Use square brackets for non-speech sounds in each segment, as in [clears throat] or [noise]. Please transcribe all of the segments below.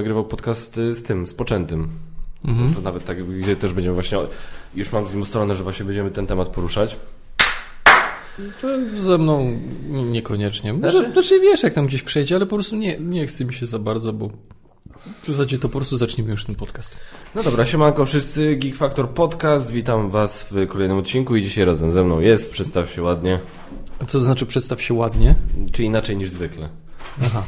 nagrywał podcast z tym, z Poczętym. Mhm. To nawet tak, gdzie też będziemy właśnie, już mam z nim ustalone, że właśnie będziemy ten temat poruszać. To ze mną niekoniecznie. Może, Znaczy- znaczy wiesz, jak tam gdzieś przejdzie, ale po prostu nie, nie chce mi się za bardzo, bo w zasadzie to po prostu zacznijmy już ten podcast. No dobra, siemanko wszyscy, Geek Factor Podcast, witam was w kolejnym odcinku i dzisiaj razem ze mną jest, przedstaw się ładnie, A co to znaczy przedstaw się ładnie? czy inaczej niż zwykle. Aha.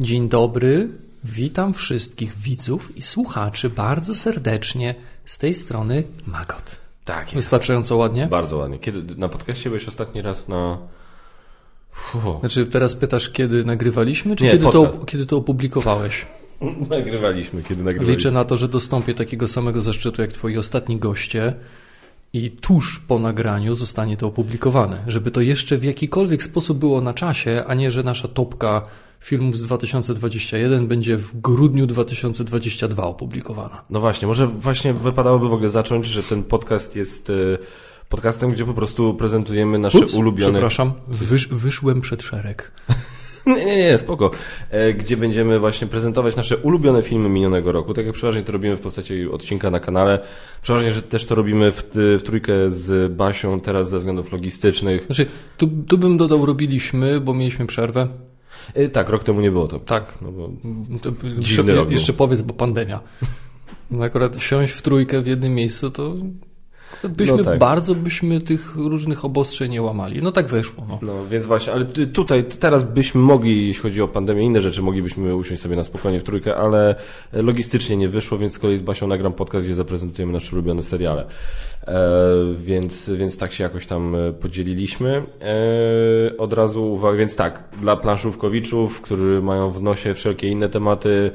Dzień dobry, witam wszystkich widzów i słuchaczy bardzo serdecznie z tej strony Magot. Tak jest. Wystarczająco ładnie? Bardzo ładnie. Kiedy na podcaście byłeś ostatni raz na... Fuh. Znaczy teraz pytasz, kiedy nagrywaliśmy, czy Nie, kiedy, to, kiedy to opublikowałeś? [laughs] Nagrywaliśmy, kiedy nagrywaliśmy. Liczę na to, że dostąpię takiego samego zaszczytu jak twoi ostatni goście i tuż po nagraniu zostanie to opublikowane. Żeby to jeszcze w jakikolwiek sposób było na czasie, a nie, że nasza topka filmów z 2021 będzie w grudniu 2022 opublikowana. No właśnie, może właśnie wypadałoby w ogóle zacząć, że ten podcast jest e, podcastem, gdzie po prostu prezentujemy nasze Ups, ulubione... Przepraszam, wysz, wyszłem przed szereg. Nie, nie, nie, spoko. E, Gdzie będziemy właśnie prezentować nasze ulubione filmy minionego roku. Tak jak przeważnie to robimy w postaci odcinka na kanale. Przeważnie, że też to robimy w, w trójkę z Basią, teraz ze względów logistycznych. Znaczy, tu, tu bym dodał, robiliśmy, bo mieliśmy przerwę. E, Tak, rok temu nie było to. Tak. No bo... To, Dziwny rok był. jeszcze powiedz, bo pandemia. No akurat siąść w trójkę w jednym miejscu, to byśmy No tak. bardzo byśmy tych różnych obostrzeń nie łamali. No tak wyszło. No. No więc właśnie, ale tutaj teraz byśmy mogli, jeśli chodzi o pandemię, inne rzeczy, moglibyśmy usiąść sobie na spokojnie w trójkę, ale logistycznie nie wyszło, więc z kolei z Basią nagram podcast, gdzie zaprezentujemy nasze ulubione seriale. E, więc, więc tak się jakoś tam e, podzieliliśmy. E, od razu uwaga, więc tak, dla planszówkowiczów, którzy mają w nosie wszelkie inne tematy,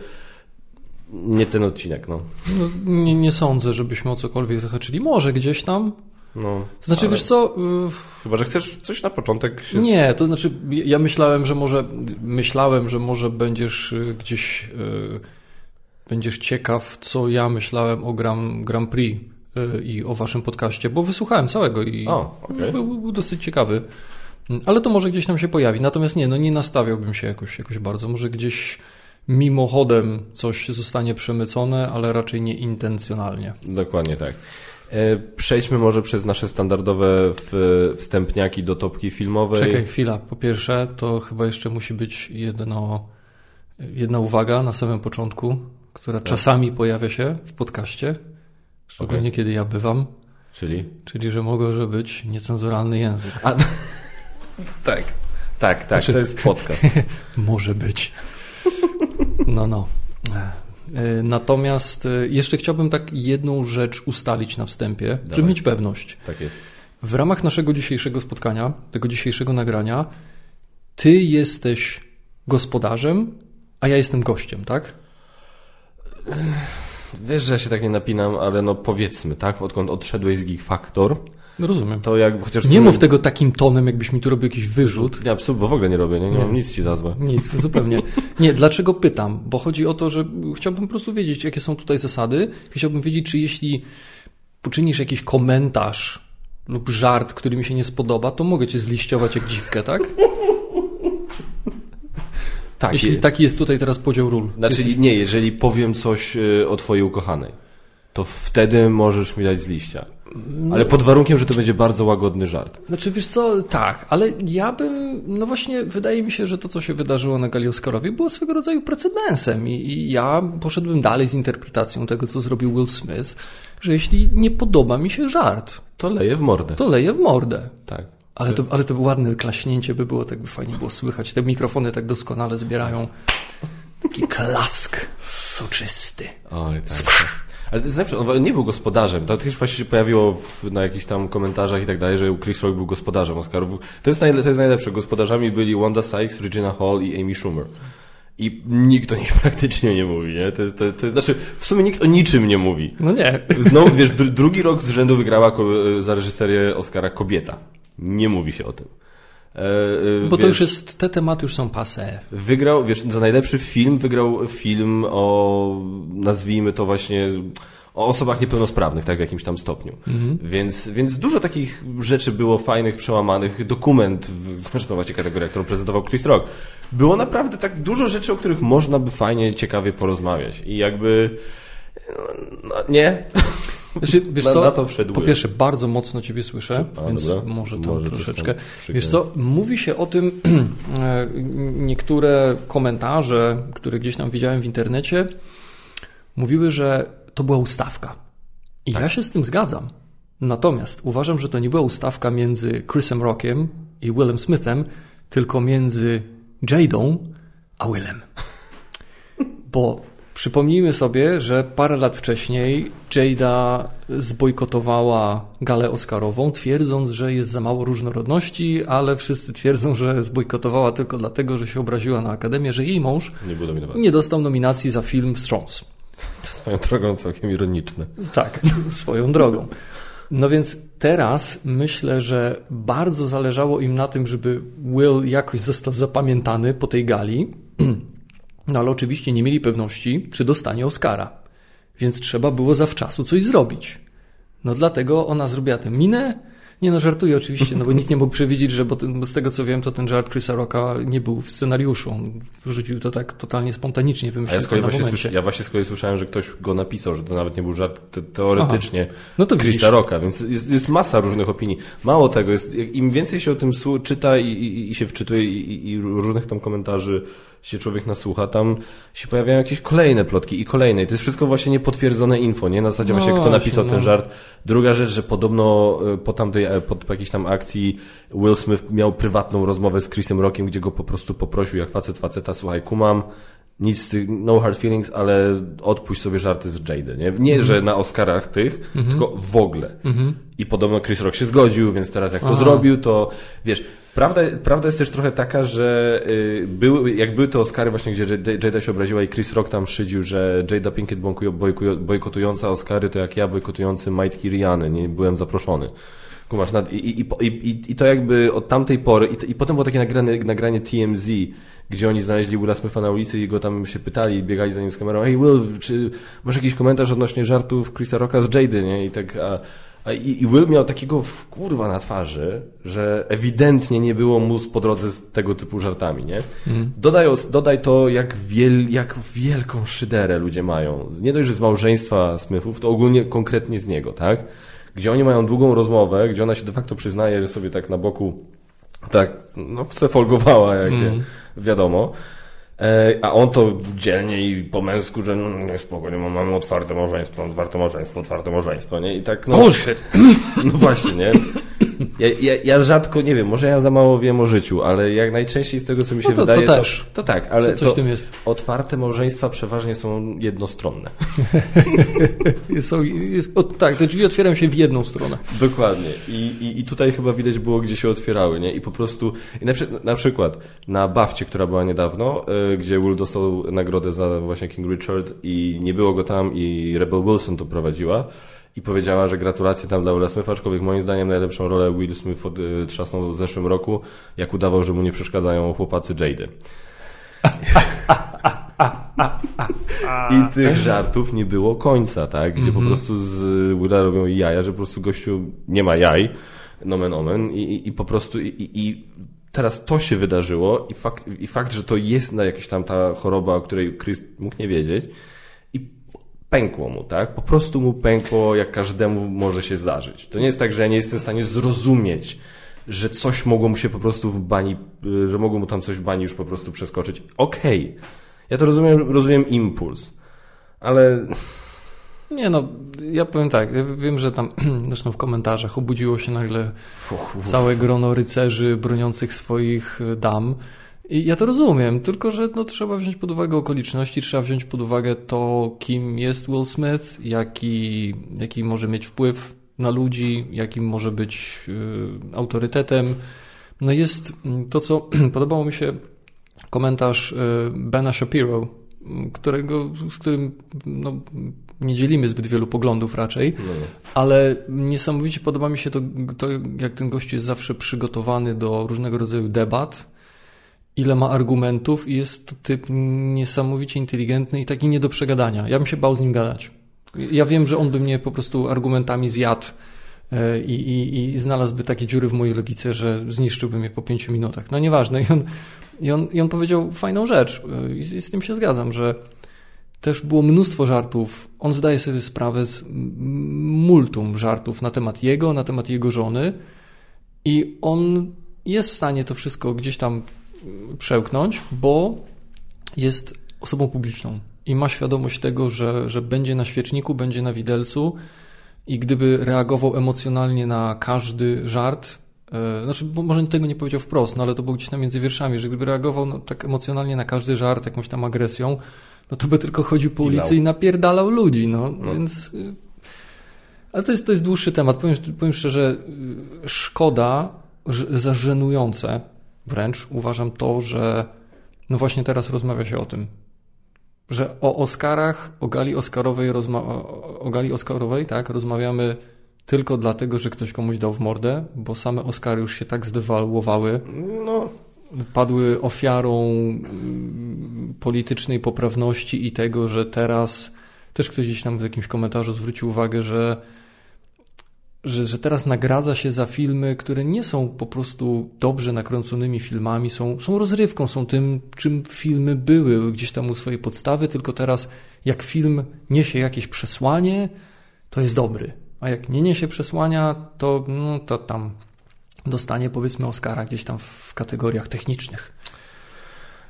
nie ten odcinek, no. No, nie, nie sądzę, żebyśmy o cokolwiek zahaczyli. Może gdzieś tam. no To znaczy, ale wiesz co? y, Chyba, że chcesz coś na początek się... Nie, to znaczy ja myślałem, że może myślałem, że może będziesz y, gdzieś y, będziesz ciekaw, co ja myślałem o Grand, Grand Prix i o waszym podcaście, bo wysłuchałem całego i O, okej. był, był dosyć ciekawy. Mm, Ale to może gdzieś tam się pojawi. Natomiast nie, no nie nastawiałbym się jakoś, jakoś bardzo. Może gdzieś mimochodem coś zostanie przemycone, ale raczej nie intencjonalnie. Dokładnie tak. E, Przejdźmy może przez nasze standardowe wstępniaki do topki filmowej. Czekaj chwila. Po pierwsze, to chyba jeszcze musi być jedno, jedna uwaga na samym początku, która czasami pojawia się w podcaście, szczególnie Okej. kiedy ja bywam, Czyli? czyli że może być niecenzuralny język. A, [laughs] tak. Tak, tak, Znaczy- to jest podcast. [laughs] Może być. No, no. E, Natomiast e, jeszcze chciałbym tak jedną rzecz ustalić na wstępie, żeby Dawaj. mieć pewność. Tak jest. W ramach naszego dzisiejszego spotkania, tego dzisiejszego nagrania, ty jesteś gospodarzem, a ja jestem gościem, tak? Wiesz, że ja się tak nie napinam, ale no powiedzmy, tak? Odkąd odszedłeś z Geek Factor, No rozumiem. to jak chociaż... Nie sumie- mów tego takim tonem, jakbyś mi tu robił jakiś wyrzut. Nie, absolutnie, bo w ogóle nie robię, nie, nie mam nic ci za złe. Nic, zupełnie. Nie, dlaczego pytam? Bo chodzi o to, że chciałbym po prostu wiedzieć, jakie są tutaj zasady. Chciałbym wiedzieć, czy jeśli poczynisz jakiś komentarz lub żart, który mi się nie spodoba, to mogę cię zliściować jak dziwkę, tak? [laughs] Tak, Jeśli je- taki jest tutaj teraz podział ról. Znaczy nie, jeżeli powiem coś y, o twojej ukochanej, to wtedy możesz mi dać z liścia. Ale pod warunkiem, że to będzie bardzo łagodny żart. Znaczy, wiesz co, tak, ale ja bym, no właśnie, wydaje mi się, że to, co się wydarzyło na gali Oscarowej, było swego rodzaju precedensem i, i ja poszedłbym dalej z interpretacją tego, co zrobił Will Smith, że jeśli nie podoba mi się żart, To leje w mordę. to leję w mordę. Tak. Ale to, ale to ładne klaśnięcie by było, tak by fajnie było słychać. Te mikrofony tak doskonale zbierają. Taki klask soczysty. Oj, tak. Ale to jest najlepsze, on nie był gospodarzem. To też właśnie się pojawiło w, na jakichś tam komentarzach i tak dalej, że Chris Rock był gospodarzem Oscarów. To jest, to jest najlepsze. Gospodarzami byli Wanda Sykes, Regina Hall i Amy Schumer. I nikt o nich [laughs] praktycznie nie mówi, nie? To, to, to, znaczy, w sumie nikt o niczym nie mówi. No nie. Znowu, [laughs] wiesz, dru- drugi rok z rzędu wygrała za reżyserię Oscara kobieta. Nie mówi się o tym. E, e, Bo to wiesz, już jest, te tematy już są passé. Wygrał, wiesz, za najlepszy film wygrał film o, nazwijmy to właśnie, o osobach niepełnosprawnych, tak w jakimś tam stopniu. Więc, więc dużo takich rzeczy było fajnych, przełamanych. Dokument, w- zresztą właśnie kategoria, którą prezentował Chris Rock. Było naprawdę tak dużo rzeczy, o których można by fajnie, ciekawie porozmawiać. I jakby... No, nie. Znaczy, wiesz Na- co, na to po pierwsze bardzo mocno Ciebie słyszę, A, więc dobra. może to Może troszeczkę. tam. Wiesz co, mówi się o tym, [clears throat] e, niektóre komentarze, które gdzieś tam widziałem w internecie, mówiły, że to była ustawka. I Tak. ja się z tym zgadzam. Natomiast uważam, że to nie była ustawka między Chrisem Rockiem i Willem Smithem, tylko między Jadą a Willem. [laughs] Bo przypomnijmy sobie, że parę lat wcześniej Jada zbojkotowała galę Oscarową, twierdząc, że jest za mało różnorodności, ale wszyscy twierdzą, że zbojkotowała tylko dlatego, że się obraziła na Akademię, że jej mąż Nie nie dostał nominacji za film Wstrząs. [laughs] Swoją drogą całkiem ironiczne. Tak, swoją drogą. No więc teraz myślę, że bardzo zależało im na tym, żeby Will jakoś został zapamiętany po tej gali. [clears throat] No ale oczywiście nie mieli pewności, czy dostanie Oscara. Więc trzeba było zawczasu coś zrobić. No dlatego ona zrobiła tę minę. Nie no, żartuję oczywiście, no bo nikt nie mógł przewidzieć, że bo, ten, bo z tego co wiem, to ten żart Chrisa Rocka nie był w scenariuszu. On rzucił to tak totalnie spontanicznie, wymyślił ja, to na właśnie słyszę, ja właśnie z kolei słyszałem, że ktoś go napisał, że to nawet nie był żart te, teoretycznie No to widzisz. Chrisa Rocka, więc jest, jest masa różnych opinii. Mało tego, jest, im więcej się o tym czyta i, i, i się wczytuje i, i różnych tam komentarzy się człowiek nasłucha, tam się pojawiają jakieś kolejne plotki i kolejne. I to jest wszystko właśnie niepotwierdzone info, nie? Na zasadzie No właśnie kto właśnie, napisał no. ten żart. Druga rzecz, że podobno e, po tamtej, e, po jakiejś tam akcji Will Smith miał prywatną rozmowę z Chrisem Rockiem, gdzie go po prostu poprosił jak facet faceta, słuchaj, kumam, nic z tych, no hard feelings, ale odpuść sobie żarty z Jady, nie? Nie, że na Oscarach tych, tylko w ogóle. I podobno Chris Rock się zgodził, więc teraz jak to Aha. zrobił, to wiesz, prawda, prawda jest też trochę taka, że y, były, jak były te Oscary właśnie, gdzie Jada się obraziła i Chris Rock tam szydził, że Jada Pinkett bojkotująca Oscary to jak ja bojkotujący Majtki Riany, nie byłem zaproszony. Kumasz, i, i, i, i, to jakby od tamtej pory, i, to- i potem było takie nagrane, nagranie TMZ, gdzie oni znaleźli Willa Smitha na ulicy i go tam się pytali, biegali za nim z kamerą, hey Will, czy masz jakiś komentarz odnośnie żartów Chrisa Rocka z Jady, nie? I tak, a, a i, i Will miał takiego w- kurwa na twarzy, że ewidentnie nie było mu po drodze z tego typu żartami, nie? Dodaj, os- dodaj to, jak, wiel, jak wielką szyderę ludzie mają. Nie dość, że z małżeństwa Smithów, to ogólnie konkretnie z niego, tak? Gdzie oni mają długą rozmowę, gdzie ona się de facto przyznaje, że sobie tak na boku tak, no folgowała, jak wiadomo. E, a on to dzielnie i po męsku, że no, nie spokojnie, mamy otwarte małżeństwo, otwarte małżeństwo, otwarte małżeństwo, nie? I tak, no, Bullshit. [laughs] no właśnie, nie? Ja, ja, ja rzadko, nie wiem, może ja za mało wiem o życiu, ale jak najczęściej z tego, co mi się No to- to wydaje, też. to, tak, ale Coś to w tym jest. otwarte małżeństwa przeważnie są jednostronne. [laughs] Są, jest, o, tak, te drzwi otwierają się w jedną stronę. Dokładnie. I, i, I tutaj chyba widać było, gdzie się otwierały, nie? I po prostu, i na, na przykład na Bafcie, która była niedawno, y, gdzie Will dostał nagrodę za właśnie King Richard i nie było go tam i Rebel Wilson to prowadziła i powiedziała, że gratulacje tam dla Willa Smitha, aczkolwiek moim zdaniem najlepszą rolę Will Smith y, trzasnął w zeszłym roku, jak udawał, że mu nie przeszkadzają chłopacy Jady. [laughs] I tych żartów nie było końca, tak? Gdzie po prostu z Willa robią jaja, że po prostu gościu nie ma jaj, nomen omen, i, i, i po prostu i, i- teraz to się wydarzyło i fakt, i fakt, że to jest na jakaś tam ta choroba, o której Chris mógł nie wiedzieć pękło mu, tak? Po prostu mu pękło, jak każdemu może się zdarzyć. To nie jest tak, że ja nie jestem w stanie zrozumieć, że coś mogło mu się po prostu w bani, y, że mogło mu tam coś w bani już po prostu przeskoczyć. Okej. Ja to rozumiem, rozumiem impuls, ale Nie no, ja powiem tak, ja wiem, że tam [clears throat] zresztą w komentarzach obudziło się nagle całe grono rycerzy broniących swoich e, dam. I ja to rozumiem, tylko że no, trzeba wziąć pod uwagę okoliczności, trzeba wziąć pod uwagę to, kim jest Will Smith, jaki, jaki może mieć wpływ na ludzi, jakim może być y, autorytetem. No jest mm, to, co [clears throat] podobało mi się komentarz y, Bena Shapiro, którego, z którym no, nie dzielimy zbyt wielu poglądów raczej, ale niesamowicie podoba mi się to, to, jak ten gość jest zawsze przygotowany do różnego rodzaju debat, ile ma argumentów i jest to typ niesamowicie inteligentny i taki nie do przegadania. Ja bym się bał z nim gadać. Ja wiem, że on by mnie po prostu argumentami zjadł e, i, i, i znalazłby takie dziury w mojej logice, że zniszczyłby mnie po pięciu minutach. No nieważne. I on, i on, i on powiedział fajną rzecz e, i z, i z tym się zgadzam, że też było mnóstwo żartów. On zdaje sobie sprawę z multum żartów na temat jego, na temat jego żony i on jest w stanie to wszystko gdzieś tam przełknąć, bo jest osobą publiczną i ma świadomość tego, że, że będzie na świeczniku, będzie na widelcu i gdyby reagował emocjonalnie na każdy żart, e, znaczy, bo może tego nie powiedział wprost, no ale to było gdzieś tam między wierszami, że gdyby reagował no, tak emocjonalnie na każdy żart, jakąś tam agresją, no to by tylko chodził po ulicy i napierdalał ludzi, no, no. więc... Y, ale to jest, to jest dłuższy temat. Powiem, powiem szczerze, y, szkoda, za żenujące wręcz uważam to, że no właśnie teraz rozmawia się o tym, że o Oscarach, o gali Oscarowej, o gali Oscarowej, tak, rozmawiamy tylko dlatego, że ktoś komuś dał w mordę, bo same Oscary już się tak zdewaluowały. No. Padły ofiarą mm, politycznej poprawności i tego, że teraz też ktoś gdzieś tam w jakimś komentarzu zwrócił uwagę, że że, że teraz nagradza się za filmy, które nie są po prostu dobrze nakręconymi filmami, są, są rozrywką, są tym, czym filmy były gdzieś tam u swojej podstawy, tylko teraz jak film niesie jakieś przesłanie, to jest dobry. A jak nie niesie przesłania, to, no, to tam dostanie powiedzmy Oscara gdzieś tam w kategoriach technicznych.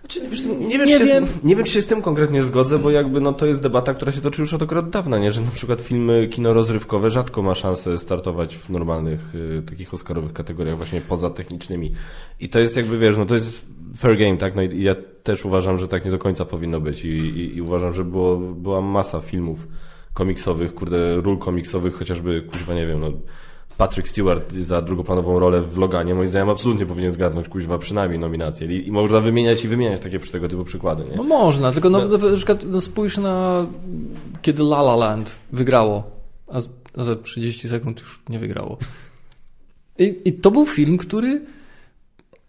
Znaczy, wiesz, nie, wiem, nie, wiem. Się, nie wiem, czy się z tym konkretnie zgodzę, bo jakby no, to jest debata, która się toczy już od dawna, nie? że na przykład filmy kino rozrywkowe rzadko ma szansę startować w normalnych y, takich oscarowych kategoriach, właśnie poza technicznymi. I to jest jakby, wiesz, no to jest fair game, tak? No i ja też uważam, że tak nie do końca powinno być i, i, i uważam, że było, była masa filmów komiksowych, kurde, ról komiksowych, chociażby, kuźwa, nie wiem, no Patrick Stewart za drugoplanową rolę w Loganie, moim zdaniem absolutnie powinien zgadnąć kuźwa przynajmniej nominację. I, I, można wymieniać i wymieniać takie przy tego typu przykłady. Nie? No można, tylko no, no. na przykład no spójrz na kiedy La La Land wygrało, a za 30 sekund już nie wygrało. I, i to był film, który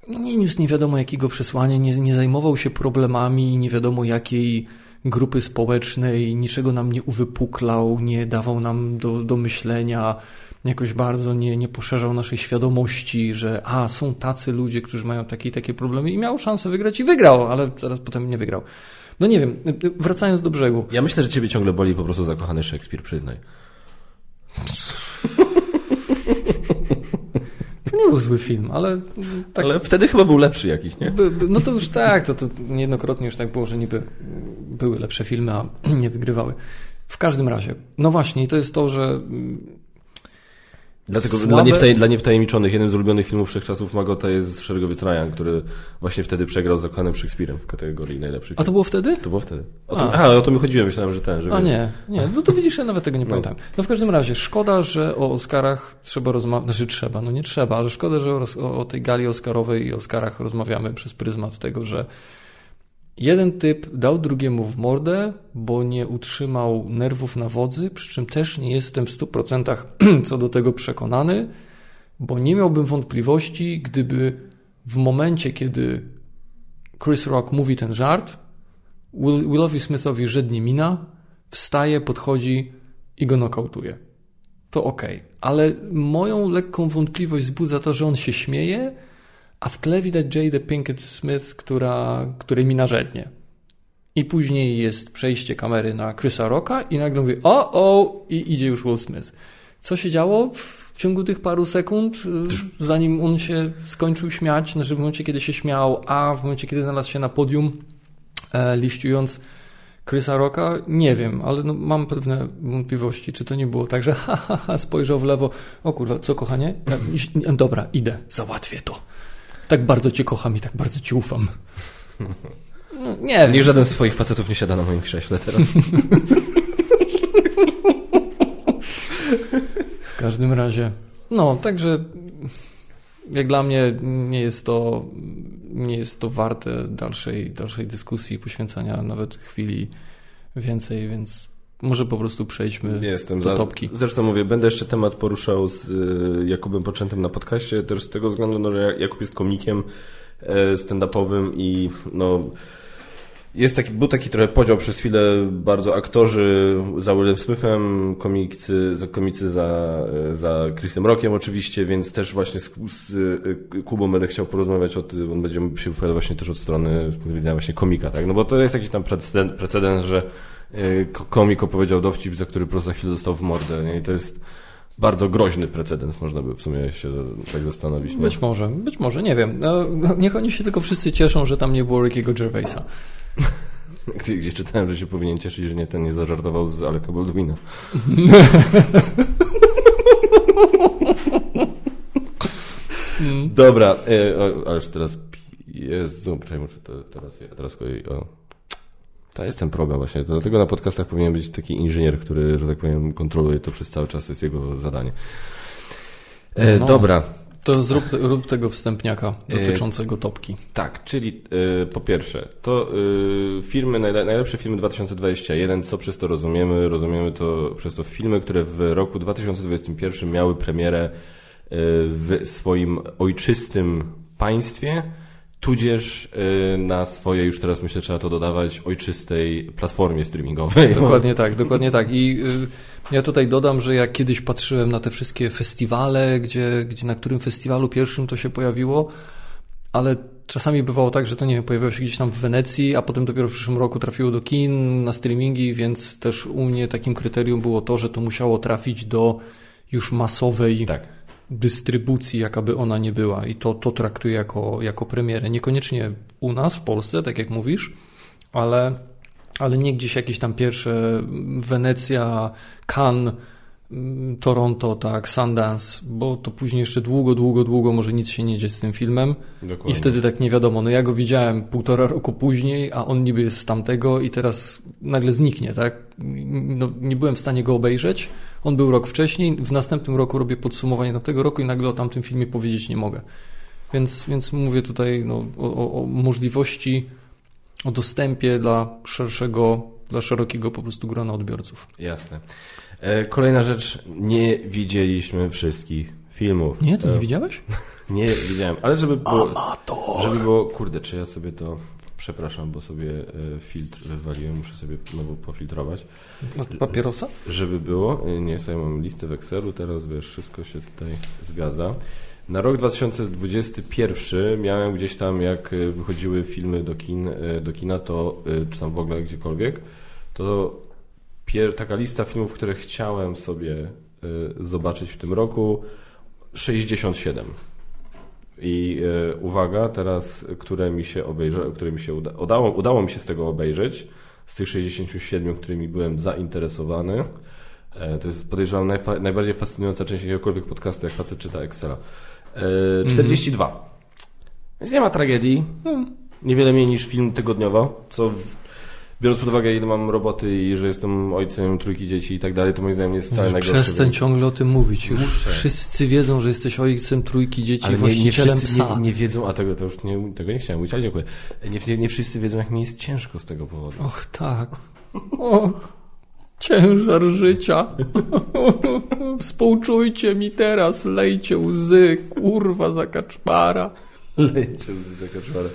nie niósł nie wiadomo jakiego przesłania, nie, nie zajmował się problemami nie wiadomo jakiej grupy społecznej, niczego nam nie uwypuklał, nie dawał nam do, do myślenia jakoś bardzo nie, nie poszerzał naszej świadomości, że a, są tacy ludzie, którzy mają takie i takie problemy i miał szansę wygrać i wygrał, ale zaraz potem nie wygrał. No nie wiem, wracając do brzegu. Ja myślę, że ciebie ciągle boli po prostu zakochany Szekspir, przyznaj. [laughs] To nie był zły film, ale... Tak, ale wtedy chyba był lepszy jakiś, nie? By, by, no to już tak, to, to niejednokrotnie już tak było, że niby były lepsze filmy, a [clears throat] nie wygrywały. W każdym razie, no właśnie, i to jest to, że Dlatego Słabe... dla, niewtaj, dla niewtajemniczonych jednym z ulubionych filmów wszechczasów Magota jest Szeregowiec Ryan, który właśnie wtedy przegrał z Zakochanym Szekspirem w kategorii najlepszych. A to było wtedy? To było wtedy. O a. o to mi chodziło, myślałem, że ten. Że a nie, nie, no to widzisz, ja nawet tego nie no. pamiętam. No w każdym razie, szkoda, że o Oscarach trzeba rozmawiać, znaczy trzeba, no nie trzeba, ale szkoda, że o, o tej gali Oscarowej i Oscarach rozmawiamy przez pryzmat tego, że Jeden typ dał drugiemu w mordę, bo nie utrzymał nerwów na wodzy, przy czym też nie jestem w 100% [clears throat] co do tego przekonany, bo nie miałbym wątpliwości, gdyby w momencie, kiedy Chris Rock mówi ten żart, Willowi Smithowi żednie mina, wstaje, podchodzi i go nokautuje. To ok, ale moją lekką wątpliwość wzbudza to, że on się śmieje, a w tle widać Jade Pinkett Smith, która, której mi narzędnie. I później jest przejście kamery na Chrisa Rocka i nagle mówi o, o i idzie już Will Smith. Co się działo w ciągu tych paru sekund, y, zanim on się skończył śmiać, znaczy w momencie, kiedy się śmiał, a w momencie, kiedy znalazł się na podium, e, liściując Chrisa Rocka? Nie wiem, ale no, mam pewne wątpliwości, czy to nie było tak, że [laughs] ha, ha, ha, spojrzał w lewo, o kurwa, co kochanie? [laughs] Dobra, idę, załatwię to tak bardzo cię kocham i tak bardzo ci ufam. No, nie. Niech żaden z twoich facetów nie siada na moim krześle teraz. w każdym razie. No, także jak dla mnie nie jest to, nie jest to warte dalszej, dalszej dyskusji, poświęcania nawet chwili więcej, więc może po prostu przejdźmy Jestem do za, topki. Zresztą mówię, będę jeszcze temat poruszał z y, Jakubem Poczętym na podcaście, też z tego względu, no, że Jakub jest komikiem e, stand-upowym i no jest taki, był taki trochę podział przez chwilę bardzo aktorzy za Willem Smithem, komicy, za, komicy za, za Chrisem Rockiem oczywiście, więc też właśnie z, z Kubą będę chciał porozmawiać o tym, on będzie się wypowiadał właśnie też od strony z punktu widzenia właśnie komika, tak? No bo to jest jakiś tam precedens, precedens że y, komik opowiedział dowcip, za który prosto za chwilę dostał w mordę, nie? I to jest bardzo groźny precedens, można by w sumie się tak zastanowić. Nie? Być może, być może, nie wiem. No, niech oni się tylko wszyscy cieszą, że tam nie było Rickiego Gervaisa. [laughs] Gdzie, gdzie czytałem, że się powinien cieszyć, że nie ten nie zażartował z Aleka Baldwina. [laughs] Dobra, e, o, ależ teraz Jezu, poczekaj, muszę to, teraz, teraz o. To jest ten problem właśnie. To dlatego na podcastach powinien być taki inżynier, który, że tak powiem, kontroluje to przez cały czas, to jest jego zadanie. E, no. Dobra, to zrób, rób tego wstępniaka dotyczącego topki. Tak, czyli y, po pierwsze, to filmy, najlepsze filmy 2021, co przez to rozumiemy? Rozumiemy to przez to filmy, które w roku 2021 miały premierę y, w swoim ojczystym państwie, tudzież na swoje, już teraz myślę, trzeba to dodawać, ojczystej platformie streamingowej. Dokładnie tak, dokładnie tak. I ja tutaj dodam, że jak kiedyś patrzyłem na te wszystkie festiwale, gdzie, gdzie na którym festiwalu pierwszym to się pojawiło, ale czasami bywało tak, że to nie wiem, pojawiło się gdzieś tam w Wenecji, a potem dopiero w przyszłym roku trafiło do kin, na streamingi, więc też u mnie takim kryterium było to, że to musiało trafić do już masowej tak. Dystrybucji, jaka by ona nie była. I to, to traktuję jako, jako premierę. Niekoniecznie u nas w Polsce, tak jak mówisz, ale ale nie gdzieś jakieś tam pierwsze Wenecja, Cannes, Toronto, tak, Sundance, bo to później jeszcze długo, długo, długo może nic się nie dzieje z tym filmem Dokładnie. i wtedy tak nie wiadomo, no ja go widziałem półtora roku później, a on niby jest z tamtego i teraz nagle zniknie, tak? No, nie byłem w stanie go obejrzeć, on był rok wcześniej, w następnym roku robię podsumowanie tamtego roku i nagle o tamtym filmie powiedzieć nie mogę. Więc, więc mówię tutaj no, o, o możliwości o dostępie dla szerszego, dla szerokiego po prostu grona odbiorców. Jasne. E, kolejna rzecz, nie widzieliśmy wszystkich filmów. Nie, to nie e, widziałeś? [laughs] nie widziałem, ale żeby było, Amator. żeby było, kurde, czy ja sobie to, przepraszam, bo sobie e, filtr wywaliłem, muszę sobie znowu pofiltrować. Papierosa? Żeby było, nie, sobie mam listę w Excelu, teraz wiesz, wszystko się tutaj zgadza. Na rok 2021 miałem gdzieś tam, jak wychodziły filmy do, kin, do kina, to czy tam w ogóle gdziekolwiek, to taka lista filmów, które chciałem sobie zobaczyć w tym roku, 67. I uwaga, teraz, które mi się obejrza, które mi się uda, udało, udało mi się z tego obejrzeć, z tych 67, którymi byłem zainteresowany. To jest podejrzewam najbardziej fascynująca część jakiegokolwiek podcastu, jak facet czyta Excela. 42. Mhm. Więc nie ma tragedii. Hmm. Niewiele mniej niż film tygodniowo, co biorąc pod uwagę, ile mam roboty i że jestem ojcem trójki dzieci i tak dalej, to moim zdaniem jest wcale najgorsze. Przestań ciągle o tym mówić. Już Muszę. wszyscy wiedzą, że jesteś ojcem trójki dzieci ale nie, nie wszyscy, psa. Nie, nie, wiedzą, a tego to już nie, tego nie chciałem mówić, ale dziękuję. Nie, nie, nie wszyscy wiedzą, jak mi jest ciężko z tego powodu. Och, tak. Och. Ciężar życia. [laughs] Współczujcie mi teraz, lejcie łzy, kurwa za kaczmara. Lejcie łzy za kaczmara.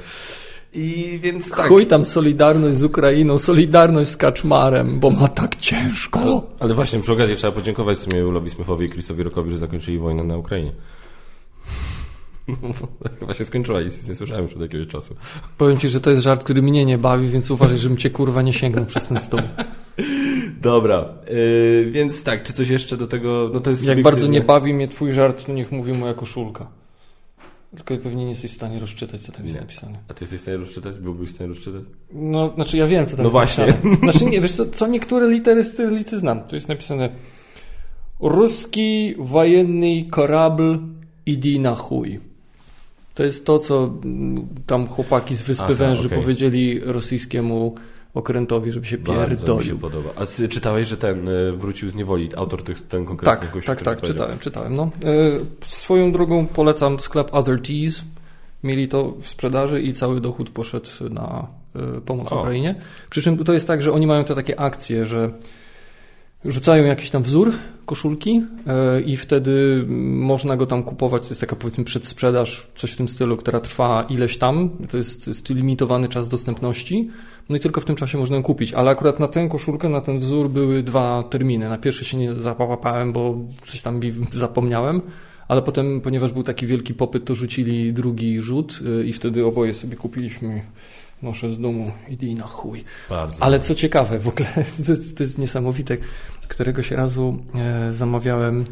I więc tak. Chuj tam solidarność z Ukrainą, solidarność z Kaczmarem, bo ma tak ciężko. Ale, ale właśnie przy okazji trzeba podziękować w sumie Ulowi Smithowi i Chrisowi Rockowi, że zakończyli wojnę na Ukrainie. [laughs] Chyba się skończyła i nic nie słyszałem już od jakiegoś czasu. Powiem ci, że to jest żart, który mnie nie bawi, więc uważaj, żebym cię kurwa nie sięgnął przez ten stół. [laughs] Dobra, yy, więc tak, czy coś jeszcze do tego? No to jest Jak bardzo nie bawi mnie twój żart, to niech mówi moja koszulka. Tylko pewnie nie jesteś w stanie rozczytać, co tam jest napisane. A ty jesteś w stanie rozczytać? Byłbyś w stanie rozczytać? No, znaczy ja wiem, co tam no jest właśnie. napisane. Znaczy nie, wiesz co, co niektóre litery z cyrylicy znam. Tu jest napisane Ruski wojenny korabl idi na chuj. To jest to, co tam chłopaki z Wyspy Aha, Węży okay. powiedzieli rosyjskiemu okrętowi, żeby się pierdolił. Bardzo mi się podoba. A czytałeś, że ten e, wrócił z niewoli, autor tych, ten konkretny Tak, gość, tak, tak, czytałem, czytałem. No. E, swoją drogą polecam sklep Other Teas. Mieli to w sprzedaży i cały dochód poszedł na e, pomoc o. Ukrainie. Przy czym to jest tak, że oni mają te takie akcje, że rzucają jakiś tam wzór koszulki i wtedy można go tam kupować. To jest taka powiedzmy przedsprzedaż, coś w tym stylu, która trwa ileś tam. To jest, to jest limitowany czas dostępności. No i tylko w tym czasie można ją kupić. Ale akurat na tę koszulkę, na ten wzór były dwa terminy. Na pierwszy się nie zapałapałem, bo coś tam [laughs] zapomniałem. Ale potem, ponieważ był taki wielki popyt, to rzucili drugi rzut e, i wtedy oboje sobie kupiliśmy noszę z domu, i na chuj. Bardzo. Ale co ciekawe, w ogóle [laughs] to, to jest niesamowite. Któregoś razu e, zamawiałem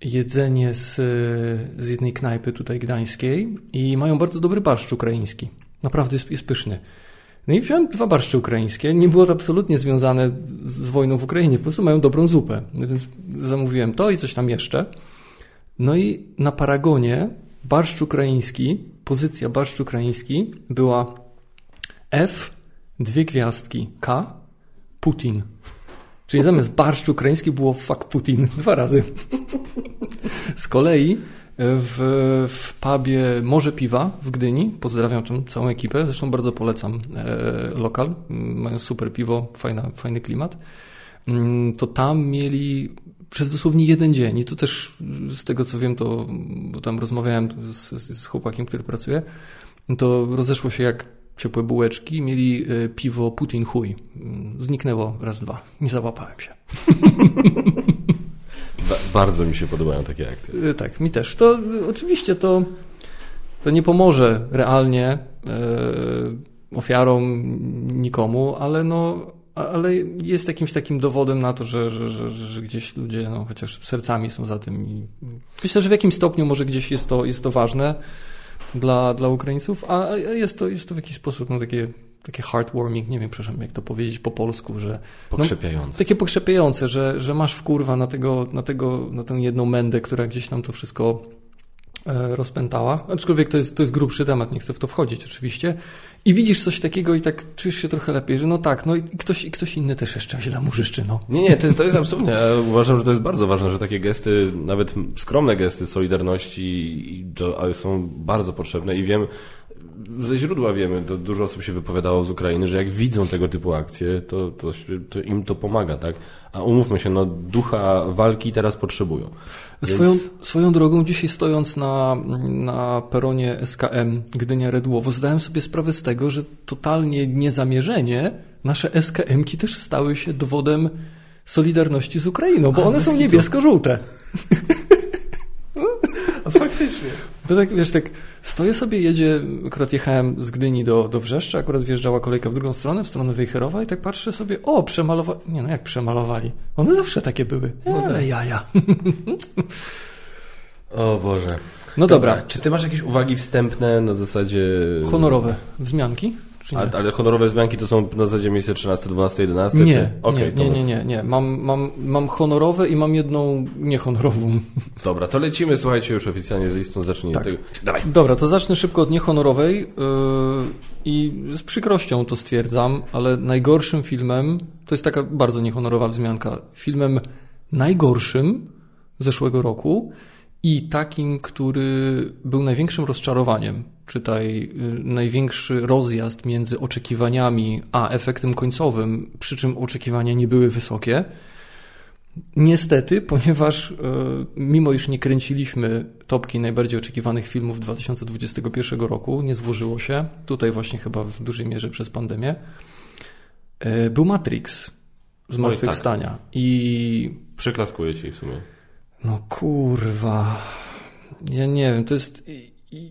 jedzenie z, z jednej knajpy tutaj gdańskiej i mają bardzo dobry barszcz ukraiński. Naprawdę jest, jest pyszny. No i wziąłem dwa barszcze ukraińskie. Nie było to absolutnie związane z wojną w Ukrainie, po prostu mają dobrą zupę. Więc zamówiłem to i coś tam jeszcze. No i na paragonie barszcz ukraiński, pozycja barszcz ukraiński była F, dwie gwiazdki, K, Putin. Czyli zamiast barszcz ukraiński było fuck Putin [laughs] dwa razy. Z kolei w, w pubie Morze Piwa w Gdyni, pozdrawiam tą całą ekipę, zresztą bardzo polecam e, lokal, mają super piwo, fajna, fajny klimat, mm, to tam mieli przez dosłownie jeden dzień i to też z tego co wiem, to bo tam rozmawiałem z, z chłopakiem, który pracuje, to rozeszło się jak ciepłe bułeczki, mieli e, piwo Putin chuj. Mm, zniknęło raz, dwa. Nie załapałem się. [laughs] Ba bardzo mi się podobają takie akcje. E, tak, mi też. To oczywiście to, to nie pomoże realnie e, ofiarom nikomu, ale no ale jest jakimś takim dowodem na to, że, że, że, że gdzieś ludzie no, chociaż sercami są za tym i myślę, że w jakimś stopniu może gdzieś jest to, jest to ważne dla, dla Ukraińców, a jest to, jest to w jakiś sposób no, takie, takie heartwarming, nie wiem, przepraszam, jak to powiedzieć po polsku, że... No, pokrzepiające. No, takie pokrzepiające, że, że masz w kurwa na, tego, na, tego, na tę jedną mędę, która gdzieś tam to wszystko e, rozpętała. Aczkolwiek to jest, to jest grubszy temat, nie chcę w to wchodzić oczywiście. I widzisz coś takiego i tak czujesz się trochę lepiej, że no tak, no i ktoś, i ktoś inny też jeszcze źle mu życzy, no. Nie, nie, to, to jest absolutnie. Ja uważam, że to jest bardzo ważne, że takie gesty, nawet skromne gesty solidarności są bardzo potrzebne i wiem, ze źródła wiemy, to dużo osób się wypowiadało z Ukrainy, że jak widzą tego typu akcje, to, to, to im to pomaga, tak? A umówmy się, no ducha walki teraz potrzebują. Więc... Swoją, swoją drogą, dzisiaj stojąc na, na peronie SKM Gdynia Redłowo, zdałem sobie sprawę z tego, że totalnie niezamierzenie nasze SKM-ki też stały się dowodem solidarności z Ukrainą, bo A, one są niebiesko-żółte. A [laughs] faktycznie. To tak, wiesz, tak stoję sobie, jedzie, akurat jechałem z Gdyni do, do Wrzeszcza, akurat wjeżdżała kolejka w drugą stronę, w stronę Wejherowa i tak patrzę sobie, o, przemalowali, nie no jak przemalowali, one zawsze takie były, no ale tak. jaja. [laughs] O Boże. No dobra. dobra. Czy ty masz jakieś uwagi wstępne na zasadzie... Honorowe, wzmianki? A, ale honorowe wzmianki to są na zasadzie miejsce 13, 12, 11? Nie, okay, nie, nie, nie, nie, nie. Mam, mam, mam honorowe i mam jedną niehonorową. Dobra, to lecimy, słuchajcie, już oficjalnie z listą zacznij tak. tego. Dawaj. Dobra, to zacznę szybko od niehonorowej yy, i z przykrością to stwierdzam, ale najgorszym filmem, to jest taka bardzo niehonorowa wzmianka, filmem najgorszym zeszłego roku i takim, który był największym rozczarowaniem, czytaj y, największy rozjazd między oczekiwaniami a efektem końcowym, przy czym oczekiwania nie były wysokie. Niestety, [laughs] ponieważ y, mimo iż nie kręciliśmy topki najbardziej oczekiwanych filmów 2021 roku, nie złożyło się, tutaj właśnie chyba w dużej mierze przez pandemię, y, był Matrix zmartwychwstania. Tak. I... Przyklaskuję ci w sumie. No kurwa. Ja nie wiem, to jest.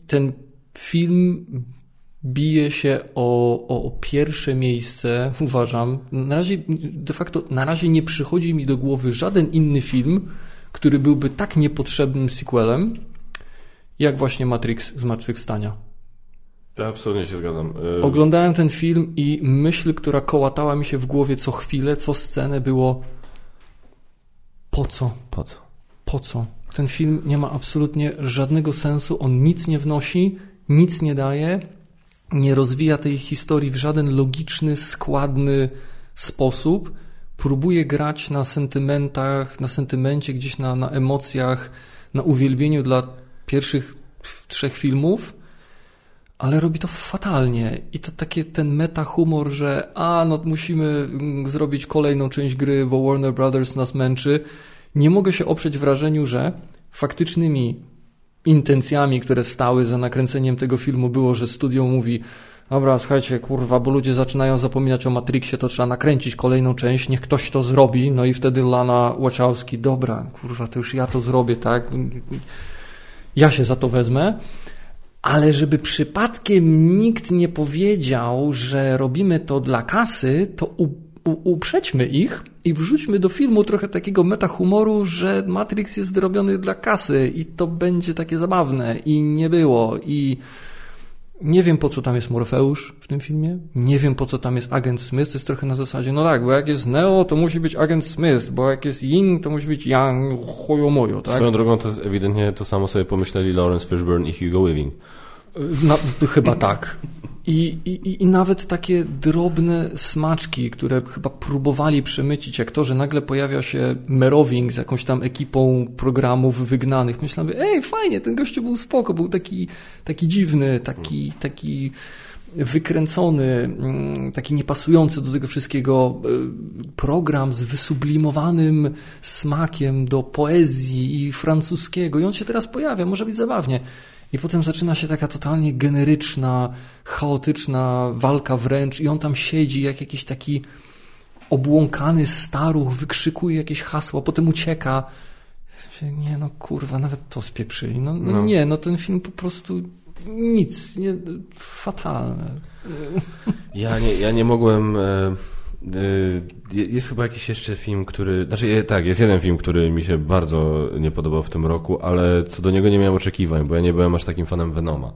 Ten film bije się o, o, o, pierwsze miejsce, uważam. Na razie, de facto, na razie nie przychodzi mi do głowy żaden inny film, który byłby tak niepotrzebnym sequelem, jak właśnie Matrix Zmartwychwstania. Ja absolutnie się zgadzam. Y, Oglądałem ten film i myśl, która kołatała mi się w głowie co chwilę, co scenę było po co? Po co? po co? Ten film nie ma absolutnie żadnego sensu, on nic nie wnosi, nic nie daje, nie rozwija tej historii w żaden logiczny, składny sposób. Próbuje grać na sentymentach, na sentymencie, gdzieś na, na emocjach, na uwielbieniu dla pierwszych trzech filmów, ale robi to fatalnie. I to takie ten meta humor, że a, no musimy mm, zrobić kolejną część gry, bo Warner Brothers nas męczy. Nie mogę się oprzeć wrażeniu, że faktycznymi intencjami, które stały za nakręceniem tego filmu było, że studio mówi dobra, słuchajcie, kurwa, bo ludzie zaczynają zapominać o Matrixie, to trzeba nakręcić kolejną część, niech ktoś to zrobi, no i wtedy Lana Wachowski, dobra, kurwa, to już ja to zrobię, tak? Ja się za to wezmę. Ale żeby przypadkiem nikt nie powiedział, że robimy to dla kasy, to u, uprzedźmy ich i wrzućmy do filmu trochę takiego metahumoru, że Matrix jest zrobiony dla kasy i to będzie takie zabawne i nie było i nie wiem po co tam jest Morfeusz w tym filmie, nie wiem po co tam jest agent Smith, to jest trochę na zasadzie, no tak, bo jak jest Neo, to musi być agent Smith, bo jak jest Ying, to musi być Yang, chojo mojo, tak? Swoją drogą to jest ewidentnie to samo sobie pomyśleli Lawrence Fishburne i Hugo Weaving. Na, chyba tak. I, i, I nawet takie drobne smaczki, które chyba próbowali przemycić, jak to, że nagle pojawia się Merowing z jakąś tam ekipą programów wygnanych. Myślałem, ej, fajnie, ten gościu był spoko, był taki, taki dziwny, taki, taki wykręcony, mm, taki niepasujący do tego wszystkiego e, program z wysublimowanym smakiem do poezji i francuskiego. I on się teraz pojawia, może być zabawnie. I potem zaczyna się taka totalnie generyczna, chaotyczna walka wręcz i on tam siedzi jak jakiś taki obłąkany staruch, wykrzykuje jakieś hasło, potem ucieka. Nie no kurwa, nawet to spieprzyli. No, no, no. nie, no ten film po prostu nic, nie, fatalne. Ja nie, ja nie mogłem... E jest chyba jakiś jeszcze film, który. Znaczy, tak, jest jeden film, który mi się bardzo nie podobał w tym roku, ale co do niego nie miałem oczekiwań, bo ja nie byłem aż takim fanem Venoma.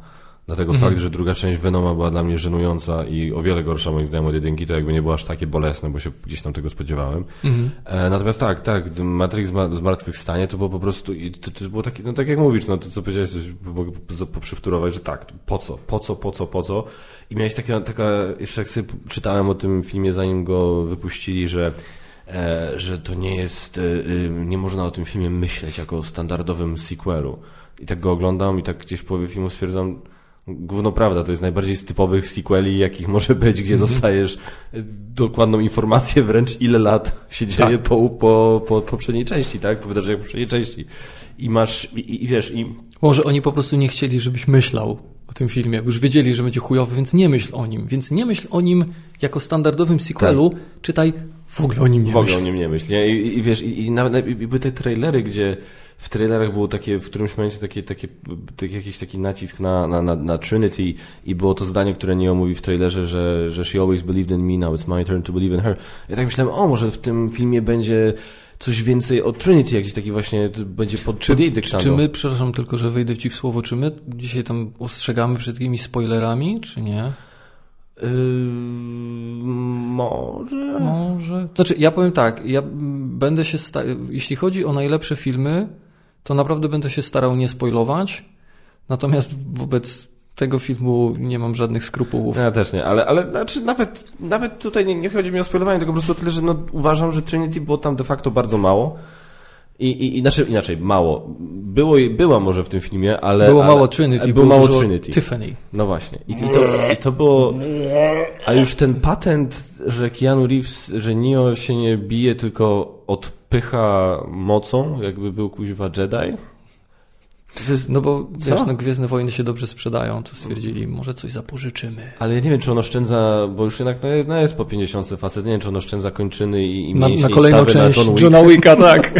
Dlatego mhm. fakt, że druga część Venoma była dla mnie żenująca i o wiele gorsza moim zdaniem od jedynki, to jakby nie było aż takie bolesne, bo się gdzieś tam tego spodziewałem. Mhm. E, natomiast tak, tak, Matrix Zmartwychwstanie to było po prostu, to, to było takie, no tak jak mówisz, no to co powiedziałeś, mogę poprzyfturować, że tak, po co, po co, po co, po co. I miałeś taka, taka jeszcze jak sobie czytałem o tym filmie, zanim go wypuścili, że e, że to nie jest, e, nie można o tym filmie myśleć jako o standardowym sequelu. I tak go oglądam i tak gdzieś w połowie filmu stwierdzam, Główno prawda, to jest najbardziej z typowych sequeli, jakich może być, gdzie mhm. dostajesz dokładną informację wręcz ile lat się dzieje tak. po, po, po poprzedniej części, tak? Po wydarzeniach poprzedniej części. I masz, i, i wiesz, i... Może oni po prostu nie chcieli, żebyś myślał o tym filmie. Już wiedzieli, że będzie chujowy, więc nie myśl o nim. Więc nie myśl o nim jako standardowym sequelu, tak. czytaj w ogóle o nim nie myśl. W ogóle o nim nie myśl. Nie? I, I, wiesz, i, i nawet i były te trailery, gdzie w trailerach było takie, w którymś momencie takie, takie, taki, jakiś taki nacisk na, na, na, na Trinity i było to zdanie, które nie omówi w trailerze, że, że she always believed in me, now it's my turn to believe in her. Ja tak myślałem, o, może w tym filmie będzie coś więcej o Trinity, jakiś taki właśnie będzie pod, czy, pod jej dyktando. Czy my, przepraszam tylko, że wejdę Ci w słowo, czy my dzisiaj tam ostrzegamy przed takimi spoilerami, czy nie? Yy, może. Może. Znaczy, ja powiem tak, ja będę się, sta- jeśli chodzi o najlepsze filmy, to naprawdę będę się starał nie spoilować. Natomiast wobec tego filmu nie mam żadnych skrupułów. Ja też nie, ale, ale znaczy nawet, nawet tutaj nie, nie chodzi mi o spoilowanie, tylko po prostu tyle, że no, uważam, że Trinity było tam de facto bardzo mało. I, i, inaczej, inaczej, mało. Było, była może w tym filmie, ale... Było ale, mało Trinity. Było mało Trinity. Tiffany. No właśnie. I, i, to, I to było... A już ten patent, że Keanu Reeves, że Neo się nie bije, tylko odpycha mocą, jakby był kuźwa Jedi... Jest, no bo co? wiesz, no Gwiezdne Wojny się dobrze sprzedają, to stwierdzili, może coś zapożyczymy. Ale ja nie wiem, czy on oszczędza, bo już jednak no, jest po 50 facet, nie wiem, czy on oszczędza kończyny i, i Na, na kolejną część na John Johna Wicka, tak.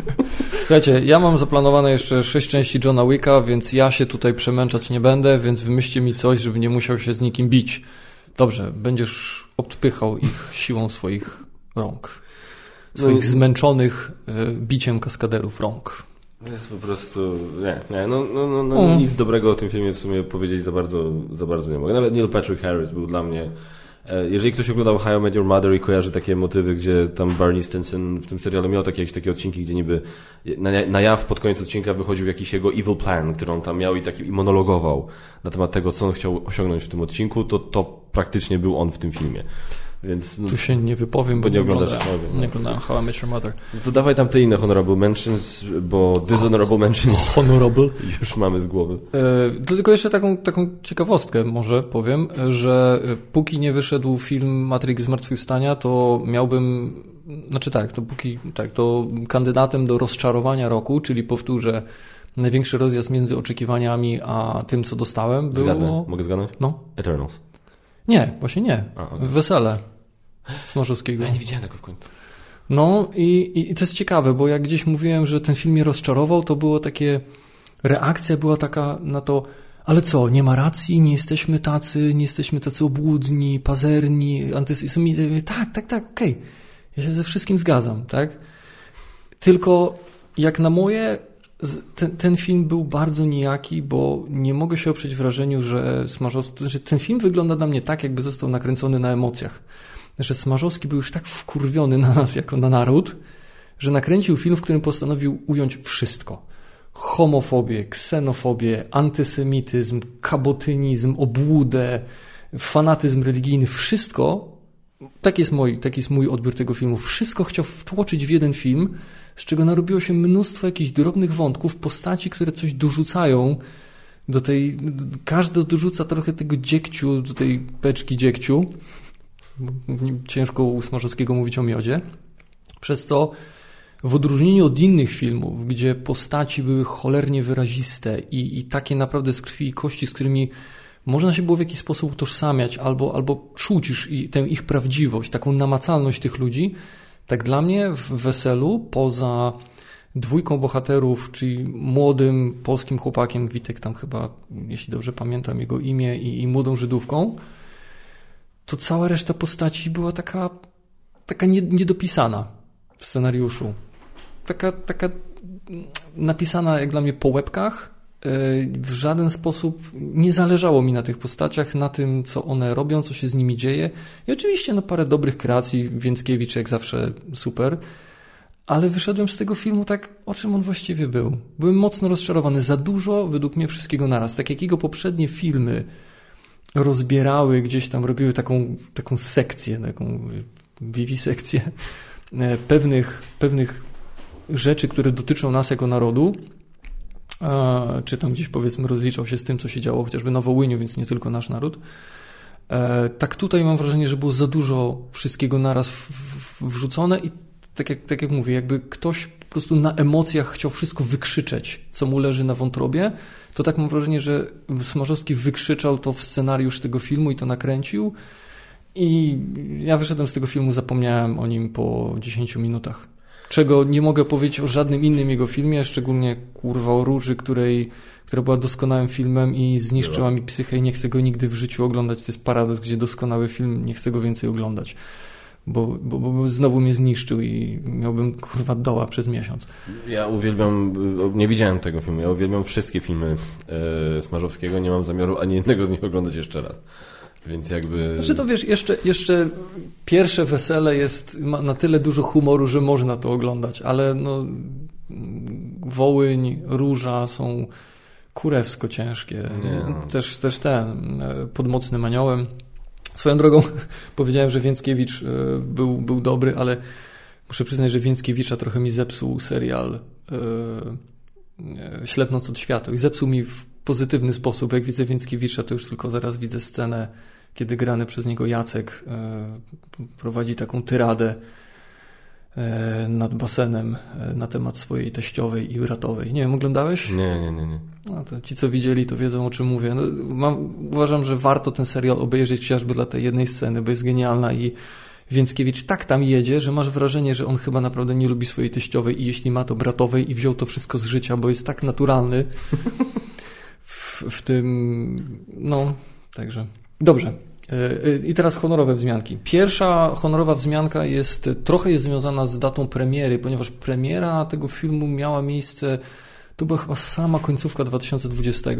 [laughs] Słuchajcie, ja mam zaplanowane jeszcze sześć części Johna Wicka, więc ja się tutaj przemęczać nie będę, więc wymyślcie mi coś, żeby nie musiał się z nikim bić. Dobrze, będziesz odpychał ich siłą swoich rąk. Swoich no zmęczonych y, biciem kaskaderów rąk. Jest po prostu, nie, nie, no, no, no, no mm. nic dobrego o tym filmie w sumie powiedzieć za bardzo, za bardzo nie mogę. Nawet Neil Patrick Harris był dla mnie, e, jeżeli ktoś oglądał How I Met Your Mother i kojarzy takie motywy, gdzie tam Barney Stinson w tym serialu miał takie, jakieś takie odcinki, gdzie niby na, na jaw pod koniec odcinka wychodził jakiś jego evil plan, który on tam miał i taki i monologował na temat tego, co on chciał osiągnąć w tym odcinku, to, to praktycznie był on w tym filmie. Więc no, Tu się nie wypowiem, Bo nie oglądasz no. Nie oglądałem How I Met Your Mother. no to dawaj tam te inne honorable mentions, bo dishonorable mentions [laughs] Honorable. już mamy z głowy. E, Tylko jeszcze taką, taką ciekawostkę może powiem, że póki nie wyszedł film Matrix Zmartwychwstania, to miałbym, znaczy tak, to póki, tak, to kandydatem do rozczarowania roku, czyli powtórzę, największy rozjazd między oczekiwaniami a tym, co dostałem, było... Zgadnę. Mogę zgadnąć? No, Eternals. Nie, właśnie nie. A, okej. Wesele Smarzowskiego. Ja nie widziałem tego w końcu. No i, i, i to jest ciekawe, bo jak gdzieś mówiłem, że ten film mnie rozczarował, to było takie, reakcja była taka na to, ale co, nie ma racji, nie jesteśmy tacy, nie jesteśmy tacy obłudni, pazerni, antysemici. Tak, tak, tak, okej. Ja się ze wszystkim zgadzam, tak? Tylko jak na moje, ten, ten film był bardzo nijaki, bo nie mogę się oprzeć wrażeniu, że Smarzowski, znaczy ten film wygląda dla mnie tak, jakby został nakręcony na emocjach. Że Smarzowski był już tak wkurwiony na nas jako na naród, że nakręcił film, w którym postanowił ująć wszystko. Homofobię, ksenofobię, antysemityzm, kabotynizm, obłudę, fanatyzm religijny, wszystko tak jest, mój, tak jest mój odbiór tego filmu. Wszystko chciał wtłoczyć w jeden film, z czego narobiło się mnóstwo jakichś drobnych wątków, postaci, które coś dorzucają do tej... Każdy dorzuca trochę tego dziegciu, do tej beczki dziegciu. Bo Ciężko u Smarzowskiego mówić o miodzie. Przez to w odróżnieniu od innych filmów, gdzie postaci były cholernie wyraziste i, i takie naprawdę z krwi i kości, z którymi można się było w jakiś sposób utożsamiać albo, albo czuć już i tę ich prawdziwość, taką namacalność tych ludzi, tak dla mnie w Weselu, poza dwójką bohaterów, czyli młodym polskim chłopakiem, Witek tam chyba, jeśli dobrze pamiętam jego imię, i, i młodą Żydówką, to cała reszta postaci była taka, taka nie, niedopisana w scenariuszu. Taka, taka napisana jak dla mnie po łebkach. Yy, W żaden sposób nie zależało mi na tych postaciach, na tym, co one robią, co się z nimi dzieje. I oczywiście no, parę dobrych kreacji, Więckiewicz jak zawsze super, ale wyszedłem z tego filmu tak, o czym on właściwie był. Byłem mocno rozczarowany. Za dużo według mnie wszystkiego naraz. Tak jak jego poprzednie filmy rozbierały, gdzieś tam robiły taką, taką sekcję, taką wiwisekcję e, pewnych, pewnych rzeczy, które dotyczą nas jako narodu, czy tam gdzieś powiedzmy rozliczał się z tym, co się działo chociażby na Wołyniu, więc nie tylko nasz naród. E, tak tutaj mam wrażenie, że było za dużo wszystkiego naraz wrzucone i tak jak, tak jak mówię, jakby ktoś po prostu na emocjach chciał wszystko wykrzyczeć, co mu leży na wątrobie, to tak mam wrażenie, że Smarzowski wykrzyczał to w scenariusz tego filmu i to nakręcił i ja wyszedłem z tego filmu, zapomniałem o nim po 10 minutach. Czego nie mogę powiedzieć o żadnym innym jego filmie, szczególnie kurwa o Róży, której, która była doskonałym filmem i zniszczyła mi psychę i nie chcę go nigdy w życiu oglądać. To jest paradoks, gdzie doskonały film, nie chcę go więcej oglądać. Bo, bo, bo znowu mnie zniszczył i miałbym kurwa doła przez miesiąc. Ja uwielbiam, nie widziałem tego filmu, ja uwielbiam wszystkie filmy e, Smarzowskiego, nie mam zamiaru ani jednego z nich oglądać jeszcze raz. Więc jakby... Znaczy to wiesz, jeszcze, jeszcze pierwsze wesele jest, ma na tyle dużo humoru, że można to oglądać, ale no Wołyń, Róża są kurewsko ciężkie. No. Też, też ten, e, pod mocnym aniołem. Swoją drogą [laughs] powiedziałem, że Więckiewicz e, był, był dobry, ale muszę przyznać, że Więckiewicza trochę mi zepsuł serial e, Ślepnąc od światła i zepsuł mi w pozytywny sposób. Jak widzę Więckiewicza, to już tylko zaraz widzę scenę, kiedy grany przez niego Jacek e, prowadzi taką tyradę e, nad basenem e, na temat swojej teściowej i bratowej. Nie wiem, oglądałeś? Nie, nie, nie, nie. No to ci, co widzieli, to wiedzą, o czym mówię. No, mam, uważam, że warto ten serial obejrzeć chociażby dla tej jednej sceny, bo jest genialna i Więckiewicz tak tam jedzie, że masz wrażenie, że on chyba naprawdę nie lubi swojej teściowej i jeśli ma to bratowej i wziął to wszystko z życia, bo jest tak naturalny [laughs] w, w tym, no, także. Dobrze. E, I teraz honorowe wzmianki. Pierwsza honorowa wzmianka jest, trochę jest związana z datą premiery, ponieważ premiera tego filmu miała miejsce, to była chyba sama końcówka 2020,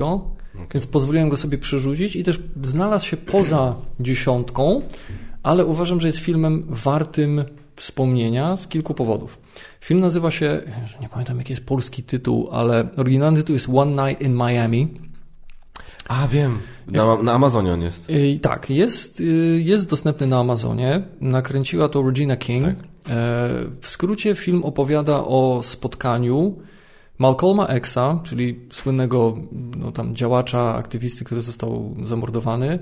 więc pozwoliłem go sobie przerzucić i też znalazł się poza dziesiątką, ale uważam, że jest filmem wartym wspomnienia z kilku powodów. Film nazywa się, nie pamiętam jaki jest polski tytuł, ale oryginalny tytuł jest One Night in Miami. A, wiem. Na, na Amazonie on jest. I tak, jest, y, jest dostępny na Amazonie. Nakręciła to Regina King. Tak. E, W skrócie film opowiada o spotkaniu Malcolma Xa, czyli słynnego no, tam działacza, aktywisty, który został zamordowany,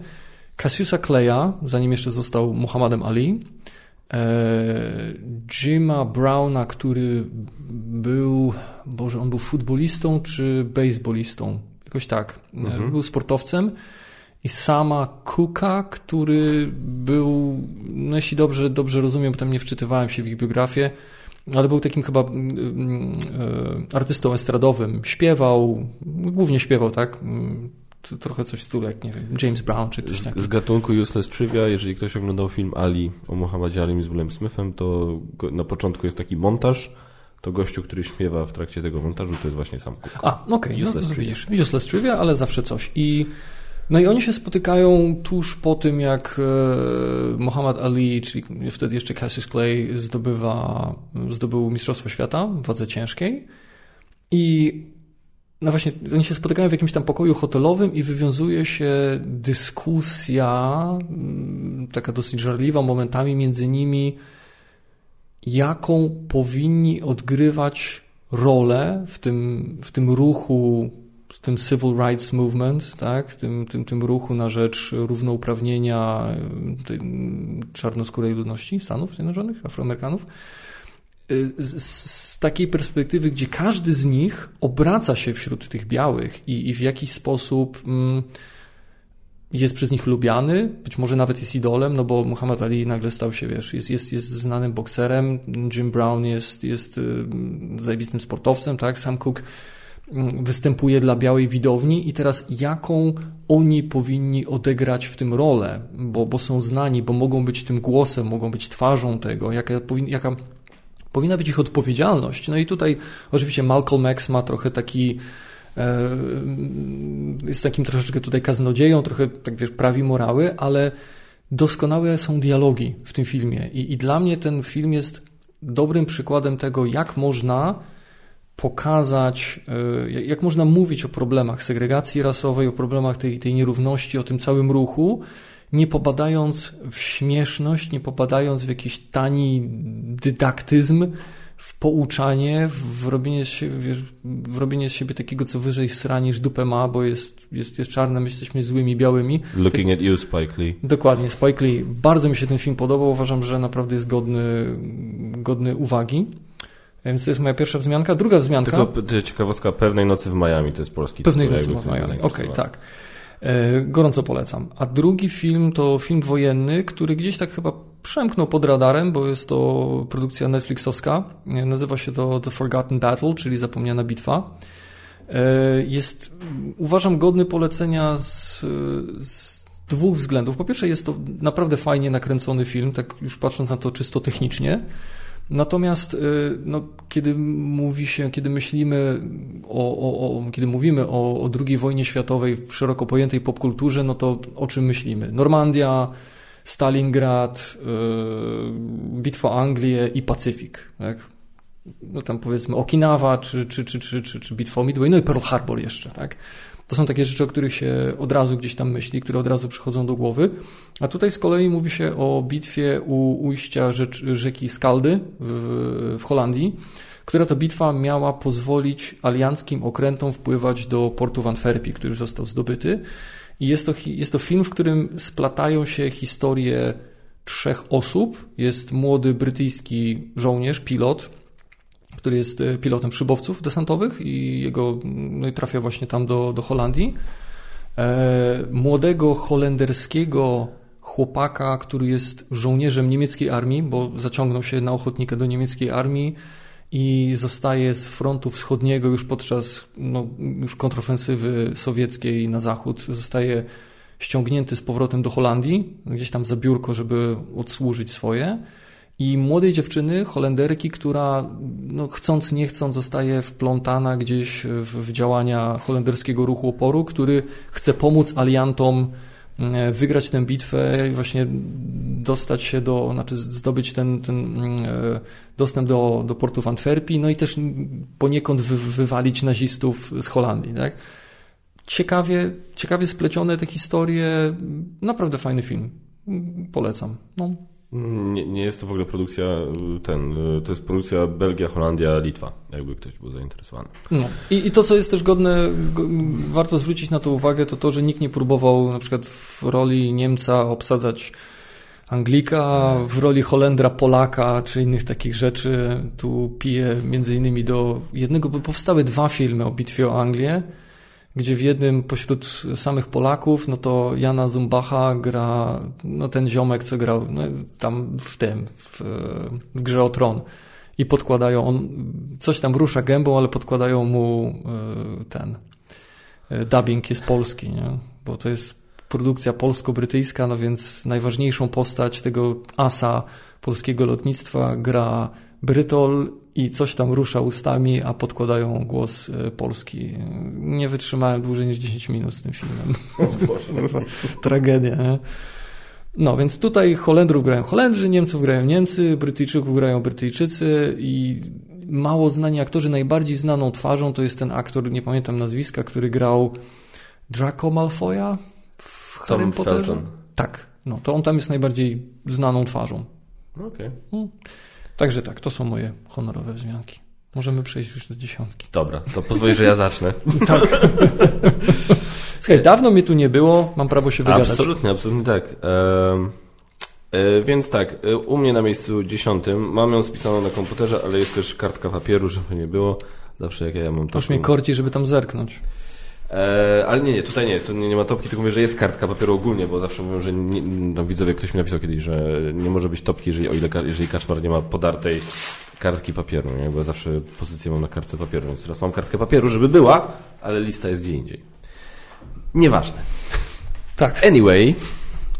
Cassiusa Claya, zanim jeszcze został Muhammadem Ali, e, Jima Browna, który był, Boże, on był futbolistą czy baseballistą? Jakoś tak. E, Był sportowcem. I sama Cooka, który był, no jeśli dobrze, dobrze rozumiem, bo tam nie wczytywałem się w ich biografię, ale był takim chyba mm, mm, e, artystą estradowym. Śpiewał, głównie śpiewał, tak? Mm, Trochę coś w stylu jak, nie wiem, James Brown czy ktoś Z, taki. z gatunku Useless Trivia, jeżeli ktoś oglądał film Ali o Muhammadzie Alim z Willem Smithem, to na początku jest taki montaż, to gościu, który śpiewa w trakcie tego montażu, to jest właśnie sam Cook. A, okej, no, Useless no trivia. widzisz, useless trivia, ale zawsze coś. I, no i oni się spotykają tuż po tym, jak e, Muhammad Ali, czyli wtedy jeszcze Cassius Clay, zdobywa, zdobył Mistrzostwo Świata w wadze ciężkiej. I no właśnie, oni się spotykają w jakimś tam pokoju hotelowym i wywiązuje się dyskusja, taka dosyć żarliwa momentami między nimi, jaką powinni odgrywać rolę w tym, w tym ruchu, w tym civil rights movement, tak? tym, tym, tym ruchu na rzecz równouprawnienia tej czarnoskórej ludności Stanów Zjednoczonych, Afroamerykanów. Y, Z, z takiej perspektywy, gdzie każdy z nich obraca się wśród tych białych i, i w jakiś sposób mm, jest przez nich lubiany, być może nawet jest idolem, no bo Muhammad Ali nagle stał się, wiesz, jest, jest, jest znanym bokserem, Jim Brown jest, jest y, zajebistym sportowcem, tak, Sam Cooke mm, występuje dla białej widowni i teraz jaką oni powinni odegrać w tym rolę, bo, bo są znani, bo mogą być tym głosem, mogą być twarzą tego, jaka, jaka powinna być ich odpowiedzialność. No i tutaj oczywiście Malcolm X ma trochę taki jest takim troszeczkę tutaj kaznodzieją, trochę tak wiesz, prawi morały, ale doskonałe są dialogi w tym filmie. I, i dla mnie ten film jest dobrym przykładem tego, jak można pokazać, e, jak- jak można mówić o problemach segregacji rasowej, o problemach tej, tej nierówności, o tym całym ruchu, nie popadając w śmieszność, nie popadając w jakiś tani dydaktyzm, w pouczanie, w robienie z siebie, wiesz, w robienie z siebie takiego, co wyżej sra niż dupę ma, bo jest, jest, jest czarne, my jesteśmy złymi, białymi. Looking at you, Spike Lee. Dokładnie, Spike Lee. Bardzo mi się ten film podobał. Uważam, że naprawdę jest godny, godny uwagi. Więc to jest moja pierwsza wzmianka. Druga wzmianka. Tylko ciekawostka Pewnej Nocy w Miami, to jest polski Pewnej tytuł, nocy w Miami. Okej, zainteresowało. tak. E, Gorąco polecam. A drugi film to film wojenny, który gdzieś tak chyba przemknął pod radarem, bo jest to produkcja Netflixowska. E, Nazywa się to The Forgotten Battle, czyli Zapomniana Bitwa. E, Jest, uważam, godny polecenia z, z dwóch względów. Po pierwsze, jest to naprawdę fajnie nakręcony film, tak już patrząc na to czysto technicznie. Natomiast y, no, kiedy mówi się, kiedy myślimy o, o, o kiedy mówimy o, o II wojnie światowej w szeroko pojętej popkulturze, no to o czym myślimy? Normandia, Stalingrad, y, Bitwa Anglię i Pacyfik, tak? No tam powiedzmy Okinawa, czy, czy, czy, czy, czy, czy Bitwa o Midway, no i Pearl Harbor jeszcze, tak? To są takie rzeczy, o których się od razu gdzieś tam myśli, które od razu przychodzą do głowy. A tutaj z kolei mówi się o bitwie u ujścia rzeki Skaldy w, w Holandii, która to bitwa miała pozwolić alianckim okrętom wpływać do portu w Antwerpii, który został zdobyty. I jest to, jest to film, w którym splatają się historie trzech osób. Jest młody brytyjski żołnierz, pilot, który jest e, pilotem szybowców desantowych i jego no i trafia właśnie tam do, do Holandii. E, młodego holenderskiego chłopaka, który jest żołnierzem niemieckiej armii, bo zaciągnął się na ochotnika do niemieckiej armii i zostaje z frontu wschodniego już podczas no, już kontrofensywy sowieckiej na zachód, zostaje ściągnięty z powrotem do Holandii, gdzieś tam za biurko, żeby odsłużyć swoje. I młodej dziewczyny, Holenderki, która no, chcąc nie chcąc zostaje wplątana gdzieś w, w działania holenderskiego ruchu oporu, który chce pomóc aliantom wygrać tę bitwę i właśnie dostać się do, znaczy zdobyć ten, ten e, dostęp do, do portu w Antwerpii, no i też poniekąd wy, wywalić nazistów z Holandii, tak? ciekawie, ciekawie splecione te historie. Naprawdę fajny film. Polecam. No. Nie, nie jest to w ogóle produkcja y, ten, y, to jest produkcja Belgia, Holandia, Litwa, jakby ktoś był zainteresowany. No. I, I to, co jest też godne, go, warto zwrócić na to uwagę, to to, że nikt nie próbował na przykład w roli Niemca obsadzać Anglika, w roli Holendra Polaka, czy innych takich rzeczy. Tu piję między innymi do jednego, bo powstały dwa filmy o bitwie o Anglię gdzie w jednym pośród samych Polaków, no to Jana Zumbacha gra, no ten ziomek, co grał no, tam w tym, w, w grze o tron. I podkładają, on coś tam rusza gębą, ale podkładają mu e, ten e, dubbing jest polski, nie? bo to jest produkcja polsko-brytyjska, no więc najważniejszą postać tego asa polskiego lotnictwa gra Brytol i coś tam rusza ustami, a podkładają głos e, polski. Nie wytrzymałem dłużej niż 10 minut z tym filmem. [laughs] Tragedia. Nie? No, więc tutaj Holendrów grają Holendrzy, Niemców grają Niemcy, Brytyjczyków grają Brytyjczycy i mało znani aktorzy. Najbardziej znaną twarzą to jest ten aktor, nie pamiętam nazwiska, który grał Draco Malfoya w Harry Tom Potterze. Felton. Tak, no to on tam jest najbardziej znaną twarzą. Okej. Okay. Także tak, to są moje honorowe wzmianki. Możemy przejść już do dziesiątki. Dobra, to pozwól, że ja zacznę. [laughs] tak. Słuchaj, dawno mnie tu nie było, mam prawo się wygadać. Absolutnie, absolutnie tak. E, więc tak, e, u mnie na miejscu dziesiątym, mam ją spisaną na komputerze, ale jest też kartka papieru, żeby nie było. Zawsze jak ja mam to. Aż mnie korci, żeby tam zerknąć. E, ale nie, nie, tutaj nie, tu nie, nie ma topki, tylko mówię, że jest kartka papieru ogólnie, bo zawsze mówią, że nie, no, widzowie, ktoś mi napisał kiedyś, że nie może być topki, jeżeli, o ile, jeżeli kaczmar nie ma podartej kartki papieru, nie? bo zawsze pozycję mam na kartce papieru, więc teraz mam kartkę papieru, żeby była, ale lista jest gdzie indziej. Nieważne. Tak. Anyway,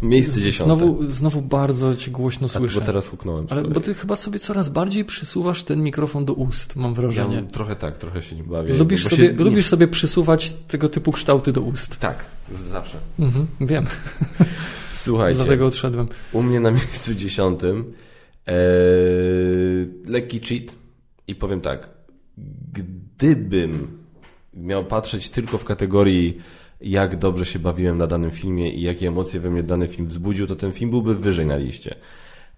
Miejsce dziesiąte. Znowu, znowu bardzo cię głośno słyszę. Tak, bo teraz huknąłem. Ale bo ty chyba sobie coraz bardziej przysuwasz ten mikrofon do ust, mam wrażenie. Ja trochę tak, trochę się nie bawię. Lubisz, sobie, się... lubisz sobie przysuwać tego typu kształty do ust. Tak, zawsze. Mhm, wiem. [laughs] Słuchajcie. Dlatego odszedłem. U mnie na miejscu dziesiątym ee, lekki cheat i powiem tak. Gdybym miał patrzeć tylko w kategorii jak dobrze się bawiłem na danym filmie i jakie emocje we mnie dany film wzbudził, to ten film byłby wyżej na liście.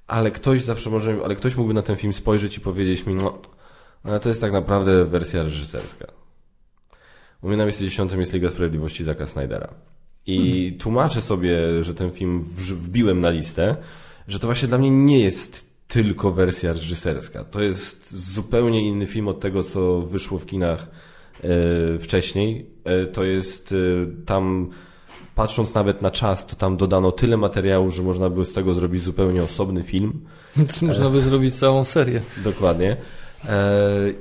Ale ktoś zawsze może, ale ktoś mógłby na ten film spojrzeć i powiedzieć mi, no, ale to jest tak naprawdę wersja reżyserska. U mnie na miejscu dziesiątym jest Liga Sprawiedliwości Zaka Snydera. I mhm. tłumaczę sobie, że ten film wbiłem na listę, że to właśnie dla mnie nie jest tylko wersja reżyserska. To jest zupełnie inny film od tego, co wyszło w kinach wcześniej. E, to jest e, tam, patrząc nawet na czas, to tam dodano tyle materiału, że można by z tego zrobić zupełnie osobny film. Można by zrobić całą serię. Dokładnie.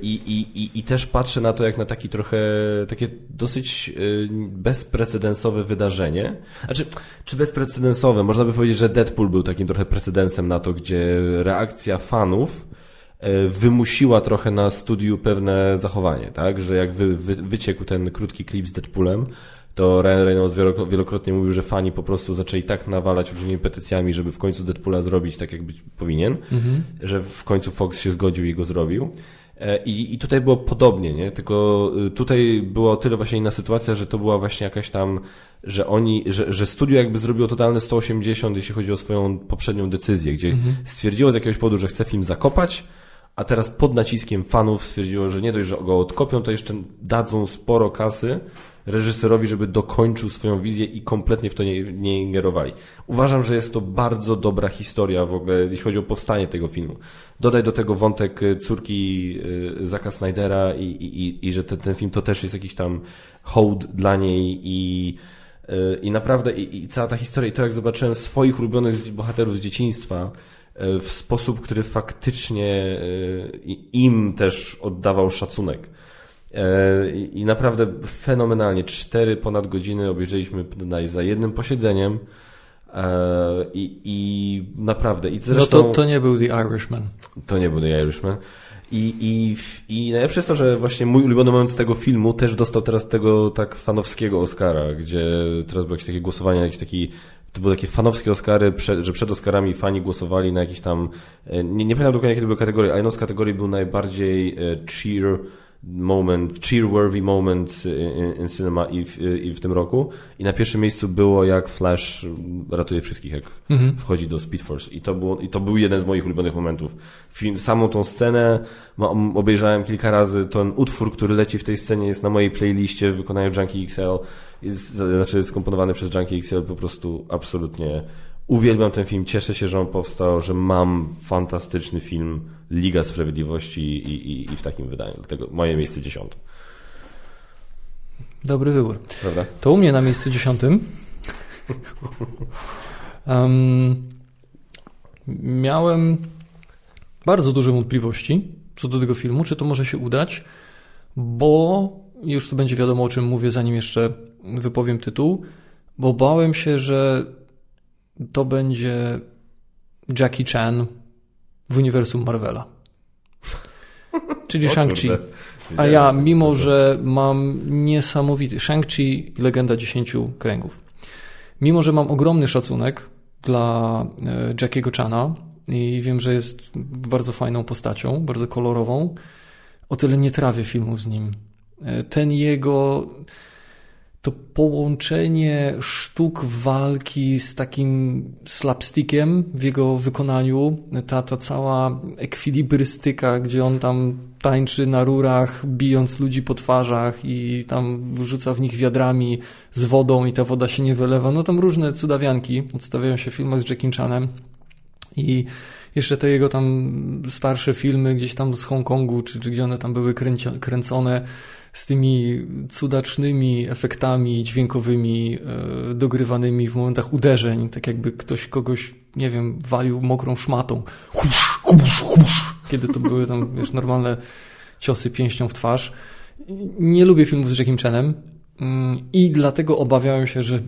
I, i, i, I też patrzę na to jak na taki trochę, takie dosyć bezprecedensowe wydarzenie. Znaczy, czy bezprecedensowe? Można by powiedzieć, że Deadpool był takim trochę precedensem na to, gdzie reakcja fanów E, wymusiła trochę na studiu pewne zachowanie, tak? Że jak wy, wy, wyciekł ten krótki klip z Deadpoolem, to Ryan Reynolds wielokrotnie mówił, że fani po prostu zaczęli tak nawalać różnymi petycjami, żeby w końcu Deadpoola zrobić tak, jak być powinien, mhm. że w końcu Fox się zgodził i go zrobił. E, I, I tutaj było podobnie, nie? Tylko y, tutaj była o tyle właśnie inna sytuacja, że to była właśnie jakaś tam, że oni, że, że studio jakby zrobiło totalne 180, jeśli chodzi o swoją poprzednią decyzję, gdzie mhm. stwierdziło z jakiegoś powodu, że chce film zakopać, a teraz pod naciskiem fanów stwierdziło, że nie dość, że go odkopią, to jeszcze dadzą sporo kasy reżyserowi, żeby dokończył swoją wizję i kompletnie w to nie, nie ingerowali. Uważam, że jest to bardzo dobra historia w ogóle, jeśli chodzi o powstanie tego filmu. Dodaj do tego wątek y, córki y, Zaka Snydera i, i, i że ten, ten film to też jest jakiś tam hołd dla niej i y, i naprawdę, i, i cała ta historia, i to jak zobaczyłem swoich ulubionych bohaterów z dzieciństwa, w sposób, który faktycznie e, im też oddawał szacunek. E, I naprawdę fenomenalnie. Cztery ponad godziny obejrzeliśmy za jednym posiedzeniem. I, i naprawdę. I zresztą, no to, to nie był The Irishman. To nie był The Irishman. I, i, I najlepsze jest to, że właśnie mój ulubiony moment z tego filmu też dostał teraz tego tak fanowskiego Oscara, gdzie teraz było jakieś takie głosowanie, jakiś taki to były takie fanowskie Oscary, że przed Oscarami fani głosowali na jakieś tam, e, nie, nie pamiętam dokładnie jakie to były kategorie, ale jedną z kategorii był najbardziej e, cheer moment, cheer-worthy moment in, in cinema i w, i w tym roku. I na pierwszym miejscu było jak Flash ratuje wszystkich, jak mhm. wchodzi do Speed Force. I to, było, I to był jeden z moich ulubionych momentów. Film, samą tą scenę obejrzałem kilka razy. Ten utwór, który leci w tej scenie jest na mojej playliście w wykonaniu Junkie XL. Jest, znaczy skomponowany przez Junkie XL po prostu absolutnie Uwielbiam ten film, cieszę się, że on powstał, że mam fantastyczny film Liga Sprawiedliwości i, i, i w takim wydaniu. Dlatego moje miejsce dziesiąte. Dobry wybór. Prawda? To u mnie na miejscu dziesiątym um, miałem bardzo duże wątpliwości co do tego filmu, czy to może się udać, bo już tu będzie wiadomo o czym mówię, zanim jeszcze wypowiem tytuł, bo bałem się, że to będzie Jackie Chan w uniwersum Marvela. Czyli Shang-Chi. A ja, mimo że mam niesamowity Shang-Chi Legenda Dziesięciu Kręgów. Mimo, że mam ogromny szacunek dla e, Jackiego Chana i wiem, że jest bardzo fajną postacią, bardzo kolorową, o tyle nie trawię filmów z nim. E, ten jego to połączenie sztuk walki z takim slapstickiem w jego wykonaniu, ta, ta cała ekwilibrystyka, gdzie on tam tańczy na rurach, bijąc ludzi po twarzach i tam wrzuca w nich wiadrami z wodą i ta woda się nie wylewa. No tam różne cudawianki odstawiają się w filmach z Jackie Chanem i jeszcze te jego tam starsze filmy gdzieś tam z Hongkongu, czy, czy gdzie one tam były kręcone, z tymi cudacznymi efektami dźwiękowymi e, dogrywanymi w momentach uderzeń, tak jakby ktoś kogoś, nie wiem, walił mokrą szmatą. Husz, husz, husz. Kiedy to były tam, wiesz, normalne ciosy pięścią w twarz. Nie lubię filmów z Jackiem Chanem mm, i dlatego obawiałem się, że,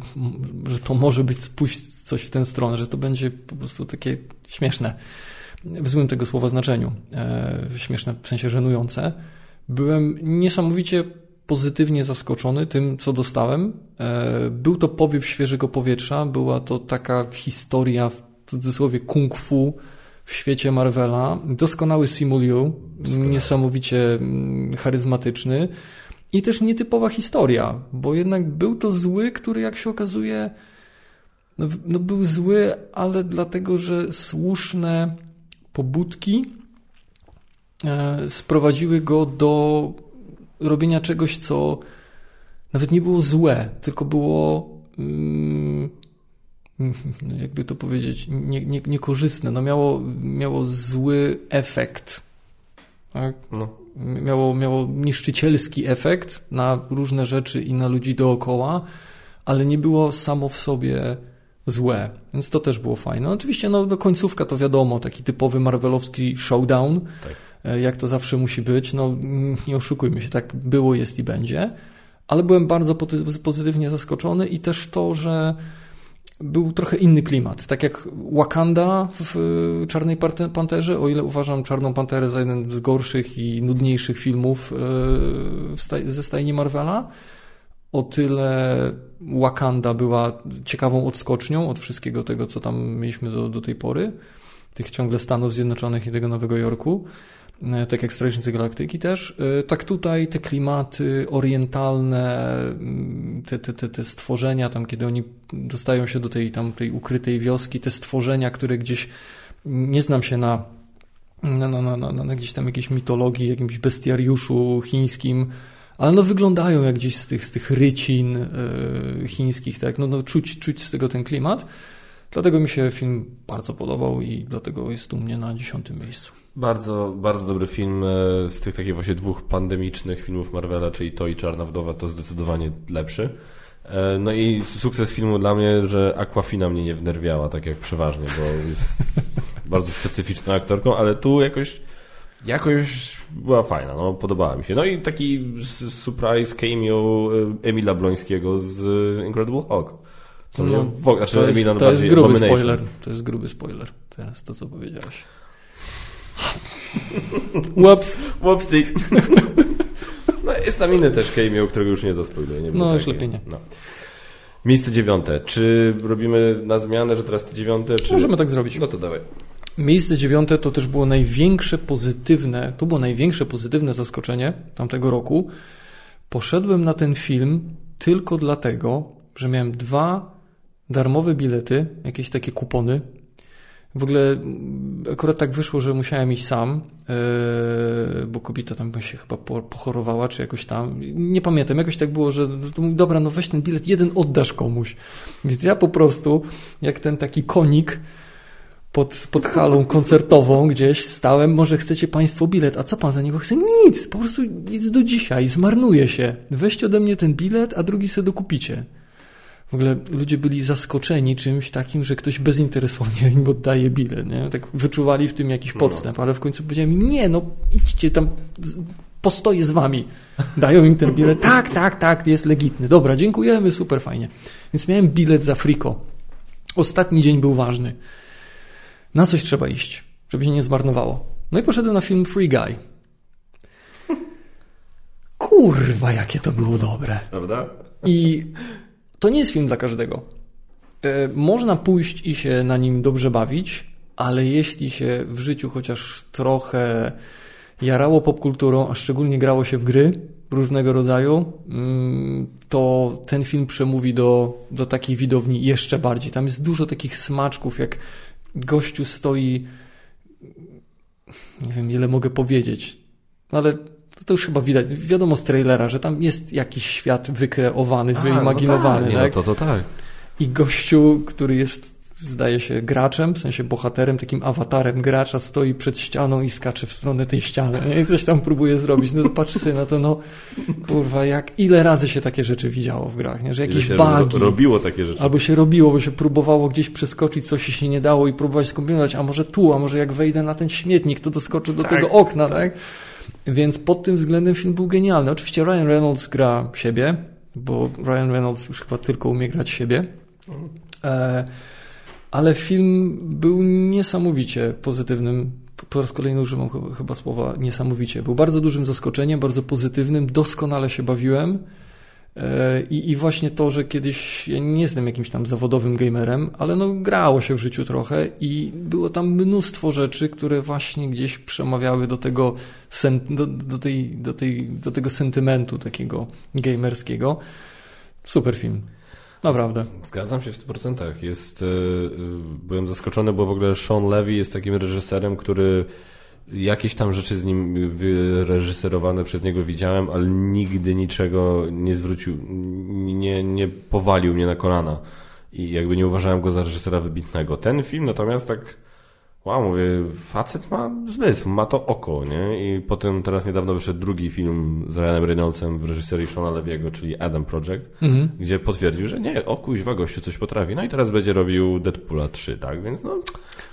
że to może być pójść coś w tę stronę, że to będzie po prostu takie śmieszne. W złym tego słowa znaczeniu. E, śmieszne w sensie żenujące byłem niesamowicie pozytywnie zaskoczony tym, co dostałem. E, był to powiew świeżego powietrza, była to taka historia w cudzysłowie kung fu w świecie Marvela. Doskonały Simu Liu, niesamowicie mm, charyzmatyczny i też nietypowa historia, bo jednak był to zły, który jak się okazuje, no, no był zły, ale dlatego, że słuszne pobudki sprowadziły go do robienia czegoś, co nawet nie było złe, tylko było mm, [laughs] jakby to powiedzieć, nie, nie, niekorzystne. No miało, miało zły efekt. Tak? No. Miało, miało niszczycielski efekt na różne rzeczy i na ludzi dookoła, ale nie było samo w sobie złe. Więc to też było fajne. Oczywiście no, końcówka to wiadomo, taki typowy marvelowski showdown. Tak E, jak to zawsze musi być. No, nie oszukujmy się, tak było, jest i będzie. Ale byłem bardzo pozytywnie zaskoczony i też to, że był trochę inny klimat. Tak jak Wakanda w Czarnej Panterze, o ile uważam Czarną Panterę za jeden z gorszych i nudniejszych filmów e, ze stajni Marvela, o tyle Wakanda była ciekawą odskocznią od wszystkiego tego, co tam mieliśmy do, do tej pory, tych ciągle Stanów Zjednoczonych i tego Nowego Jorku. E, tak jak Strażnicy Galaktyki też. E, tak tutaj te klimaty orientalne, mm, te, te, te, te stworzenia, tam kiedy oni dostają się do tej, tam, tej ukrytej wioski, te stworzenia, które gdzieś, nie znam się na, na, na, na, na, na gdzieś tam jakiejś mitologii, jakimś bestiariuszu chińskim, ale no wyglądają jak gdzieś z tych, z tych rycin yy, chińskich, tak? No, no czuć, czuć z tego ten klimat. Dlatego mi się film bardzo podobał i dlatego jest u mnie na dziesiątym miejscu. Bardzo, bardzo dobry film e, z tych takich właśnie dwóch pandemicznych filmów Marvela, czyli to i Czarna Wdowa, to zdecydowanie lepszy. E, no i sukces filmu dla mnie, że Aquafina mnie nie wnerwiała, tak jak przeważnie, bo jest [laughs] bardzo specyficzną aktorką, ale tu jakoś jakoś była fajna, no podobała mi się. No i taki surprise cameo e, Emila Blońskiego z Incredible Hulk. Co no, mnie, w, znaczy to jest, to jest gruby spoiler. To jest gruby spoiler. Teraz to, co powiedziałeś. Whoops. Whoopsie. [laughs] No jest tam inny też cameo, którego już nie zaspoiluję. Nie no już lepiej nie. No. Miejsce dziewiąte. Czy robimy na zmianę, że teraz to dziewiąte? Czy... Możemy tak zrobić. No to dawaj. Miejsce dziewiąte to też było największe pozytywne, to było największe pozytywne zaskoczenie tamtego roku. Poszedłem na ten film tylko dlatego, że miałem dwa darmowe bilety, jakieś takie kupony. W ogóle akurat tak wyszło, że musiałem iść sam, yy, bo kobieta tam się chyba pochorowała, czy jakoś tam. Nie pamiętam, jakoś tak było, że no dobra, no weź ten bilet, jeden oddasz komuś. Więc ja po prostu, jak ten taki konik, pod, pod halą koncertową gdzieś stałem, może chcecie Państwo bilet, a co Pan za niego chce? Nic, po prostu nic do dzisiaj, zmarnuje się. Weźcie ode mnie ten bilet, a drugi sobie dokupicie. W ogóle ludzie byli zaskoczeni czymś takim, że ktoś bezinteresownie im oddaje bilet, nie? Tak wyczuwali w tym jakiś no. podstęp, ale w końcu powiedziałem nie, no idźcie tam, postoję z wami. Dają im ten bilet, tak, tak, tak, jest legitny. Dobra, dziękujemy, super fajnie. Więc miałem bilet za friko. Ostatni dzień był ważny. Na coś trzeba iść, żeby się nie zmarnowało. No i poszedłem na film Free Guy. Kurwa, jakie to było dobre. Prawda? I to nie jest film dla każdego. E, można pójść i się na nim dobrze bawić, ale jeśli się w życiu chociaż trochę jarało popkulturą, a szczególnie grało się w gry różnego rodzaju, mm, to ten film przemówi do, do takiej widowni jeszcze bardziej. Tam jest dużo takich smaczków, jak gościu stoi, nie wiem ile mogę powiedzieć, no to już chyba widać, wiadomo z trailera, że tam jest jakiś świat wykreowany, A, wyimaginowany. No tak, tak? No to, to tak. I gościu, który jest zdaje się graczem, w sensie bohaterem, takim awatarem gracza stoi przed ścianą i skacze w stronę tej ściany nie? i coś tam próbuje zrobić. No to patrz sobie na to, no kurwa, jak ile razy się takie rzeczy widziało w grach, nie? że jakieś bugi. robiło takie rzeczy. Albo się robiło, bo się próbowało gdzieś przeskoczyć, coś się nie dało i próbować skombinować, a może tu, a może jak wejdę na ten śmietnik, to doskoczę do tak, tego okna, tak. tak? Więc pod tym względem film był genialny. Oczywiście Ryan Reynolds gra siebie, bo Ryan Reynolds już chyba tylko umie grać siebie. E, ale film był niesamowicie pozytywnym. Po raz kolejny używam chyba słowa niesamowicie. Był bardzo dużym zaskoczeniem, bardzo pozytywnym, doskonale się bawiłem. E, I, I właśnie to, że kiedyś ja nie jestem jakimś tam zawodowym gamerem, ale no grało się w życiu trochę i było tam mnóstwo rzeczy, które właśnie gdzieś przemawiały do tego, do, do, tej, do, tej, do tego sentymentu takiego gamerskiego. Super film. Naprawdę. Zgadzam się w 100%. Jest, yy, byłem zaskoczony, bo w ogóle Sean Levy jest takim reżyserem, który jakieś tam rzeczy z nim wyreżyserowane przez niego widziałem, ale nigdy niczego nie zwrócił, nie, nie powalił mnie na kolana. I jakby nie uważałem go za reżysera wybitnego. Ten film natomiast tak wow, mówię, facet ma zmysł, ma to oko, nie? I potem teraz niedawno wyszedł drugi film z Ryanem Reynoldsem w reżyserii Shona Leviego, czyli Adam Project, mhm. gdzie potwierdził, że nie, o kuźwa, gościu coś potrafi. No i teraz będzie robił Deadpoola 3, tak? Więc no...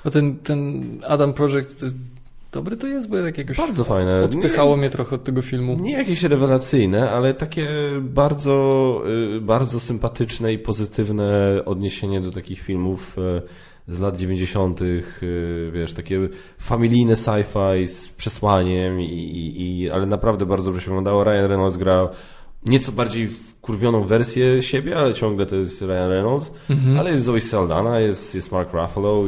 no ten, ten Adam Project Dobry to jest, bo jakiegoś bardzo fajne. Odpychało nie, mnie trochę od tego filmu. Nie jakieś rewelacyjne, ale takie bardzo, y, bardzo sympatyczne i pozytywne odniesienie do takich filmów y, z lat 90., y, wiesz, takie familijne sci-fi z przesłaniem, i, i, i, ale naprawdę bardzo dobrze się wyglądało. Ryan Reynolds gra nieco bardziej wkurwioną wersję siebie, ale ciągle to jest Ryan Reynolds, mhm. ale jest Zoe Saldana, jest, jest Mark Ruffalo,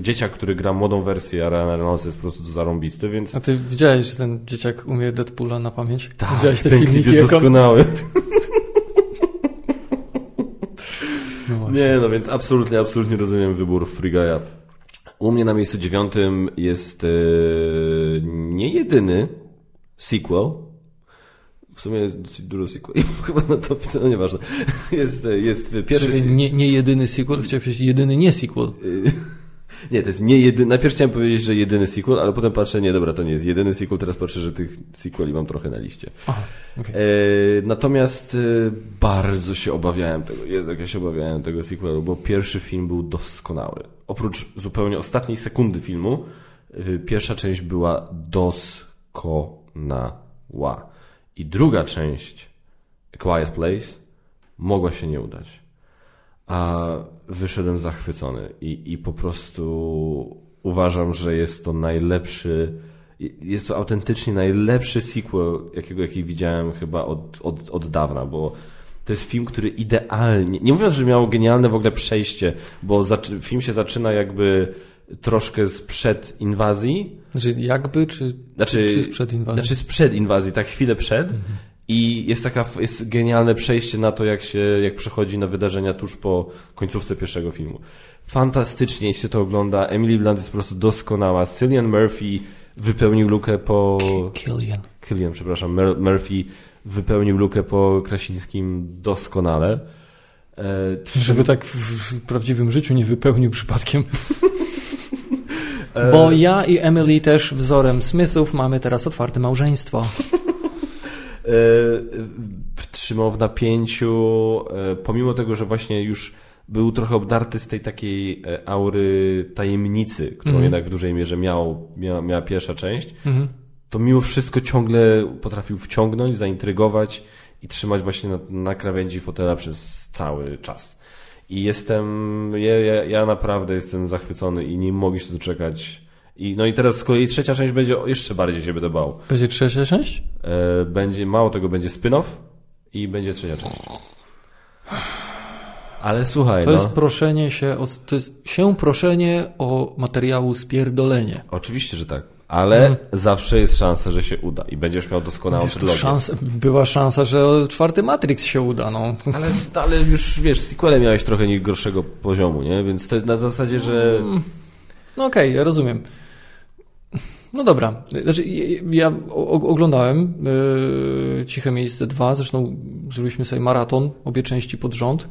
dzieciak, który gra młodą wersję, a Ryan Reynolds jest po prostu zarąbisty, więc... A ty widziałeś, że ten dzieciak umie Deadpoola na pamięć? Tak, widziałeś te filmiki? jest doskonały. No nie, no więc absolutnie, absolutnie rozumiem wybór Frigaya. U mnie na miejscu dziewiątym jest yy, nie jedyny sequel, w sumie dużo sequeli, [laughs] chyba na to no nieważne. [laughs] Jest, jest pierwszy... Nie, nie jedyny sequel, chciałem powiedzieć jedyny nie sequel. [laughs] Nie, to jest nie jedyny. Najpierw chciałem powiedzieć, że jedyny sequel, ale potem patrzę, nie, dobra, to nie jest jedyny sequel, teraz patrzę, że tych sequeli mam trochę na liście. Aha, okay. e, natomiast e, bardzo się obawiałem tego, jest jak ja się obawiałem tego sequelu, bo pierwszy film był doskonały. Oprócz zupełnie ostatniej sekundy filmu, e, pierwsza część była doskonała. I druga część, A Quiet Place, mogła się nie udać. A wyszedłem zachwycony i, i po prostu uważam, że jest to najlepszy, jest to autentycznie najlepszy sequel, jakiego jaki widziałem chyba od, od, od dawna, bo to jest film, który idealnie, nie mówiąc, że miał genialne w ogóle przejście, bo film się zaczyna jakby troszkę sprzed inwazji. Znaczy jakby, czy, Znaczy, czy sprzed inwazji? Znaczy sprzed inwazji, tak chwilę przed. I jest taka, jest genialne przejście na to, jak się, jak przechodzi na wydarzenia tuż po końcówce pierwszego filmu. Fantastycznie się to ogląda. Emily Blunt jest po prostu doskonała. Cillian Murphy wypełnił lukę po... Killian. Killian, przepraszam, Mur- Murphy wypełnił lukę po Krasińskim doskonale. E, Żeby tak w prawdziwym życiu nie wypełnił przypadkiem. [laughs] E, Bo ja i Emily też wzorem Smithów mamy teraz otwarte małżeństwo. e, trzymał w napięciu, e, pomimo tego, że właśnie już był trochę obdarty z tej takiej aury tajemnicy, którą Mhm. jednak w dużej mierze miał, miała, miała pierwsza część, Mhm. to mimo wszystko ciągle potrafił wciągnąć, zaintrygować i trzymać właśnie na, na krawędzi fotela przez cały czas. I jestem, ja, ja, ja naprawdę jestem zachwycony i nie mogę się doczekać. I, no i teraz z kolei trzecia część będzie jeszcze bardziej się będę bał. Będzie trzecia część? E, będzie, mało tego, będzie spin-off i będzie trzecia część. Ale słuchaj, To no, jest proszenie się, o, to jest się proszenie o materiału spierdolenie. oczywiście, że tak. Ale zawsze jest szansa, że się uda i będziesz miał doskonałą trylogię. szans, była szansa, że czwarty Matrix się uda, no. [laughs] Ale, ale już wiesz, sequele miałeś trochę nie gorszego poziomu, nie? Więc to jest na zasadzie, że. No okej, ja rozumiem. No dobra, znaczy ja- oglądałem yy, Ciche Miejsce 2, zresztą zrobiliśmy sobie maraton, obie części pod rząd.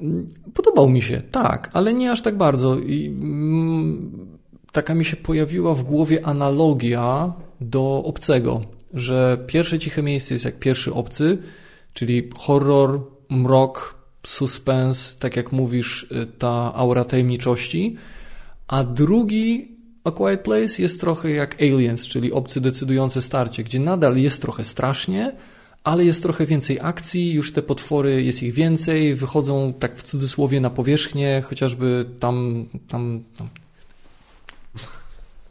Mm, Podobał mi się, tak, ale nie aż tak bardzo. I mm, taka mi się pojawiła w głowie analogia do obcego, że pierwsze Ciche Miejsce jest jak pierwszy obcy, czyli horror, mrok, suspens, tak jak mówisz, y, ta aura tajemniczości. A drugi A Quiet Place jest trochę jak Aliens, czyli obcy decydujące starcie, gdzie nadal jest trochę strasznie, ale jest trochę więcej akcji, już te potwory jest ich więcej, wychodzą tak w cudzysłowie na powierzchnię, chociażby tam, tam, tam.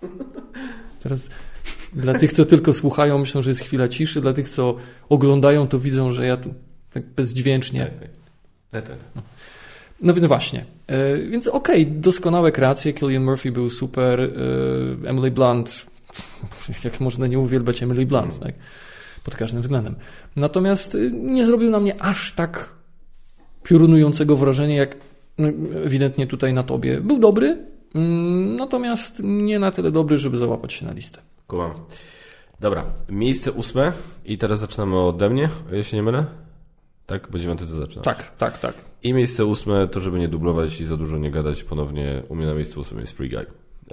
[laughs] Teraz dla tych, co tylko słuchają, myślą, że jest chwila ciszy, dla tych, co oglądają, to widzą, że ja tu tak bezdźwięcznie Tak, tak. Tak, no więc właśnie. E, Więc okej, doskonałe kreacje. Killian Murphy był super. e, Emily Blunt. [laughs] Jak można nie uwielbiać Emily Blunt, tak? Pod każdym względem. Natomiast e, nie zrobił na mnie aż tak piorunującego wrażenia, jak no, ewidentnie tutaj na tobie. Był dobry, natomiast nie na tyle dobry, żeby załapać się na listę. Kumam. Dobra, miejsce ósme i teraz zaczynamy ode mnie, się nie mylę. Tak, bo dziewiąty to zaczyna. Tak, tak, tak. I miejsce ósme, to żeby nie dublować i za dużo nie gadać, ponownie u mnie na miejscu ósmym jest Free Guy.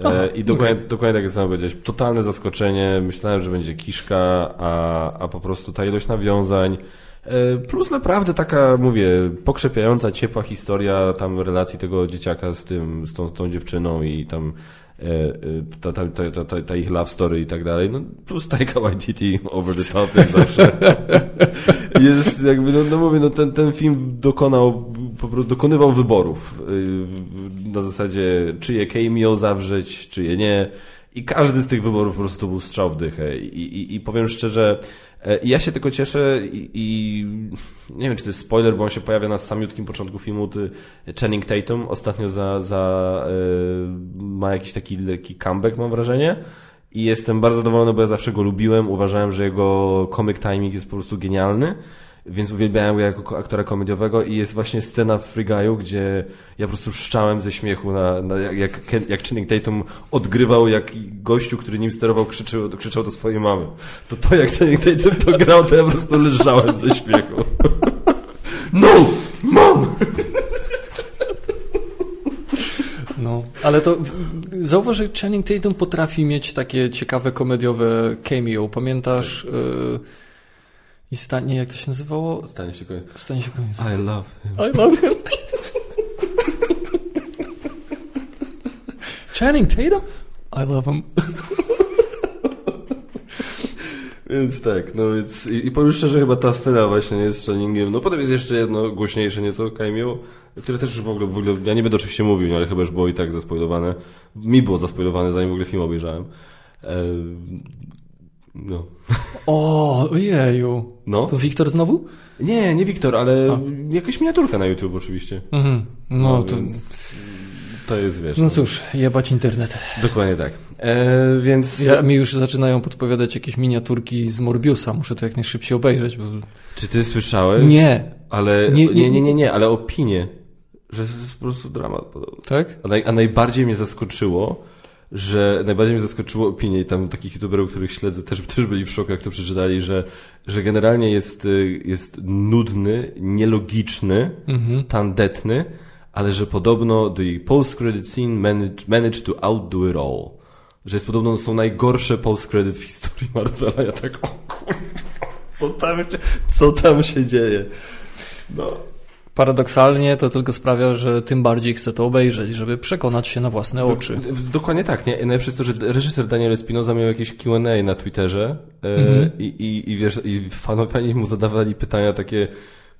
Aha, E, I dokładnie, dokładnie tak jak sam powiedziałeś, totalne zaskoczenie, myślałem, że będzie kiszka, a, a po prostu ta ilość nawiązań, plus naprawdę taka, mówię, pokrzepiająca, ciepła historia tam relacji tego dzieciaka z tym, z tą, z tą dziewczyną i tam e, e, ta, ta, ta, ta, ta, ich love story i tak dalej, no plus Taika Waititi over the top jak zawsze. [laughs] jest jakby, no, no mówię, no ten, ten film dokonał, po prostu dokonywał wyborów y, na zasadzie czyje cameo zawrzeć, czyje nie. I każdy z tych wyborów po prostu był strzał w dychę. I, i, i powiem szczerze, e, ja się tylko cieszę i, i nie wiem, czy to jest spoiler, bo on się pojawia na samiutkim początku filmu, ty, Channing Tatum ostatnio za, za e, ma jakiś taki lekki comeback, mam wrażenie. I jestem bardzo zadowolony, bo ja zawsze go lubiłem. Uważałem, że jego comic timing jest po prostu genialny, więc uwielbiałem go jako aktora komediowego i jest właśnie scena w Free Guy'u, gdzie ja po prostu szczałem ze śmiechu, na, na jak, jak, Channing Tatum odgrywał, jak gościu, który nim sterował, krzyczał, krzyczał do swojej mamy. To to, jak Channing Tatum to grał, to ja po prostu leżałem ze śmiechu. [laughs] No! Mom! No, ale to zauważ, że Channing Tatum potrafi mieć takie ciekawe komediowe cameo. Pamiętasz yy, i stanie, jak to się nazywało? Stanie się koniec. Stanie się koniec. I love him. I love him. [laughs] Channing Tatum? I love him. [laughs] Więc tak, no więc i, i powiem szczerze, chyba ta scena właśnie nie jest z Channingiem. No potem jest jeszcze jedno głośniejsze nieco cameo, które też już w ogóle, w ogóle ja nie będę oczywiście mówił, nie, ale chyba już było i tak zaspoilowane. Mi było zaspoilowane, zanim w ogóle film obejrzałem. No. O, ojeju. No. To Wiktor znowu? Nie, nie Wiktor, ale jakaś miniaturka na YouTube oczywiście. Mhm. No, to... więc to jest, wiesz... No cóż, jebać internet. Dokładnie tak. E, więc... Ja, mi już zaczynają podpowiadać jakieś miniaturki z Morbiusa. Muszę to jak najszybciej obejrzeć, bo... Czy ty słyszałeś? Nie. Ale... Nie, Nie, nie- nie, nie, ale opinie, że to jest po prostu dramat. Tak? A, naj, a najbardziej mnie zaskoczyło, że najbardziej mnie zaskoczyło opinie i tam takich youtuberów, których śledzę, też, też byli w szoku, jak to przeczytali, że, że generalnie jest, y, jest nudny, nielogiczny, Mhm. tandetny, ale że podobno the post-credit scene managed, managed to outdo it all. Że jest podobno są najgorsze post-credit w historii Marvela. Ja tak, o kurwa, co tam się, co tam się dzieje? No. Paradoksalnie to tylko sprawia, że tym bardziej chcę to obejrzeć, żeby przekonać się na własne oczy. Dok- Dokładnie tak. Nie? Najlepsze jest to, że reżyser Daniel Espinoza miał jakieś Q&A na Twitterze e, Mhm. i, i, i wiesz, i fan- fani mu zadawali pytania takie,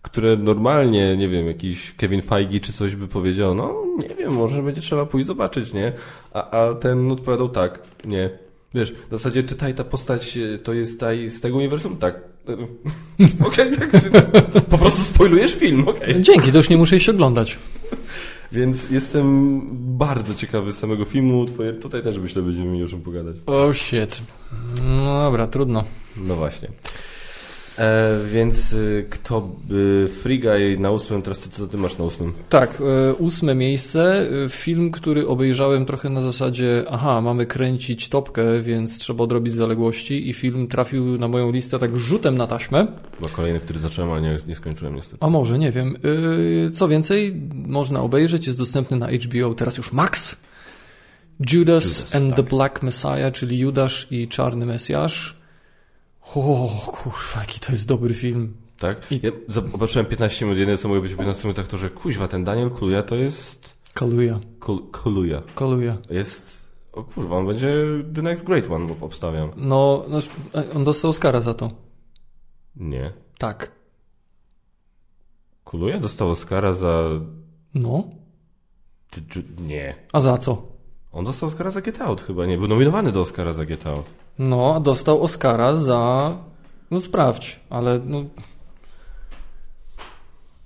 które normalnie, nie wiem, jakiś Kevin Feige czy coś by powiedział, no nie wiem, może będzie trzeba pójść zobaczyć, nie? A, a ten odpowiadał tak, nie. Wiesz, w zasadzie czytaj ta postać, e, to jest ta z tego uniwersum? Tak. [laughs] Okej, tak. Po prostu spoilujesz film, okej. Dzięki, to już nie muszę iść oglądać. Więc jestem bardzo ciekawy samego filmu. Twoje, tutaj też myślę, będziemy mieli o czym pogadać. Oh shit. No dobra, trudno. No właśnie. E, więc y, kto by Guy na ósmym, teraz co, ty masz na ósmym? Tak, e, ósme miejsce. Film, który obejrzałem trochę na zasadzie, aha, mamy kręcić topkę, więc trzeba odrobić zaległości i film trafił na moją listę tak rzutem na taśmę. Bo kolejny, który zacząłem, ale nie, nie skończyłem niestety. A może, nie wiem. E, Co więcej, można obejrzeć, jest dostępny na HBO teraz już Max. Judas, Judas, and tak. the Black Messiah, czyli Judasz i Czarny Mesjasz. O, kurwa, jaki to jest dobry film. Tak? I- Ja zobaczyłem 15 minut, jedyne co mogę być po 15 minutach to, że kuźwa, ten Daniel Kluja to jest... Kaluja, Kuluja. kaluja. Jest... O kurwa, on będzie the next great one, bo obstawiam. No, no, on dostał Oscara za to. Nie. Tak. Kuluja dostał Oscara za... No. Nie. A za co? On dostał Oscara za Get Out chyba, nie? Był nominowany do Oscara za Get Out. No, a dostał Oscara za. No sprawdź, ale no,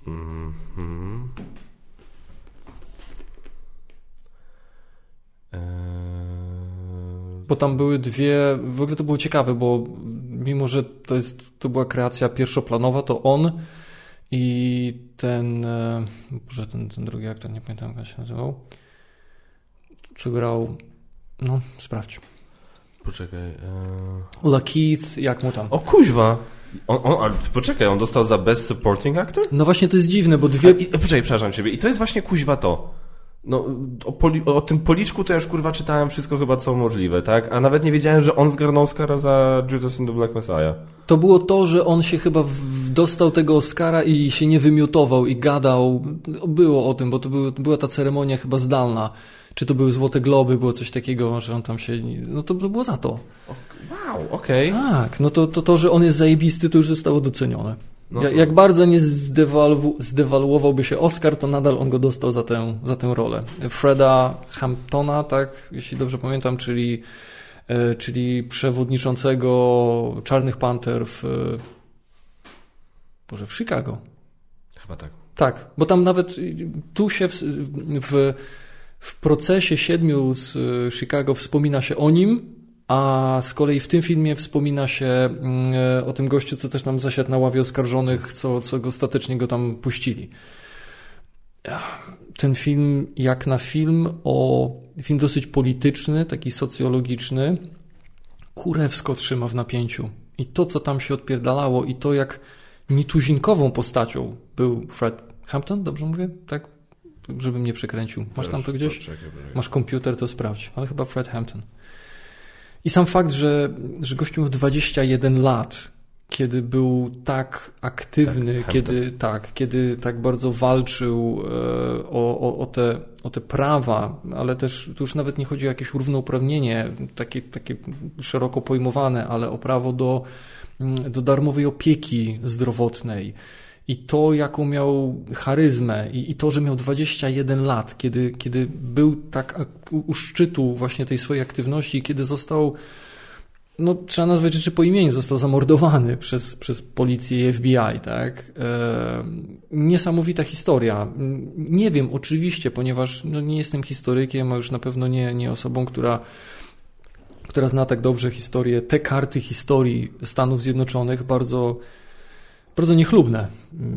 Mhm. Eee, bo tam były dwie. W ogóle to było ciekawe, bo mimo, że to, jest, to była kreacja pierwszoplanowa, to on i ten. e, Boże, ten, ten drugi aktor, nie pamiętam jak się nazywał. Co grał. No, sprawdź. Poczekaj. Eee... Lakeith, jak mu tam. O kuźwa! On, on, ale poczekaj, on dostał za Best Supporting Actor? No właśnie to jest dziwne, bo A, dwie. i, poczekaj, przepraszam ciebie. I to jest właśnie kuźwa to. No, o, poli, o tym policzku to ja już kurwa czytałem wszystko chyba co możliwe, tak? A nawet nie wiedziałem, że on zgarnął Oscara za Judas and the Black Messiah. To było to, że on się chyba w- dostał tego Oscara i się nie wymiotował i gadał. Było o tym, bo to był, była ta ceremonia chyba zdalna. Czy to były Złote Globy, było coś takiego, że on tam się... No to, było za to. Wow, okej. Tak, no to, to to, że on jest zajebisty, to już zostało docenione. No to- jak bardzo nie zdewalu, zdewaluowałby się Oscar, to nadal on go dostał za tę, za tę rolę. Freda Hamptona, tak, jeśli dobrze pamiętam, czyli, e, czyli przewodniczącego Czarnych Panter w, e, Boże, w Chicago. Chyba tak. Tak, bo tam nawet tu się w, w, w procesie siedmiu z y, Chicago wspomina się o nim, a z kolei w tym filmie wspomina się mm, e, o tym gościu, co też tam zasiadł na ławie oskarżonych, co, co ostatecznie go tam puścili. Ten film, jak na film, o film dosyć polityczny, taki socjologiczny, kurewsko trzyma w napięciu. I to, co tam się odpierdalało, i to, jak nietuzinkową postacią był Fred Hampton, dobrze mówię? Tak? Żebym nie przekręcił. Masz tam to gdzieś? Poczekaj. Masz komputer, to sprawdź. Ale chyba Fred Hampton. I sam fakt, że, że gościu miał 21 lat, kiedy był tak aktywny, Tak, kiedy tak, kiedy tak bardzo walczył e, o, o, o, te, o te prawa, ale też tu już nawet nie chodzi o jakieś równouprawnienie, takie, takie szeroko pojmowane, ale o prawo do, mm, do darmowej opieki zdrowotnej. I to, jaką miał charyzmę, i, i to, że miał 21 lat, kiedy, kiedy był tak ak- u, szczytu właśnie tej swojej aktywności, kiedy został no, trzeba nazwać rzeczy po imieniu, został zamordowany przez, przez policję i FBI, tak? Niesamowita historia. Nie wiem, oczywiście, ponieważ no, nie jestem historykiem, a już na pewno nie, nie osobą, która, która zna tak dobrze historię, te karty historii Stanów Zjednoczonych bardzo bardzo niechlubne,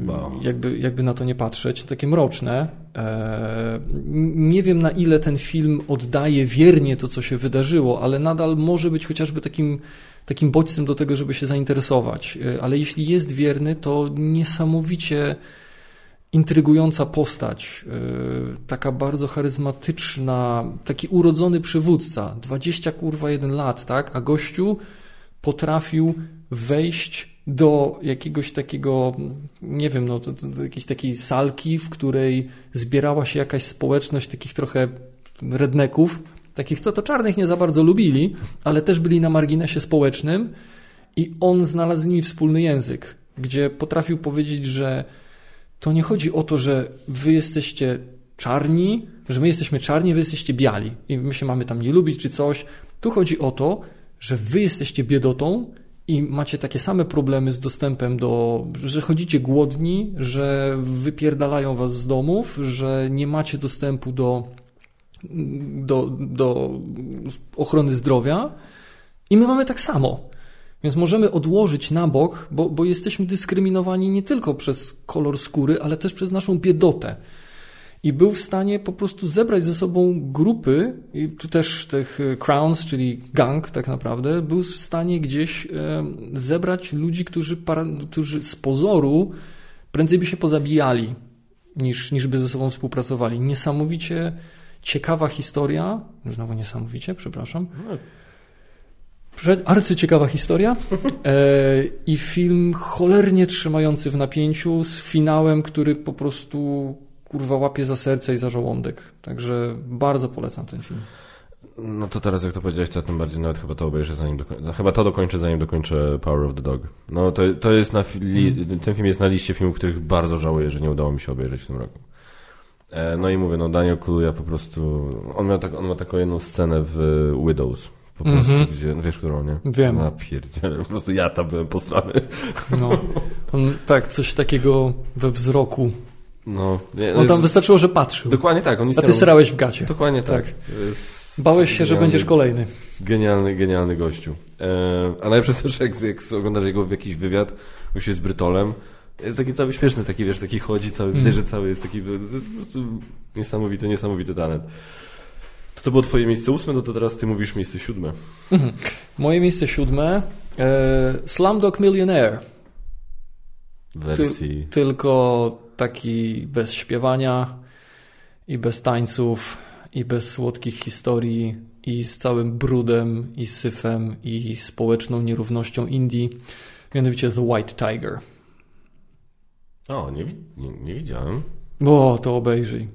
wow. jakby, jakby na to nie patrzeć, takie mroczne. E, nie wiem na ile ten film oddaje wiernie to, co się wydarzyło, ale nadal może być chociażby takim, takim bodźcem do tego, żeby się zainteresować. E, ale jeśli jest wierny, to niesamowicie intrygująca postać, e, taka bardzo charyzmatyczna, taki urodzony przywódca, 20 kurwa jeden lat, tak? A gościu potrafił wejść do jakiegoś takiego, nie wiem, no, jakiejś takiej salki, w której zbierała się jakaś społeczność takich trochę redneków, takich, co to czarnych nie za bardzo lubili, ale też byli na marginesie społecznym i on znalazł z nimi wspólny język, gdzie potrafił powiedzieć, że to nie chodzi o to, że wy jesteście czarni, że my jesteśmy czarni, wy jesteście biali i my się mamy tam nie lubić czy coś. Tu chodzi o to, że wy jesteście biedotą i macie takie same problemy z dostępem do, że chodzicie głodni, że wypierdalają was z domów, że nie macie dostępu do, do, do ochrony zdrowia i my mamy tak samo. Więc możemy odłożyć na bok, bo, bo jesteśmy dyskryminowani nie tylko przez kolor skóry, ale też przez naszą biedotę i był w stanie po prostu zebrać ze sobą grupy, i tu też tych e, Crowns, czyli gang tak naprawdę, był w stanie gdzieś e, zebrać ludzi, którzy, którzy z pozoru prędzej by się pozabijali, niż, niż by ze sobą współpracowali. Niesamowicie ciekawa historia, znowu niesamowicie, przepraszam. Arcyciekawa historia e, i film cholernie trzymający w napięciu z finałem, który po prostu kurwa łapie za serce i za żołądek. Także bardzo polecam ten film. No to teraz jak to powiedziałeś, to tym bardziej nawet chyba to obejrzę zanim dokończę. Chyba to dokończę zanim dokończę Power of the Dog. No to, to jest na li... mm. ten film jest na liście filmów, których bardzo żałuję, że nie udało mi się obejrzeć w tym roku. E, no i mówię, no Daniel Kaluuya po prostu, on, miał tak, on ma taką jedną scenę w Widows, po prostu, mm -hmm. gdzie, no wiesz, którą, nie? Wiem. Na pierdziele, po prostu ja tam byłem posrany. No, on, tak, coś takiego we wzroku no, nie, on tam wystarczyło, że patrzył. Dokładnie tak. On A ty srałeś w gacie. Dokładnie tak. tak. Bałeś się, że będziesz kolejny. Genialny, genialny gościu. E, a najlepsze jest że jak, jak oglądasz jego w jakiś wywiad, już jest Brytolem, jest taki cały śmieszny, taki wiesz, taki chodzi, cały, mm. że cały jest taki to jest po prostu niesamowity, niesamowity talent. To to było twoje miejsce ósme, no to teraz ty mówisz miejsce siódme. Mhm. Moje miejsce siódme e, Slumdog Millionaire. Wersji. Ty, tylko taki bez śpiewania i bez tańców i bez słodkich historii i z całym brudem i syfem i społeczną nierównością Indii, mianowicie The White Tiger. O, nie, nie, nie widziałem. O, to obejrzyj.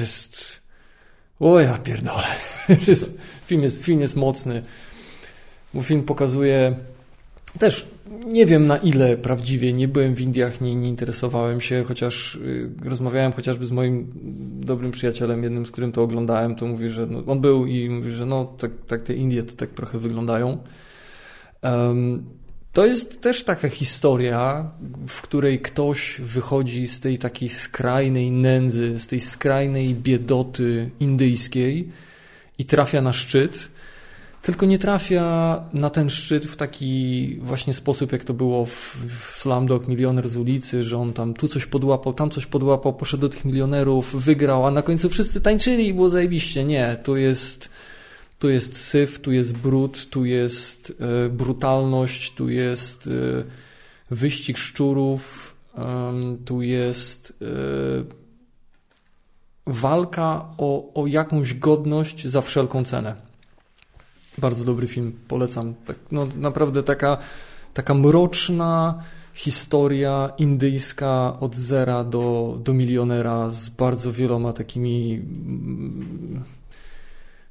Jest... O, ja pierdolę. [laughs] film, jest, film jest mocny. Bo film pokazuje też nie wiem na ile prawdziwie, nie byłem w Indiach, nie, nie interesowałem się, chociaż y, rozmawiałem chociażby z moim dobrym przyjacielem, jednym z którym to oglądałem, to mówi, że no, on był i mówi, że no tak, tak te Indie to tak trochę wyglądają. Um, to jest też taka historia, w której ktoś wychodzi z tej takiej skrajnej nędzy, z tej skrajnej biedoty indyjskiej i trafia na szczyt tylko nie trafia na ten szczyt w taki właśnie sposób, jak to było w, w Milioner z ulicy, że on tam tu coś podłapał, tam coś podłapał, poszedł do tych milionerów, wygrał, a na końcu wszyscy tańczyli i było zajebiście. Nie, tu jest, tu jest syf, tu jest brud, tu jest e, brutalność, tu jest e, wyścig szczurów, tu jest e, walka o, o jakąś godność za wszelką cenę. Bardzo dobry film, polecam. Tak, no, naprawdę taka, taka mroczna historia indyjska od zera do, do milionera z bardzo wieloma takimi mm,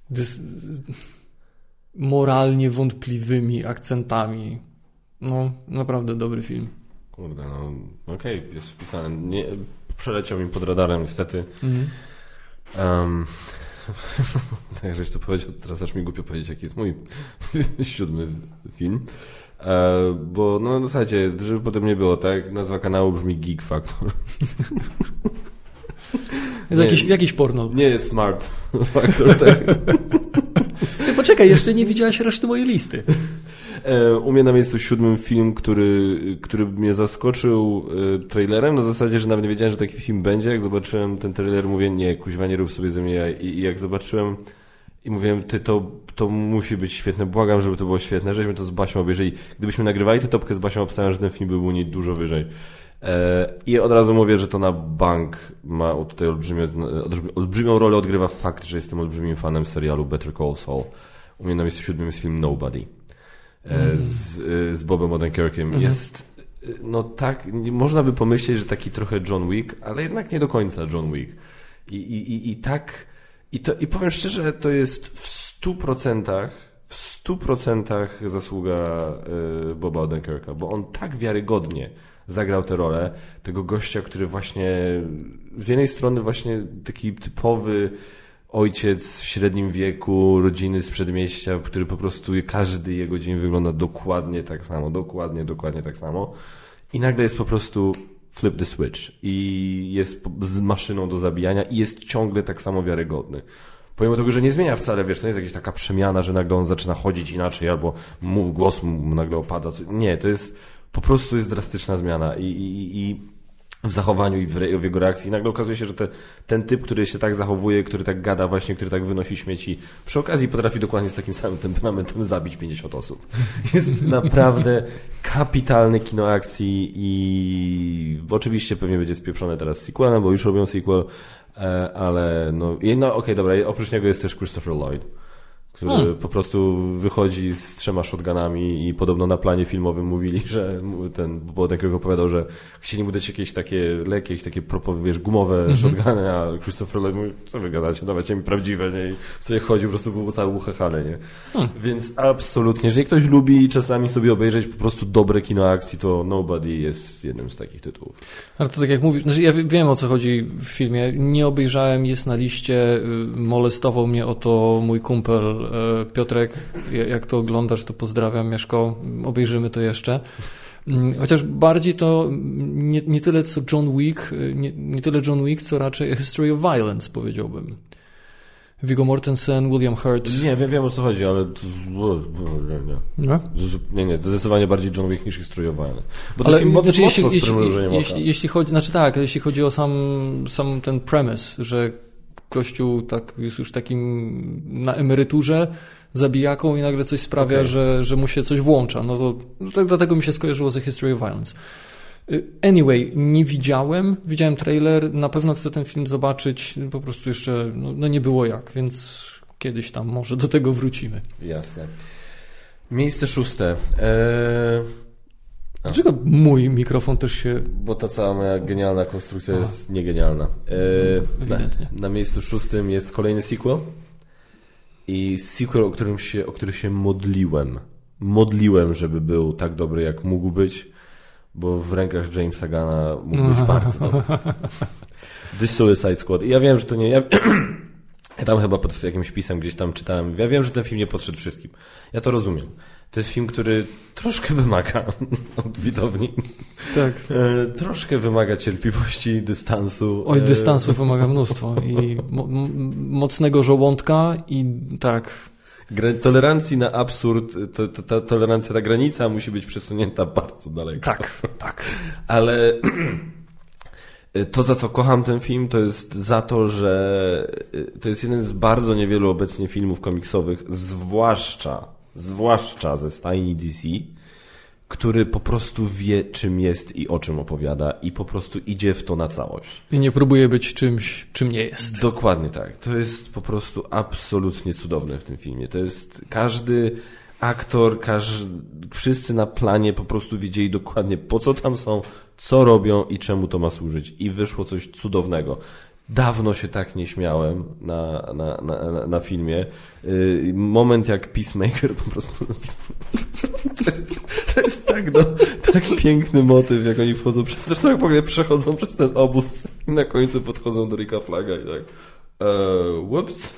dys, moralnie wątpliwymi akcentami. No, naprawdę dobry film. Kurde, no okej, okay, jest wpisany. Nie, przeleciał mi pod radarem niestety. Mhm. Um, [laughs] tak, żeś to powiedział, teraz aż mi głupio powiedzieć, jaki jest mój [laughs] siódmy film. E, bo no w zasadzie, żeby potem nie było, tak? Nazwa kanału brzmi Geek Factor. [laughs] Jest jakiś, jakiś porno. Nie jest Smart Factor, tak? Ty poczekaj, jeszcze nie widziałaś reszty mojej listy. E, u mnie na miejscu siódmym film, który, który mnie zaskoczył e, trailerem, na zasadzie, że nawet nie wiedziałem, że taki film będzie. Jak zobaczyłem ten trailer, mówię, nie, kuźwa, nie rób sobie ze mnie jaj. I, i jak zobaczyłem i mówiłem, ty, to, to musi być świetne, błagam, żeby to było świetne, żeśmy to z Basią obejrzeli. Gdybyśmy nagrywali tę topkę z Basią, obstawiam, że ten film by był nie dużo wyżej. E, I od razu mówię, że to na bank ma tutaj olbrzymią, olbrzymią rolę odgrywa fakt, że jestem olbrzymim fanem serialu Better Call Saul. U mnie na miejscu siódmym jest film Nobody mm. z, e, z Bobem Odenkirkiem. Mm. Jest no tak, można by pomyśleć, że taki trochę John Wick, ale jednak nie do końca John Wick. I, i, i, i tak, i, to, i powiem szczerze, to jest w stu procentach w stu procentach zasługa Boba Odenkirka, bo on tak wiarygodnie zagrał tę rolę tego gościa, który właśnie z jednej strony właśnie taki typowy ojciec w średnim wieku, rodziny z przedmieścia, który po prostu każdy jego dzień wygląda dokładnie tak samo, dokładnie, dokładnie tak samo. I nagle jest po prostu flip the switch i jest z maszyną do zabijania i jest ciągle tak samo wiarygodny. Pomimo tego, że nie zmienia wcale, wiesz, to nie jest jakaś taka przemiana, że nagle on zaczyna chodzić inaczej albo mu, głos mu nagle opada. Nie, to jest po prostu jest drastyczna zmiana i, i, i w zachowaniu i w, w, jego reakcji. I nagle okazuje się, że te, ten typ, który się tak zachowuje, który tak gada właśnie, który tak wynosi śmieci, przy okazji potrafi dokładnie z takim samym temperamentem zabić 50 osób. [laughs] Jest naprawdę kapitalny kino akcji i oczywiście pewnie będzie spieprzone teraz sequelem, bo już robią sequel, e, ale no, no okej, okay, dobra, oprócz niego jest też Christopher Lloyd który hmm. po prostu wychodzi z trzema shotgunami i podobno na planie filmowym mówili, że ten Bodek opowiadał, że chcieli mu dać jakieś takie lekkie, jakieś takie wiesz, gumowe mm -hmm. shotguny, a Christopher Lloyd mówi, co wy gadacie, dawajcie mi prawdziwe, nie? I sobie chodzi, po prostu był cały uchechany, nie? Hmm. Więc absolutnie, jeżeli ktoś lubi czasami sobie obejrzeć po prostu dobre kino akcji, to Nobody jest jednym z takich tytułów. Ale to tak jak mówisz, znaczy ja wiem o co chodzi w filmie, nie obejrzałem, jest na liście, y, molestował mnie o to mój kumpel Piotrek, jak to oglądasz, to pozdrawiam, Mieszko, obejrzymy to jeszcze. Mm, chociaż bardziej to nie, nie tyle co John Wick, e, nie, nie tyle John Wick, co raczej A History of Violence, powiedziałbym. Viggo Mortensen, William Hurt. Nie, wiem, wiem o co chodzi, ale to, nie, nie. nie, nie, to zdecydowanie bardziej John Wick niż History of Violence. Bo to ale, jest znaczy, jeśli, jeśli, jeśli, jeśli, chodzi, znaczy tak, jeśli chodzi o sam, sam ten premise, że Kościół tak, jest już takim na emeryturze, zabijaką i nagle coś sprawia, okay. że, że mu się coś włącza. No to tak dlatego mi się skojarzyło ze History of Violence. Y, anyway, nie widziałem, widziałem trailer, na pewno chcę ten film zobaczyć, po prostu jeszcze no, no nie było jak, więc kiedyś tam może do tego wrócimy. Jasne. Miejsce szóste. Eee... Dlaczego mój mikrofon też się... Bo ta cała moja genialna konstrukcja Aha. jest niegenialna. Ewidentnie. Na, na, miejscu szóstym jest kolejny sequel. I sequel, o którym się, o który się modliłem. Modliłem, żeby był tak dobry, jak mógł być, bo w rękach Jamesa Gana mógł być bardzo dobry. The Suicide Squad. I ja wiem, że to nie... Ja, [clears throat] ja tam chyba pod jakimś pisem gdzieś tam czytałem. Ja wiem, że ten film nie podszedł wszystkim. Ja to rozumiem. To jest film, który troszkę wymaga [laughs] od widowni. Tak. E, troszkę wymaga cierpliwości, dystansu. Oj, e, dystansu wymaga mnóstwo i [laughs] mo mocnego żołądka i tak. Tolerancji na absurd, to, to, ta tolerancja, ta granica musi być przesunięta bardzo daleko. Tak, tak. [laughs] Ale [clears throat] to, za co kocham ten film, to jest za to, że to jest jeden z bardzo niewielu obecnie filmów komiksowych, zwłaszcza zwłaszcza ze stajni DC, który po prostu wie, czym jest i o czym opowiada i po prostu idzie w to na całość. I nie próbuje być czymś, czym nie jest. Dokładnie tak. To jest po prostu absolutnie cudowne w tym filmie. To jest każdy aktor, każdy, wszyscy na planie po prostu wiedzieli dokładnie po co tam są, co robią i czemu to ma służyć. I wyszło coś cudownego. Dawno się tak nie śmiałem na, na, na, na filmie. Y, moment jak Peacemaker po prostu... [laughs] To jest, to jest tak, no, tak piękny motyw, jak oni wchodzą przez... Zresztą jak powiem, przechodzą przez ten obóz i na końcu podchodzą do Rika Flaga i tak... Eee, whoops.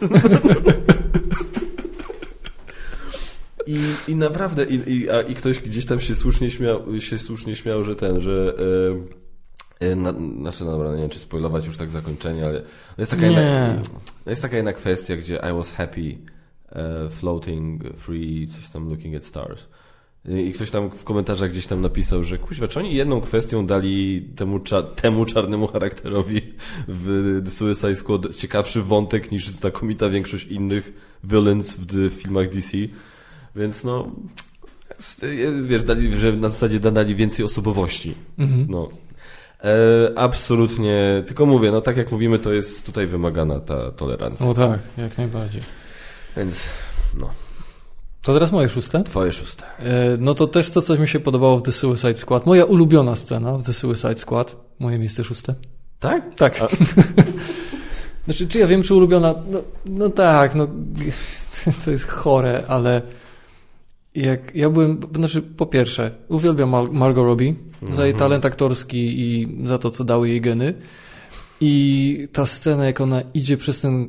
I, I naprawdę, i, i, a, i ktoś gdzieś tam się słusznie śmiał, się słusznie śmiał, że ten, że e, e, na, znaczy no dobra, nie wiem czy spoilować już tak zakończenie, ale jest taka, Nie. jedna, jest taka jedna kwestia, gdzie I was happy e, floating free, coś tam looking at stars. I ktoś tam w komentarzach gdzieś tam napisał, że kuźwa, czy oni jedną kwestią dali temu, cza temu czarnemu charakterowi w The Suicide Squad ciekawszy wątek niż znakomita większość innych villains w filmach DC. Więc no, wiesz, dali, że na zasadzie dali więcej osobowości. No. E, absolutnie, tylko mówię, no tak jak mówimy, to jest tutaj wymagana ta tolerancja. O tak, jak najbardziej. Więc, no, To teraz moje szóste. twoje szóste. E, No to też to, co mi się podobało w The Suicide Squad. Moja ulubiona scena w The Suicide Squad. Moje miejsce szóste. Tak? Tak. [laughs] znaczy, czy ja wiem, czy ulubiona? No, no tak, no [laughs] to jest chore, ale jak ja byłem, znaczy po pierwsze, uwielbiam Mar- Margot Robbie za jej talent aktorski i za to, co dały jej geny. I ta scena, jak ona idzie przez ten,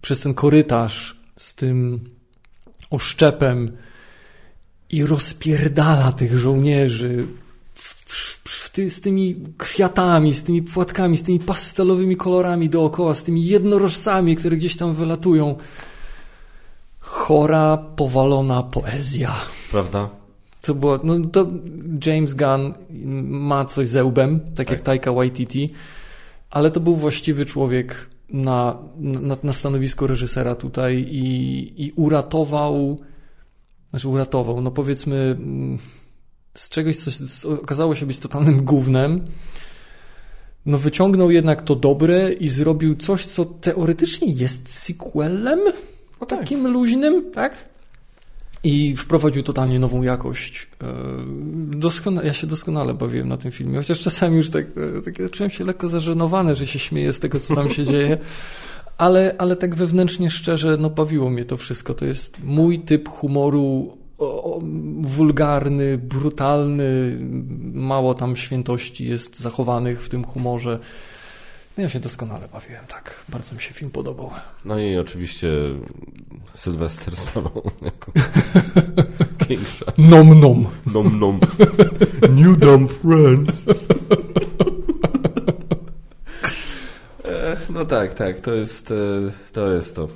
przez ten korytarz z tym oszczepem i rozpierdala tych żołnierzy ty, z tymi kwiatami, z tymi płatkami, z tymi pastelowymi kolorami dookoła, z tymi jednorożcami, które gdzieś tam wylatują. Chora, powalona poezja. Prawda? To było, no to James Gunn ma coś ze łbem, tak, jak Taika Waititi, ale to był właściwy człowiek na, na, na stanowisku reżysera tutaj i, i uratował, znaczy uratował, no powiedzmy z czegoś, co okazało się być totalnym gównem, no wyciągnął jednak to dobre i zrobił coś, co teoretycznie jest sequelem, No tak. takim luźnym, tak? I wprowadził totalnie nową jakość. E, Doskona, ja się doskonale bawiłem na tym filmie, chociaż czasami już tak, e, tak czułem się lekko zażenowany, że się śmieję z tego, co tam się dzieje. [laughs] Ale, ale tak wewnętrznie szczerze, no bawiło mnie to wszystko. To jest mój typ humoru o, o, wulgarny, brutalny, mało tam świętości jest zachowanych w tym humorze. No ja się doskonale bawiłem, tak. Bardzo mi się film podobał. No i oczywiście Sylwester Stallone jako [laughs] King Shark. Nom nom. Nom nom. New dumb friends. E, No tak, tak, to jest e, to. Jest to.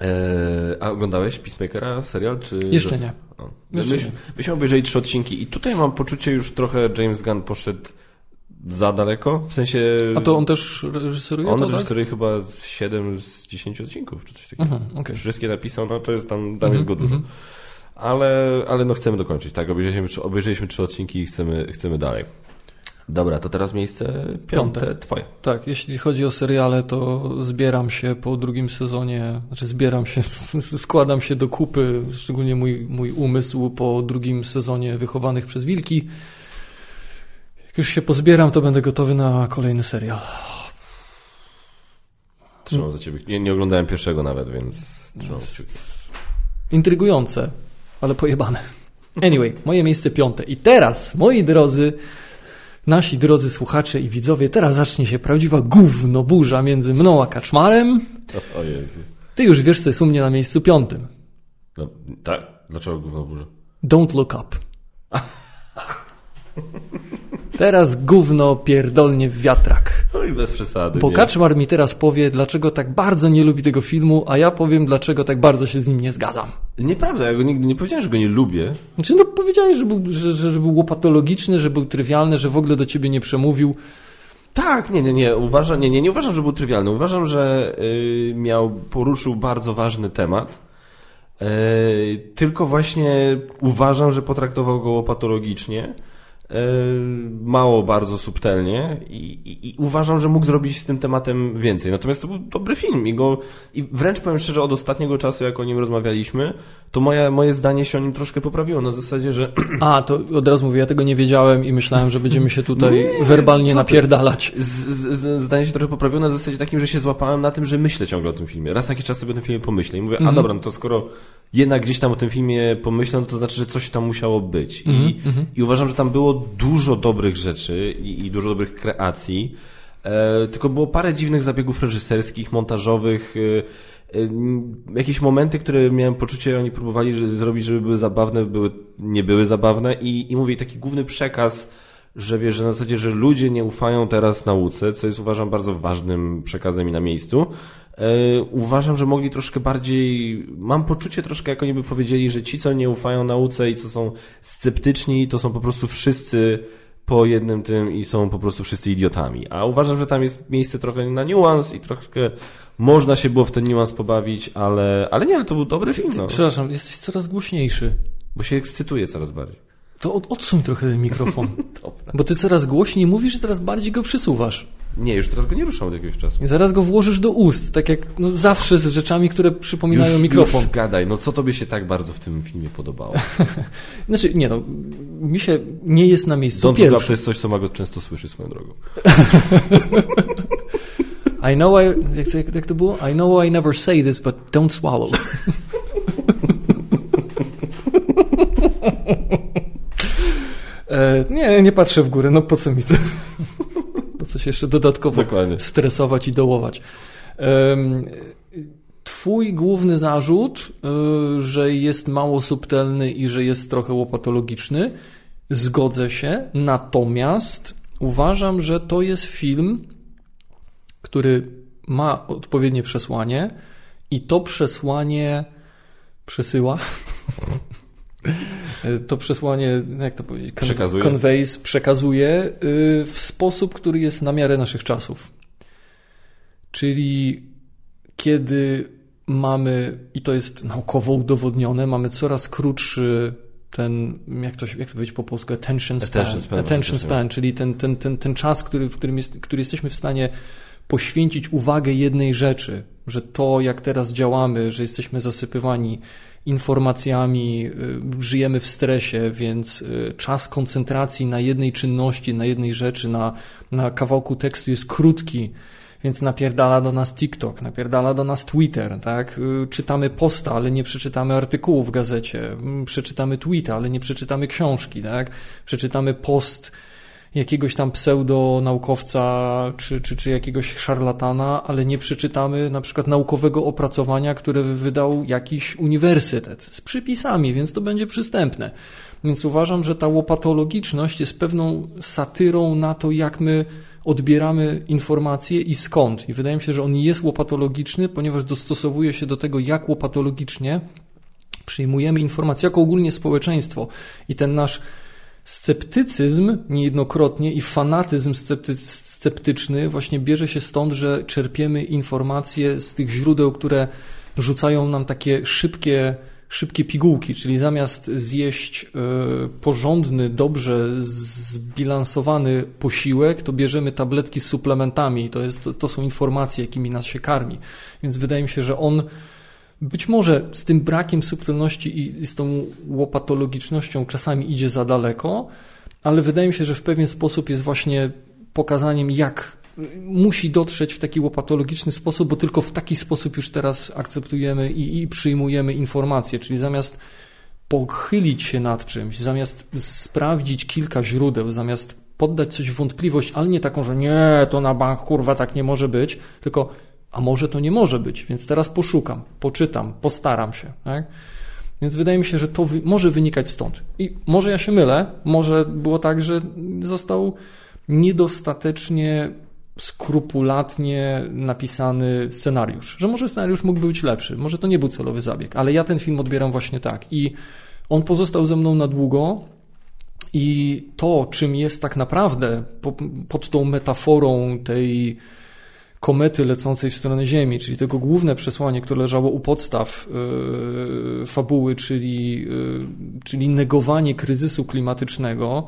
E, A oglądałeś Peacemakera serial? Czy... Jeszcze nie. O. Jeszcze Myśmy, obejrzeli trzy odcinki i tutaj mam poczucie już trochę James Gunn poszedł za daleko, w sensie... A to on też reżyseruje On to, tak? reżyseruje chyba z 7 z 10 odcinków, czy coś takiego. Mhm, okej. Wszystkie napisał, no to jest tam, tam jest go dużo. Ale, ale no chcemy dokończyć, tak? Obejrzeliśmy, trzy- obejrzeliśmy trzy odcinki i chcemy, chcemy dalej. Dobra, to teraz miejsce piąte, Piąte. twoje. Tak, jeśli chodzi o seriale, to zbieram się po drugim sezonie, znaczy zbieram się, [laughs] składam się do kupy, szczególnie mój, mój umysł po drugim sezonie Wychowanych przez Wilki. Już się pozbieram, to będę gotowy na kolejny serial. Trzymam za ciebie. Nie, nie oglądałem pierwszego nawet, więc trzymam kciuki. Intrygujące, ale pojebane. Anyway, moje miejsce piąte. I teraz, moi drodzy, nasi drodzy słuchacze i widzowie, teraz zacznie się prawdziwa gówno burza między mną a Kaczmarem. O, o Jezu. Ty już wiesz, co jest u mnie na miejscu piątym. No, tak? Dlaczego gówno burza? Don't look up. [laughs] Teraz gówno pierdolnie w wiatrak. No i bez przesady. Bo nie? Kaczmar mi teraz powie, dlaczego tak bardzo nie lubi tego filmu, a ja powiem, dlaczego tak bardzo się z nim nie zgadzam. Nieprawda, ja go nigdy nie powiedziałem, że go nie lubię. Znaczy, no powiedziałeś, że był, że, że, że był łopatologiczny, że był trywialny, że w ogóle do ciebie nie przemówił. Tak, nie, nie, nie. Uważam, nie, nie, nie uważam, że był trywialny. Uważam, że y, miał, poruszył bardzo ważny temat. Y, tylko właśnie uważam, że potraktował go patologicznie. Y, Mało bardzo subtelnie i, i, i uważam, że mógł zrobić z tym tematem więcej. Natomiast to był dobry film i go i wręcz powiem szczerze, od ostatniego czasu, jak o nim rozmawialiśmy, to moje, moje zdanie się o nim troszkę poprawiło na zasadzie, że [clears throat] A, to od razu mówię, ja tego nie wiedziałem i myślałem, że będziemy się tutaj werbalnie co ty? napierdalać. z, z, z, zdanie się trochę poprawiło na zasadzie takim, że się złapałem na tym, że myślę ciągle o tym filmie. Raz jakiś czas sobie o tym filmie pomyślę i mówię, a dobra, no to skoro jednak gdzieś tam o tym filmie pomyślę, no to znaczy, że coś tam musiało być. I, i uważam, że tam było dużo dobrych rzeczy i, i dużo dobrych kreacji, E, tylko było parę dziwnych zabiegów reżyserskich, montażowych, e, e, jakieś momenty, które miałem poczucie, oni próbowali że, zrobić, żeby były zabawne, były, nie były zabawne i, i mówię, taki główny przekaz, że wiesz, że na zasadzie, że ludzie nie ufają teraz nauce, co jest uważam bardzo ważnym przekazem i na miejscu. E, uważam, że mogli troszkę bardziej, mam poczucie troszkę, jak oni by powiedzieli, że ci, co nie ufają nauce i co są sceptyczni, to są po prostu wszyscy po jednym tym i są po prostu wszyscy idiotami. A uważam, że tam jest miejsce trochę na niuans i troszkę można się było w ten niuans pobawić, ale, ale nie, ale to był dobry film. No. Przepraszam, jesteś coraz głośniejszy. Bo się ekscytuje coraz bardziej. To od, odsuń trochę ten mikrofon. [laughs] Bo ty coraz głośniej mówisz i coraz bardziej go przysuwasz. Nie, już teraz go nie ruszam od jakiegoś czasu. I zaraz go włożysz do ust, tak jak no, zawsze z rzeczami, które przypominają już, mikrofon. Już gadaj, no co tobie się tak bardzo w tym filmie podobało? [laughs] znaczy, nie no, mi się nie jest na miejscu Don pierwszy. to jest coś, co Magot często słyszy swoją drogą. [laughs] I know I, jak, jak to było? I know I never say this, but don't swallow. E, nie, nie patrzę w górę, no po co mi to? [laughs] po co się jeszcze dodatkowo Dokładnie. stresować i dołować. Twój główny zarzut, y, że jest mało subtelny i że jest trochę łopatologiczny, zgodzę się, natomiast uważam, że to jest film, który ma odpowiednie przesłanie i to przesłanie przesyła. [laughs] To przesłanie, jak to powiedzieć? Przekazuje. Conveys, przekazuje y, w sposób, który jest na miarę naszych czasów. Czyli kiedy mamy, i to jest naukowo udowodnione, mamy coraz krótszy ten, jak to, jak to powiedzieć po polsku, attention span, Attention span, attention span czyli ten, ten, ten, ten czas, który, w którym jest, który jesteśmy w stanie poświęcić uwagę jednej rzeczy, że to, jak teraz działamy, że jesteśmy zasypywani informacjami, y, żyjemy w stresie, więc y, czas koncentracji na jednej czynności, na jednej rzeczy, na, na kawałku tekstu jest krótki. Więc napierdala do nas TikTok, napierdala do nas Twitter, tak? Y, czytamy posta, ale nie przeczytamy artykułu w gazecie. Mm, przeczytamy tweeta, ale nie przeczytamy książki, tak? Przeczytamy post jakiegoś tam pseudonaukowca czy, czy, czy jakiegoś szarlatana, ale nie przeczytamy na przykład naukowego opracowania, które wydał jakiś uniwersytet z przypisami, więc to będzie przystępne. Więc uważam, że ta łopatologiczność jest pewną satyrą na to, jak my odbieramy informacje i skąd. I wydaje mi się, że on jest łopatologiczny, ponieważ dostosowuje się do tego, jak łopatologicznie przyjmujemy informacje jako ogólnie społeczeństwo. I ten nasz sceptycyzm niejednokrotnie i fanatyzm scepty sceptyczny właśnie bierze się stąd, że czerpiemy informacje z tych źródeł, które rzucają nam takie szybkie, szybkie pigułki, czyli zamiast zjeść y, porządny, dobrze zbilansowany posiłek, to bierzemy tabletki z suplementami. To, jest, to, to są informacje, jakimi nas się karmi. Więc wydaje mi się, że on być może z tym brakiem subtelności i z tą łopatologicznością czasami idzie za daleko, ale wydaje mi się, że w pewien sposób jest właśnie pokazaniem, jak musi dotrzeć w taki łopatologiczny sposób, bo tylko w taki sposób już teraz akceptujemy i, i przyjmujemy informacje, czyli zamiast pochylić się nad czymś, zamiast sprawdzić kilka źródeł, zamiast poddać coś w wątpliwość, ale nie taką, że nie, to na bank kurwa tak nie może być, tylko a może to nie może być, więc teraz poszukam, poczytam, postaram się. Tak? Więc wydaje mi się, że to wy może wynikać stąd. I może ja się mylę, może było tak, że został niedostatecznie skrupulatnie napisany scenariusz. Że może scenariusz mógłby być lepszy, może to nie był celowy zabieg, ale ja ten film odbieram właśnie tak. I on pozostał ze mną na długo. I to, czym jest tak naprawdę pod tą metaforą tej komety lecącej w stronę Ziemi, czyli tego główne przesłanie, które leżało u podstaw yy, fabuły, czyli, yy, czyli negowanie kryzysu klimatycznego,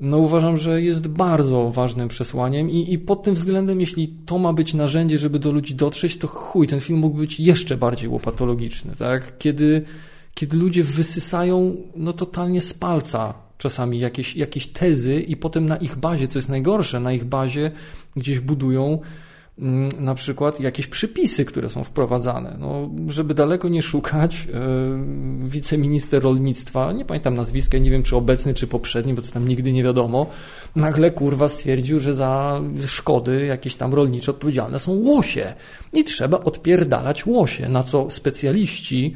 no uważam, że jest bardzo ważnym przesłaniem i, i pod tym względem, jeśli to ma być narzędzie, żeby do ludzi dotrzeć, to chuj, ten film mógł być jeszcze bardziej łopatologiczny, tak? Kiedy, kiedy ludzie wysysają no totalnie z palca czasami jakieś, jakieś tezy i potem na ich bazie, co jest najgorsze, na ich bazie gdzieś budują mm, na przykład jakieś przypisy, które są wprowadzane. No, żeby daleko nie szukać, yy, wiceminister rolnictwa, nie pamiętam nazwiska, nie wiem czy obecny, czy poprzedni, bo to tam nigdy nie wiadomo, nagle kurwa stwierdził, że za szkody jakieś tam rolnicze odpowiedzialne są łosie i trzeba odpierdalać łosie, na co specjaliści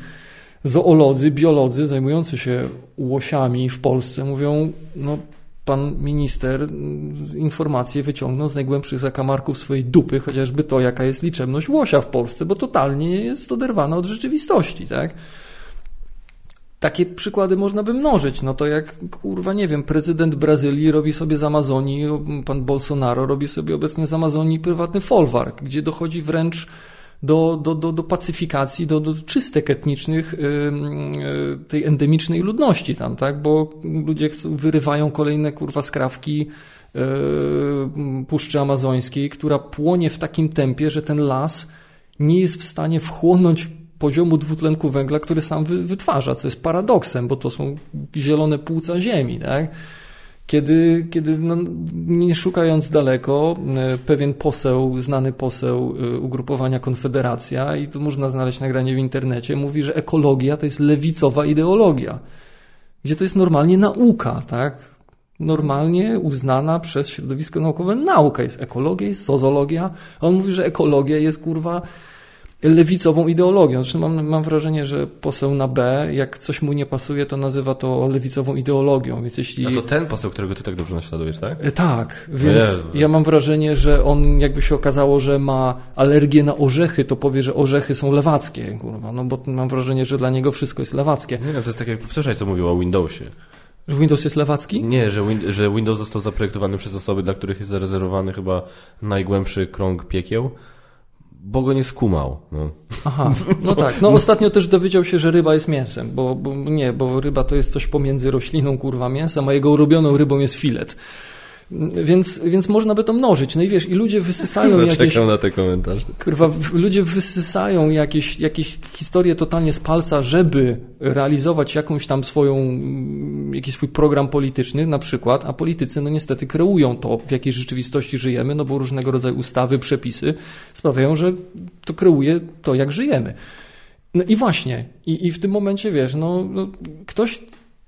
zoolodzy, biolodzy zajmujący się łosiami w Polsce mówią, no pan minister informacje wyciągnął z najgłębszych zakamarków swojej dupy, chociażby to, jaka jest liczebność łosia w Polsce, bo totalnie jest oderwana od rzeczywistości, tak? Takie przykłady można by mnożyć. No to jak, kurwa, nie wiem, prezydent Brazylii robi sobie z Amazonii, pan Bolsonaro robi sobie obecnie z Amazonii prywatny folwark, gdzie dochodzi wręcz do, do, do, do pacyfikacji, do, do czystek etnicznych tej endemicznej ludności tam, tak? Bo ludzie wyrywają kolejne kurwa skrawki Puszczy Amazońskiej, która płonie w takim tempie, że ten las nie jest w stanie wchłonąć poziomu dwutlenku węgla, który sam wytwarza, co jest paradoksem, bo to są zielone płuca ziemi, tak? Kiedy, kiedy no, nie szukając daleko, e, pewien poseł, znany poseł e, ugrupowania Konfederacja, i tu można znaleźć nagranie w internecie, mówi, że ekologia to jest lewicowa ideologia, gdzie to jest normalnie nauka, tak? Normalnie uznana przez środowisko naukowe nauka jest ekologia, jest sozologia. On mówi, że ekologia jest kurwa lewicową ideologią. Zresztą mam, mam wrażenie, że poseł na B, jak coś mu nie pasuje, to nazywa to lewicową ideologią. Więc jeśli... A to ten poseł, którego ty tak dobrze naśladujesz, tak? E, tak, więc Jezu. ja mam wrażenie, że on jakby się okazało, że ma alergię na orzechy, to powie, że orzechy są lewackie. Kurwa, no bo mam wrażenie, że dla niego wszystko jest lewackie. Nie no, to jest tak jak słyszałeś, co mówił o Windowsie. Że Windows jest lewacki? Nie, że, win że Windows został zaprojektowany przez osoby, dla których jest zarezerwowany chyba najgłębszy krąg piekieł bo go nie skumał. No. Aha, no tak. No ostatnio też dowiedział się, że ryba jest mięsem, bo, bo nie, bo ryba to jest coś pomiędzy rośliną, kurwa, mięsem, a jego ulubioną rybą jest filet. Więc, więc można by to mnożyć. No i wiesz, i ludzie wysysają no, jakieś... Czekam na te komentarze. Kurwa, ludzie wysysają jakieś, jakieś historie totalnie z palca, żeby realizować jakąś tam swoją, jakiś swój program polityczny na przykład, a politycy no niestety kreują to, w jakiej rzeczywistości żyjemy, no bo różnego rodzaju ustawy, przepisy sprawiają, że to kreuje to, jak żyjemy. No i właśnie, i, i w tym momencie, wiesz, no, no ktoś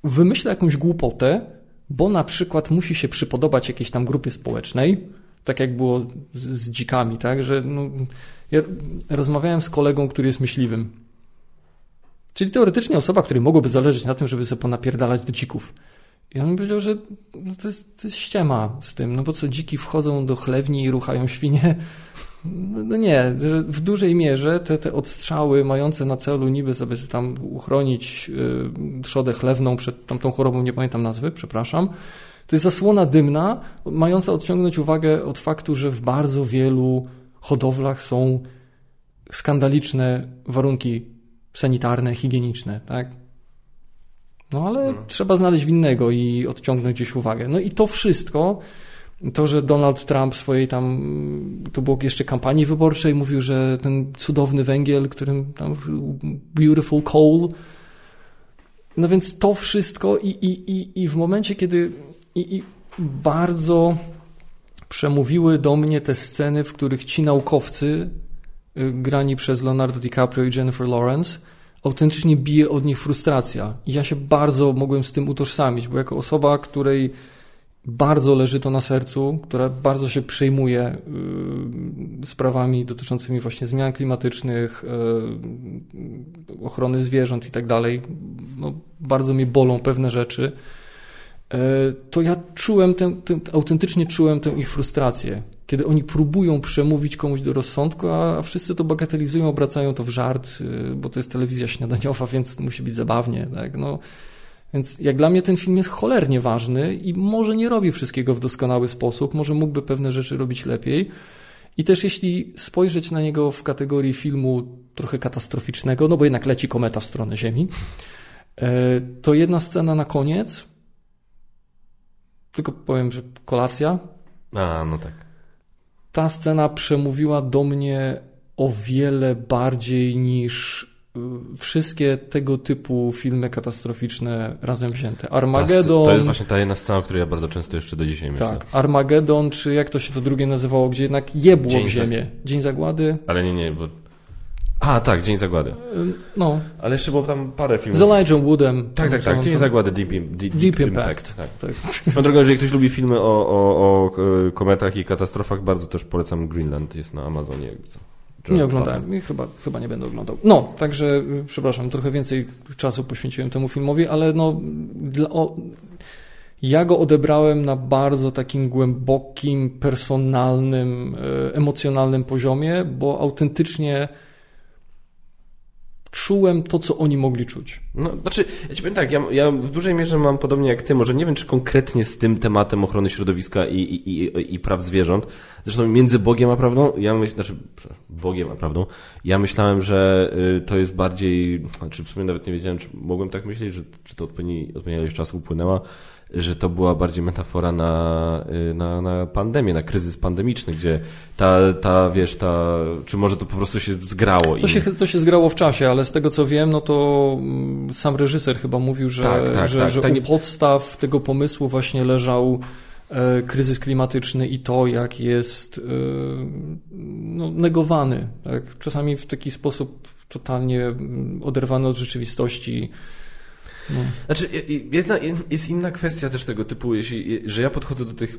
wymyśla jakąś głupotę, bo na przykład musi się przypodobać jakiejś tam grupie społecznej, tak jak było z, z dzikami, tak, że no, ja rozmawiałem z kolegą, który jest myśliwym. Czyli teoretycznie osoba, której mogłoby zależeć na tym, żeby sobie ponapierdalać do dzików. I on mi powiedział, że no to, jest, to jest ściema z tym, no bo co dziki wchodzą do chlewni i ruchają świnie, no nie, w dużej mierze te, te odstrzały mające na celu niby sobie tam uchronić y, trzodę chlewną przed tamtą chorobą, nie pamiętam nazwy, przepraszam, to jest zasłona dymna mająca odciągnąć uwagę od faktu, że w bardzo wielu hodowlach są skandaliczne warunki sanitarne, higieniczne, tak? No ale no. trzeba znaleźć winnego i odciągnąć gdzieś uwagę. No i to wszystko to, że Donald Trump swojej tam, to było jeszcze kampanii wyborczej, mówił, że ten cudowny węgiel, którym tam beautiful coal, no więc to wszystko i, i, i, i w momencie, kiedy i, i bardzo przemówiły do mnie te sceny, w których ci naukowcy y, grani przez Leonardo DiCaprio i Jennifer Lawrence autentycznie bije od nich frustracja. I ja się bardzo mogłem z tym utożsamić, bo jako osoba, której bardzo leży to na sercu, która bardzo się przejmuje y, sprawami dotyczącymi właśnie zmian klimatycznych, y, ochrony zwierząt i tak dalej. No, bardzo mi bolą pewne rzeczy. Y, to ja czułem tę, tę, autentycznie czułem tę ich frustrację, kiedy oni próbują przemówić komuś do rozsądku, a wszyscy to bagatelizują, obracają to w żart, bo to jest telewizja śniadaniowa, więc musi być zabawnie. Tak? No, więc jak dla mnie ten film jest cholernie ważny i może nie robi wszystkiego w doskonały sposób, może mógłby pewne rzeczy robić lepiej. I też jeśli spojrzeć na niego w kategorii filmu trochę katastroficznego, no bo jednak leci kometa w stronę Ziemi, e, to jedna scena na koniec, tylko powiem, że kolacja. A, no tak. Ta scena przemówiła do mnie o wiele bardziej niż wszystkie tego typu filmy katastroficzne razem wzięte. To, Armageddon. to jest właśnie ta jedna scena, o której ja bardzo często jeszcze do dzisiaj myślę. Tak, Armageddon, czy jak to się to drugie nazywało, gdzie jednak jebło Dzień w ziemię. Dzień Zagłady. Ale nie, nie, bo... A, tak, Dzień Zagłady. No, Ale jeszcze było tam parę filmów. z Elijah Woodem. Tak, tak, tak. Dzień tam- Zagłady, Deep, Im- Deep, Deep Impact. Tak. Tak. Swoją drogą, jeżeli ktoś lubi filmy o, o, o e, kometach i katastrofach, bardzo też polecam Greenland. Jest na Amazonie. jakby co. Nie oglądałem i chyba, chyba nie będę oglądał. No, także y, przepraszam, trochę więcej czasu poświęciłem temu filmowi, ale no, dla, o, ja go odebrałem na bardzo takim głębokim, personalnym, e, emocjonalnym poziomie, bo autentycznie czułem to, co oni mogli czuć. No, znaczy, ja ci powiem tak, ja, ja w dużej mierze mam podobnie jak ty, może nie wiem, czy konkretnie z tym tematem ochrony środowiska i, i, i, i praw zwierząt. Zresztą między Bogiem a prawdą, ja myślę, znaczy, Bogiem a prawdą, ja myślałem, że y, to jest bardziej, znaczy w sumie nawet nie wiedziałem, czy mogłem tak myśleć, że, czy to odpowiedni, odpowiednia ilość czasu upłynęła, że to była bardziej metafora na, y, na, na pandemię, na kryzys pandemiczny, gdzie ta, ta, wiesz, ta, czy może to po prostu się zgrało. To i- się, to się zgrało w czasie, ale z tego co wiem, no to mm, sam reżyser chyba mówił, że, Tak, tak, że, tak. że u podstaw tego pomysłu właśnie leżał e, kryzys klimatyczny i to, jak jest e, no, negowany. Tak? Czasami w taki sposób totalnie mm, oderwany od rzeczywistości. No. Znaczy, jedna, jest inna kwestia też tego typu, jeśli, że ja podchodzę do tych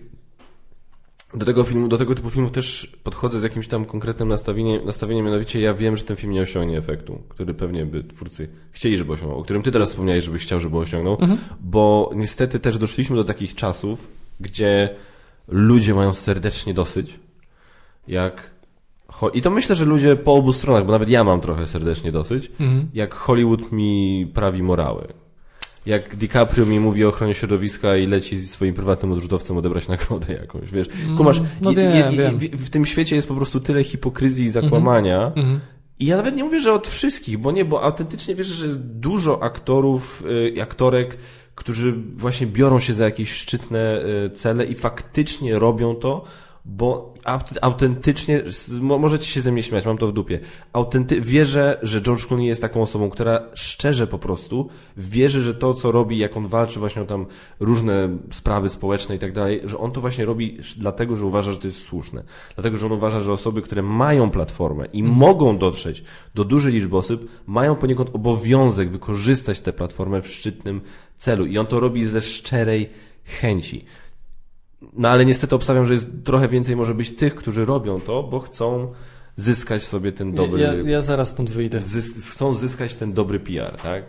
do tego filmu, do tego typu filmów też podchodzę z jakimś tam konkretnym nastawieniem, nastawieniem, mianowicie ja wiem, że ten film nie osiągnie efektu, który pewnie by twórcy chcieli, żeby osiągnął, o którym ty teraz wspomniałeś, żebyś chciał, żeby osiągnął, bo niestety też doszliśmy do takich czasów, gdzie ludzie mają serdecznie dosyć, jak I to myślę, że ludzie po obu stronach, bo nawet ja mam trochę serdecznie dosyć, Mhm. jak Hollywood mi prawi morały. Jak DiCaprio mi mówi o ochronie środowiska i leci z swoim prywatnym odrzutowcem odebrać nagrodę jakąś, wiesz. Kumasz, no wiem, wiem. w- tym świecie jest po prostu tyle hipokryzji i zakłamania. Mhm. I ja nawet nie mówię, że od wszystkich, bo nie, bo autentycznie wierzę, że jest dużo aktorów y, i aktorek, którzy właśnie biorą się za jakieś szczytne y, cele i faktycznie robią to, bo aut- autentycznie, możecie się ze mnie śmiać, mam to w dupie, autenty- wierzę, że George Clooney jest taką osobą, która szczerze po prostu wierzy, że to, co robi, jak on walczy właśnie o tam różne sprawy społeczne i tak dalej, że on to właśnie robi dlatego, że uważa, że to jest słuszne. Dlatego, że on uważa, że osoby, które mają platformę i mogą dotrzeć do dużej liczby osób, mają poniekąd obowiązek wykorzystać tę platformę w szczytnym celu. I on to robi ze szczerej chęci. No ale niestety obstawiam, że jest trochę więcej może być tych, którzy robią to, bo chcą zyskać sobie ten dobry... Ja, ja zaraz stąd wyjdę. zys- chcą zyskać ten dobry PR, tak?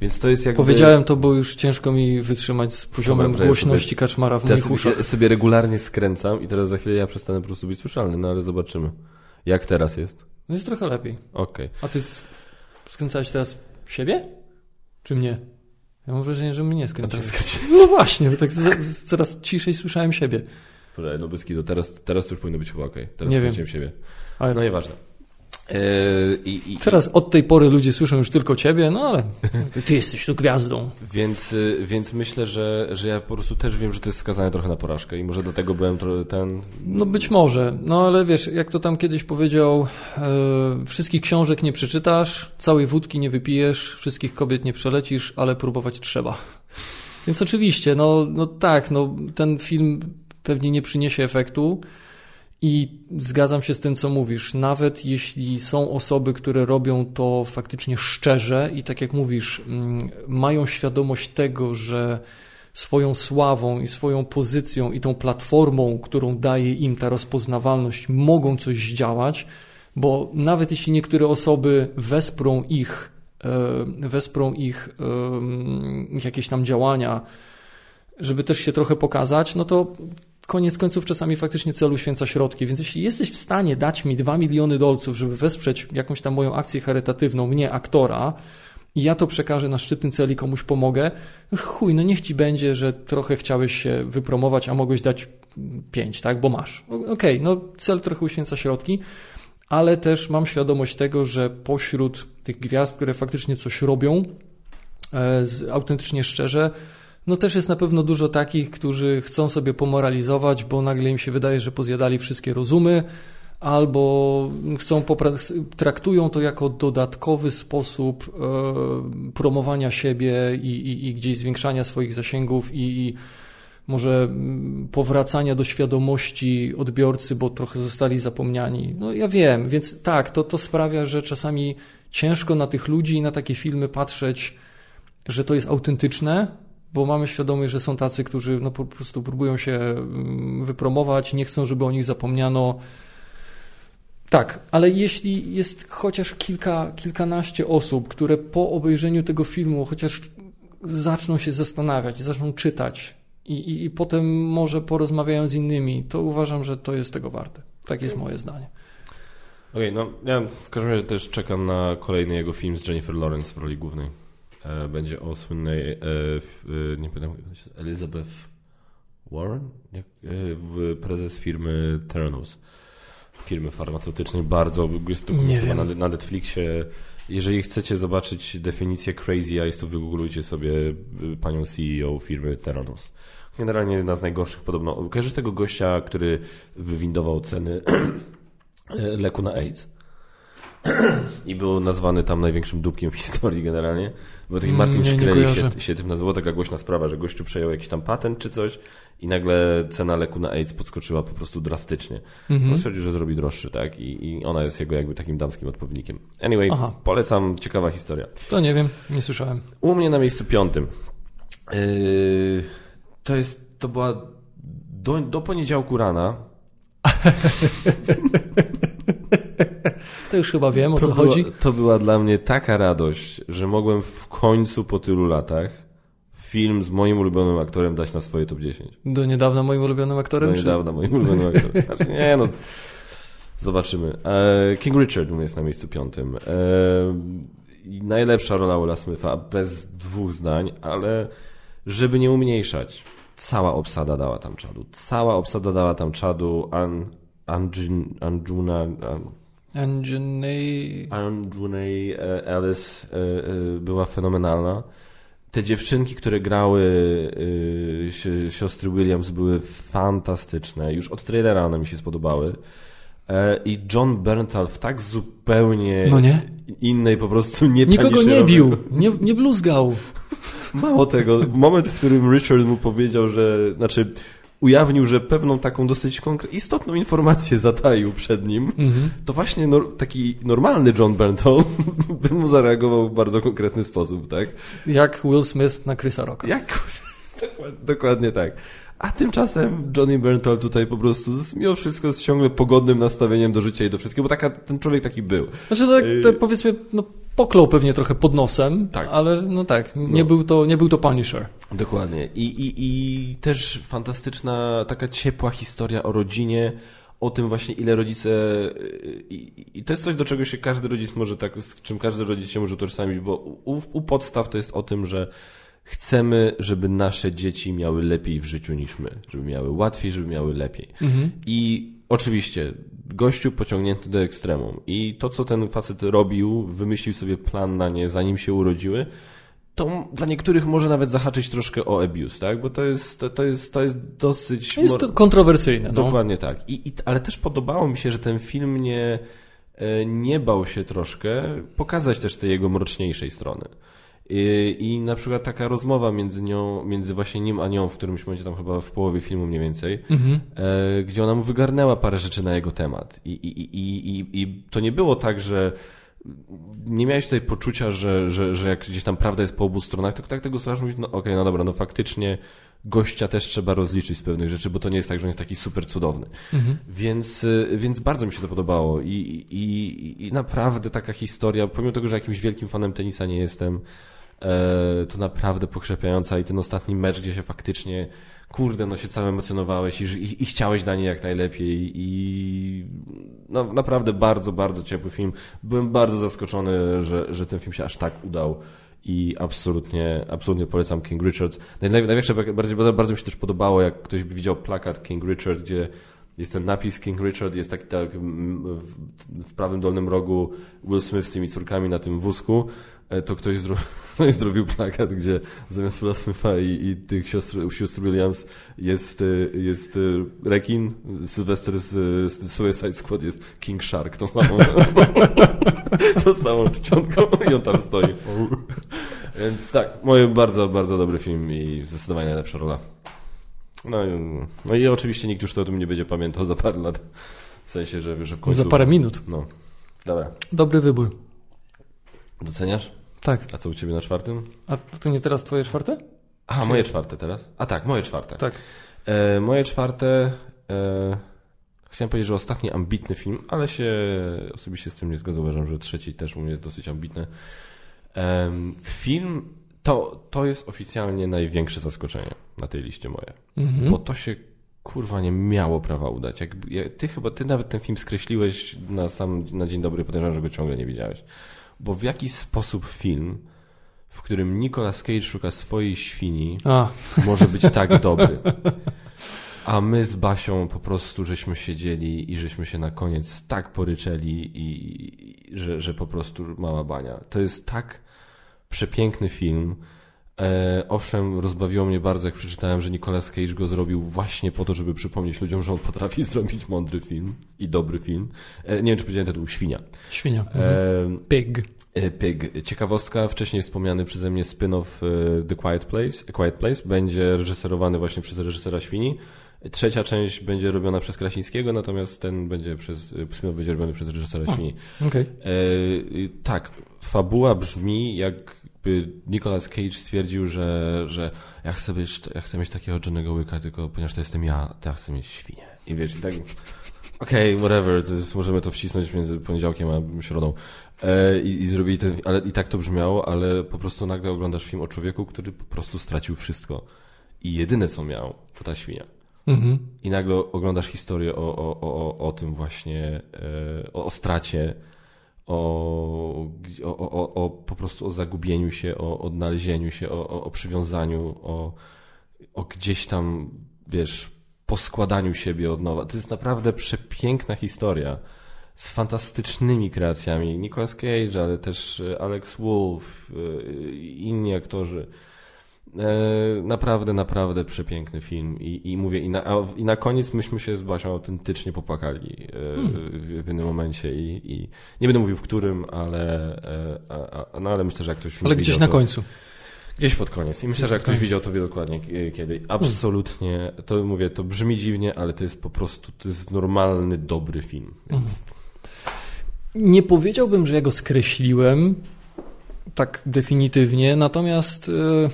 Więc to jest jakby... Powiedziałem to, bo już ciężko mi wytrzymać z poziomem Dobra, ja głośności sobie- kaczmara w Ja moich sobie, uszach. ja sobie regularnie skręcam i teraz za chwilę ja przestanę po prostu być słyszalny, no ale zobaczymy. Jak teraz jest? Jest trochę lepiej. Okej. A ty sk- skręcałeś teraz siebie? Czy mnie? Ja mam wrażenie, że mnie skręciłeś. [laughs] No właśnie, bo tak z- z- coraz ciszej słyszałem siebie. Poczekaj, no bez kitu, teraz, teraz to już powinno być chyba okej. Teraz Nie skręciłem siebie. Ale No nieważne. Yy, i, i, teraz od tej pory ludzie słyszą już tylko ciebie, no ale [laughs] ty, jesteś tu gwiazdą. Więc, y, więc myślę, że, że ja po prostu też wiem, że to jest skazane trochę na porażkę i może dlatego byłem trochę ten... No być może, no ale wiesz, jak to tam kiedyś powiedział, e, wszystkich książek nie przeczytasz, całej wódki nie wypijesz, wszystkich kobiet nie przelecisz, ale próbować trzeba. Więc oczywiście, no, no tak, no, ten film pewnie nie przyniesie efektu i zgadzam się z tym, co mówisz. Nawet jeśli są osoby, które robią to faktycznie szczerze i tak jak mówisz, mm, mają świadomość tego, że swoją sławą i swoją pozycją i tą platformą, którą daje im ta rozpoznawalność, mogą coś zdziałać, bo nawet jeśli niektóre osoby wesprą ich, e, wesprą em, ich jakieś tam działania, żeby też się trochę pokazać, no to koniec końców czasami faktycznie cel uświęca środki. Więc jeśli jesteś w stanie dać mi 2 miliony dolców, żeby wesprzeć jakąś tam moją akcję charytatywną, mnie, aktora, i ja to przekażę na szczytny cel i komuś pomogę, chuj, no niech ci będzie, że trochę chciałeś się wypromować, a mogłeś dać 5, tak, bo masz. Okej, no cel trochę uświęca środki, ale też mam świadomość tego, że pośród tych gwiazd, które faktycznie coś robią, e, autentycznie szczerze, no też jest na pewno dużo takich, którzy chcą sobie pomoralizować, bo nagle im się wydaje, że pozjadali wszystkie rozumy, albo chcą traktują to jako dodatkowy sposób e, promowania siebie i, i, i, gdzieś zwiększania swoich zasięgów i, i może mm, powracania do świadomości odbiorcy, bo trochę zostali zapomniani. No ja wiem, więc tak, to, to sprawia, że czasami ciężko na tych ludzi i na takie filmy patrzeć, że to jest autentyczne, bo mamy świadomość, że są tacy, którzy no po prostu próbują się mm, wypromować, nie chcą, żeby o nich zapomniano. Tak, ale jeśli jest chociaż kilka, kilkanaście osób, które po obejrzeniu tego filmu chociaż zaczną się zastanawiać, zaczną czytać i, i, i potem może porozmawiają z innymi, to uważam, że to jest tego warte. Tak jest moje zdanie. Okej, okay, no ja w każdym razie też czekam na kolejny jego film z Jennifer Lawrence w roli głównej. E, będzie o słynnej, e, nie pamiętam, Elizabeth Warren? E, prezes firmy Theranos. Firmy farmaceutycznej. Bardzo, jest to na, na Netflixie. Jeżeli chcecie zobaczyć definicję crazy eyes, to wygooglujcie sobie panią CEO firmy Theranos. Generalnie jedna z najgorszych podobno. Kojarzysz tego gościa, który wywindował ceny [clears throat] leku na AIDS? [clears throat] I był nazwany tam największym dupkiem w historii generalnie. Bo taki Martin mm, Shkreli się, się tym nazywał, taka głośna sprawa, że gościu przejął jakiś tam patent czy coś i nagle cena leku na AIDS podskoczyła po prostu drastycznie. Mm-hmm. On stwierdził, że zrobi droższy, tak? I, I, ona jest jego jakby takim damskim odpowiednikiem. Anyway, Aha. polecam, ciekawa historia. To nie wiem, nie słyszałem. U mnie na miejscu piątym. Yy, to jest, to była do, do poniedziałku rana. [laughs] [laughs] To już chyba wiem, o to co chodzi. To była dla mnie taka radość, że mogłem w końcu po tylu latach film z moim ulubionym aktorem dać na swoje top 10. Do niedawna moim ulubionym aktorem? Do niedawna moim ulubionym aktorem. [laughs] Znaczy, nie no, zobaczymy. E, King Richard u mnie jest na miejscu piątym. E, najlepsza rola Willa Smitha, bez dwóch zdań, ale żeby nie umniejszać, cała obsada dała tam czadu. Cała obsada dała tam czadu. An, Anjun, Anjuna... An, Anjunay... Anjunay Alice e, e, była fenomenalna. Te dziewczynki, które grały e, siostry Williams były fantastyczne. Już od trailera one mi się spodobały. I John Berntal w tak zupełnie no nie? innej po prostu nie Nikogo nie bił, nie, nie bluzgał. Mało tego, moment, w którym Richard mu powiedział, że, znaczy ujawnił, że pewną taką dosyć istotną informację zataił przed nim, mhm. to właśnie taki normalny John Bernthal [laughs] by mu zareagował w bardzo konkretny sposób, tak? Jak Will Smith na Chrisa Rocka. Jak... [laughs] Dokładnie tak. A tymczasem Johnny Bernthal tutaj po prostu mimo wszystko z ciągle pogodnym nastawieniem do życia i do wszystkiego, bo taka, ten człowiek taki był. Znaczy tak, to powiedzmy, no, poklął pewnie trochę pod nosem, tak. ale no tak, nie, no. Był to, nie był to Punisher. Dokładnie. I, i, I też fantastyczna, taka ciepła historia o rodzinie, o tym właśnie, ile rodzice. I, I, to jest coś, do czego się każdy rodzic może tak, z czym każdy rodzic się może utożsamić, bo u, u podstaw to jest o tym, że chcemy, żeby nasze dzieci miały lepiej w życiu niż my, żeby miały łatwiej, żeby miały lepiej. Mhm. I oczywiście gościu pociągnięty do ekstremum. I to, co ten facet robił, wymyślił sobie plan na nie, zanim się urodziły, to dla niektórych może nawet zahaczyć troszkę o abuse, tak? Bo to jest, to, to jest, to jest dosyć... Jest to kontrowersyjne. No. Dokładnie tak. I, i, ale też podobało mi się, że ten film nie, e, nie bał się troszkę pokazać też tej jego mroczniejszej strony. I, I na przykład taka rozmowa między nią, między właśnie nim a nią, w którymś momencie tam chyba w połowie filmu mniej więcej, mhm. e, gdzie ona mu wygarnęła parę rzeczy na jego temat. I, i, i, i, I to nie było tak, że nie miałeś tutaj poczucia, że, że, że jak gdzieś tam prawda jest po obu stronach, to tak tego słuchasz mówić, no okej, okay, no dobra, no faktycznie gościa też trzeba rozliczyć z pewnych rzeczy, bo to nie jest tak, że on jest taki super cudowny. Mhm. Więc, y, więc bardzo mi się to podobało I, i, i naprawdę taka historia, pomimo tego, że jakimś wielkim fanem tenisa nie jestem, E, to naprawdę pokrzepiająca i ten ostatni mecz, gdzie się faktycznie kurde, no się cały emocjonowałeś i, i, i chciałeś dla niej jak najlepiej i no, naprawdę bardzo, bardzo ciepły film. Byłem bardzo zaskoczony, że, że ten film się aż tak udał i absolutnie, absolutnie polecam King Richard. Największe, bardziej, bardzo mi się też podobało, jak ktoś by widział plakat King Richard, gdzie Jest ten napis King Richard, jest taki tak w, w prawym dolnym rogu Will Smith z tymi córkami na tym wózku. E, to ktoś, zro... [laughs] ktoś zrobił plakat, gdzie zamiast Willa Smitha i, i tych siostr, sióstr Williams jest, e, jest e, rekin, Sylvester z, z Suicide Squad jest King Shark, tą samą, [laughs] tą samą czcionką i on tam stoi. Więc tak, moje bardzo, bardzo dobry film i zdecydowanie najlepsza rola. No, no i oczywiście nikt już to o tym nie będzie pamiętał za parę lat. W sensie, że, że w końcu... Za parę minut. No. Dobra. Dobry wybór. Doceniasz? Tak. A co u Ciebie na czwartym? A to nie teraz Twoje czwarte? A, moje czwarte teraz? A tak, moje czwarte. Tak. E, moje czwarte... E, chciałem powiedzieć, że ostatni ambitny film, ale się osobiście z tym nie zgodzę. Uważam, że trzeci też u mnie jest dosyć ambitny. E, film... To, to jest oficjalnie największe zaskoczenie na tej liście moje. Mhm. Bo to się kurwa nie miało prawa udać. Jak, ty chyba, ty nawet ten film skreśliłeś na sam, na dzień dobry, podejrzewam, że go ciągle nie widziałeś. Bo w jaki sposób film, w którym Nicolas Cage szuka swojej świni, A. może być tak [laughs] dobry. A my z Basią po prostu żeśmy siedzieli i żeśmy się na koniec tak poryczeli i, i że, że po prostu mała bania. To jest tak przepiękny film. E, owszem, rozbawiło mnie bardzo, jak przeczytałem, że Nicolas Cage go zrobił właśnie po to, żeby przypomnieć ludziom, że on potrafi [laughs] zrobić mądry film i dobry film. E, nie wiem, czy powiedziałem tytuł Świnia. Świnia. E, Mhm. Pig. E, Pig. Ciekawostka, wcześniej wspomniany przeze mnie spin-off e, The Quiet Place, A Quiet Place będzie reżyserowany właśnie przez reżysera Świni. Trzecia część będzie robiona przez Krasińskiego, natomiast ten będzie przez, e, spin-off będzie robiony przez reżysera Świni. Okej. Tak, fabuła brzmi jakby Nicolas Cage stwierdził, że, że ja, chcę być, ja chcę mieć takiego Johnny'ego Łyka, tylko ponieważ to jestem ja, to ja chcę mieć świnię. I wiesz, tak... Okej, okay, whatever, to jest, możemy to wcisnąć między poniedziałkiem a środą. E, i, I zrobili ten, ale i tak to brzmiało, ale po prostu nagle oglądasz film o człowieku, który po prostu stracił wszystko. I jedyne co miał, to ta świnia. Mhm. I nagle oglądasz historię o, o, o, o tym właśnie, e, o, o stracie, o, o, o, o po prostu o zagubieniu się, o odnalezieniu się, o, o, o przywiązaniu, o, o gdzieś tam, wiesz, poskładaniu siebie od nowa. To jest naprawdę przepiękna historia z fantastycznymi kreacjami. Nicolas Cage, ale też Alex Wolff, inni aktorzy. Naprawdę, naprawdę przepiękny film i, i mówię, i na, i na koniec myśmy się z Basią autentycznie popłakali hmm. w, w jednym momencie i, i, nie będę mówił w którym, ale, a, a, no, ale myślę, że jak ktoś Ale gdzieś na to, końcu. Gdzieś pod koniec. I myślę, że jak ktoś widział, to wie dokładnie kiedy. Absolutnie, to mówię, to brzmi dziwnie, ale to jest po prostu, to jest normalny, dobry film. Więc... Nie powiedziałbym, że ja go skreśliłem tak definitywnie, natomiast e,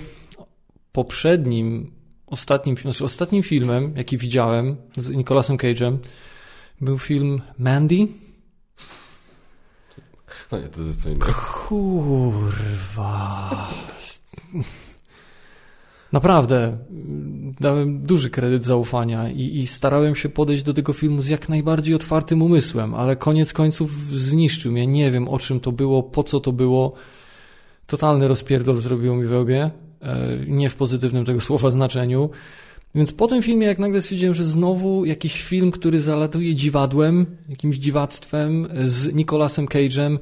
poprzednim, ostatnim, znaczy ostatnim filmem, jaki widziałem z Nicolasem Cage'em, był film Mandy. No nie, to jest co innego. Kurwa. Naprawdę, dałem duży kredyt zaufania i, i, starałem się podejść do tego filmu z jak najbardziej otwartym umysłem, ale koniec końców zniszczył mnie. Nie wiem o czym to było, po co to było. Totalny rozpierdol zrobiło mi we łbie. Nie w pozytywnym tego słowa znaczeniu. Więc po tym filmie, jak nagle stwierdziłem, że znowu jakiś film, który zalatuje dziwadłem, jakimś dziwactwem z Nicolasem Cage'em,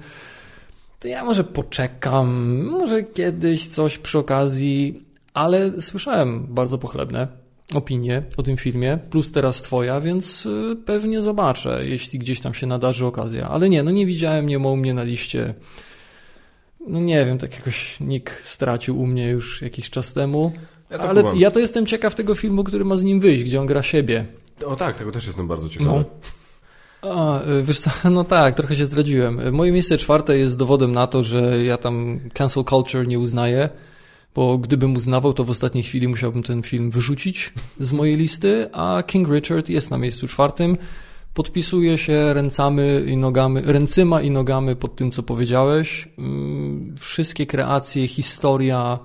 to ja może poczekam, może kiedyś coś przy okazji, ale słyszałem bardzo pochlebne opinie o tym filmie, plus teraz twoja, więc pewnie zobaczę, jeśli gdzieś tam się nadarzy okazja. Ale nie, no nie widziałem, nie ma u mnie na liście. No nie wiem, tak jakoś nikt stracił u mnie już jakiś czas temu. Ja ale kumam. ja to jestem ciekaw tego filmu, który ma z nim wyjść, gdzie on gra siebie. O tak, tego też jestem bardzo ciekawy. No. A, wiesz co, [laughs] no tak, trochę się zdradziłem. Moje miejsce czwarte jest dowodem na to, że ja tam cancel culture nie uznaję, bo gdybym uznawał, to w ostatniej chwili musiałbym ten film wyrzucić z mojej listy, a King Richard jest na miejscu czwartym. Podpisuję się ręcami i nogami, ręcyma i nogami pod tym, co powiedziałeś. Wszystkie kreacje, historia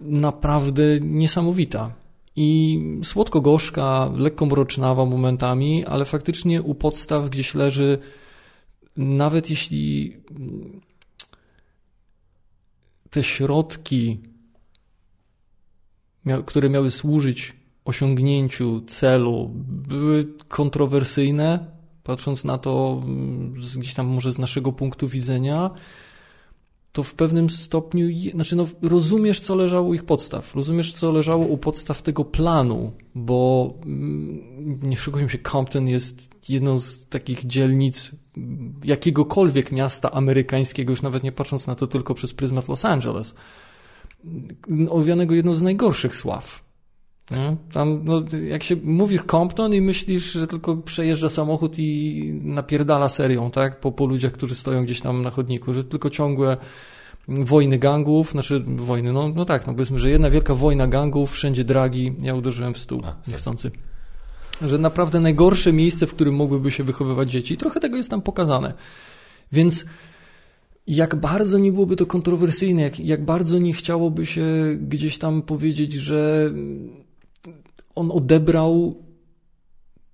naprawdę niesamowita. I słodko-gorzka, lekko mrocznawa momentami, ale faktycznie u podstaw gdzieś leży, nawet jeśli te środki, które miały służyć osiągnięciu celu. Były kontrowersyjne, patrząc na to mm, gdzieś tam może z naszego punktu widzenia, to w pewnym stopniu, znaczy no, rozumiesz, co leżało u ich podstaw, rozumiesz, co leżało u podstaw tego planu, bo mm, nie oszukujmy się, Compton jest jedną z takich dzielnic jakiegokolwiek miasta amerykańskiego, już nawet nie patrząc na to tylko przez pryzmat Los Angeles, owianego jedną z najgorszych sław. Nie? Tam, no, jak się mówisz Compton i myślisz, że tylko przejeżdża samochód i napierdala serią, tak? Po, po ludziach, którzy stoją gdzieś tam na chodniku, że tylko ciągłe wojny gangów, znaczy wojny, no, no tak, no powiedzmy, że jedna wielka wojna gangów, wszędzie dragi, ja uderzyłem w stół, A, niechcący. Że naprawdę najgorsze miejsce, w którym mogłyby się wychowywać dzieci. I trochę tego jest tam pokazane. Więc jak bardzo nie byłoby to kontrowersyjne, jak, jak bardzo nie chciałoby się gdzieś tam powiedzieć, że on odebrał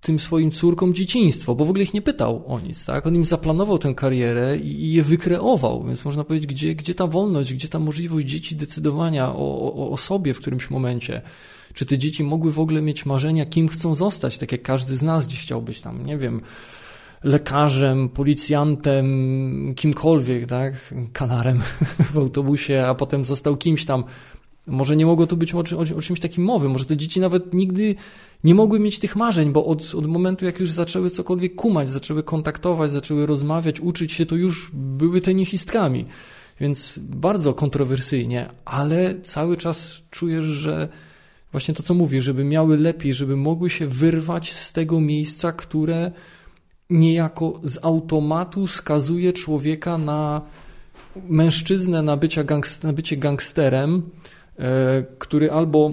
tym swoim córkom dzieciństwo, bo w ogóle ich nie pytał o nic, tak? On im zaplanował tę karierę i, je wykreował, więc można powiedzieć, gdzie, gdzie ta wolność, gdzie ta możliwość dzieci decydowania o, o, o sobie w którymś momencie. Czy te dzieci mogły w ogóle mieć marzenia, kim chcą zostać, tak jak każdy z nas gdzieś chciał być tam, nie wiem, lekarzem, policjantem, kimkolwiek, tak? Kanarem [laughs] w autobusie, a potem został kimś tam. Może nie mogło tu być o, o, o, czymś takim mowy, może te dzieci nawet nigdy nie mogły mieć tych marzeń, bo od, od momentu, jak już zaczęły cokolwiek kumać, zaczęły kontaktować, zaczęły rozmawiać, uczyć się, to już były tenisistkami. Więc bardzo kontrowersyjnie, ale cały czas czujesz, że właśnie to, co mówię, żeby miały lepiej, żeby mogły się wyrwać z tego miejsca, które niejako z automatu skazuje człowieka na mężczyznę, na, bycia gangst, na bycie gangsterem, który albo,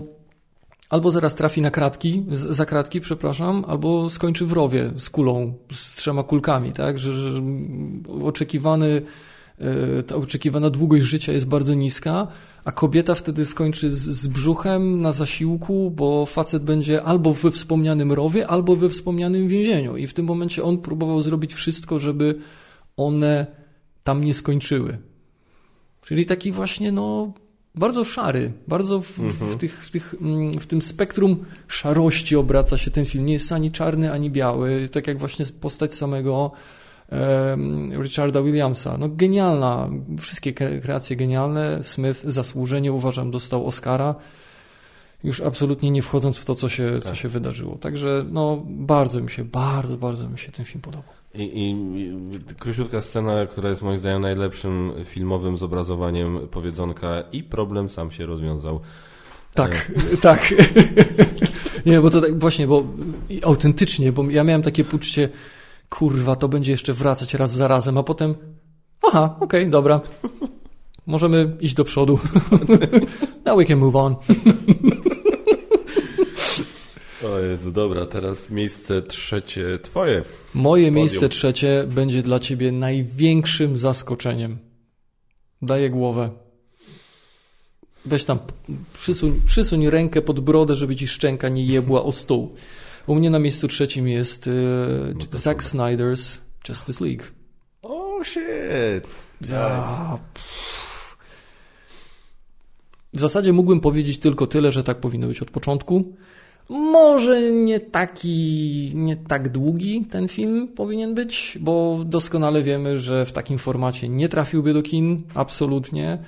albo zaraz trafi na kratki, za kratki, przepraszam, albo skończy w rowie z kulą, z trzema kulkami, tak? Że, że oczekiwany E, ta oczekiwana długość życia jest bardzo niska, a kobieta wtedy skończy z, z brzuchem na zasiłku, bo facet będzie albo we wspomnianym rowie, albo we wspomnianym więzieniu. I w tym momencie on próbował zrobić wszystko, żeby one tam nie skończyły. Czyli taki właśnie, no, bardzo szary, bardzo w, mhm. w, tych, w, tych, mm, w tym spektrum szarości obraca się ten film. Nie jest ani czarny, ani biały, tak jak właśnie postać samego Richarda Williamsa. No genialna, wszystkie kreacje genialne. Smith zasłużenie uważam dostał Oscara. Już absolutnie nie wchodząc w to, co się, tak. co się wydarzyło. Także no, bardzo mi się, bardzo, bardzo mi się ten film podobał. I, I króciutka scena, która jest moim zdaniem najlepszym filmowym zobrazowaniem powiedzonka i problem sam się rozwiązał. Tak, e. [laughs] tak. [laughs] nie, bo to tak właśnie, bo autentycznie, bo ja miałem takie poczucie, kurwa, to będzie jeszcze wracać raz za razem, a potem, aha, okej, okay, dobra. Możemy iść do przodu. [laughs] Now we can move on. O Jezu, dobra, teraz miejsce trzecie twoje. Moje Podium. miejsce trzecie będzie dla ciebie największym zaskoczeniem. Daję głowę. Weź tam, przysuń, przysuń rękę pod brodę, żeby ci szczęka nie jebła o stół. U mnie na miejscu trzecim jest y, no Zack Snyder's Justice League. Oh shit. Ja, w zasadzie mógłbym powiedzieć tylko tyle, że tak powinno być od początku. Może nie taki, nie tak długi ten film powinien być, bo doskonale wiemy, że w takim formacie nie trafiłby do kin, absolutnie.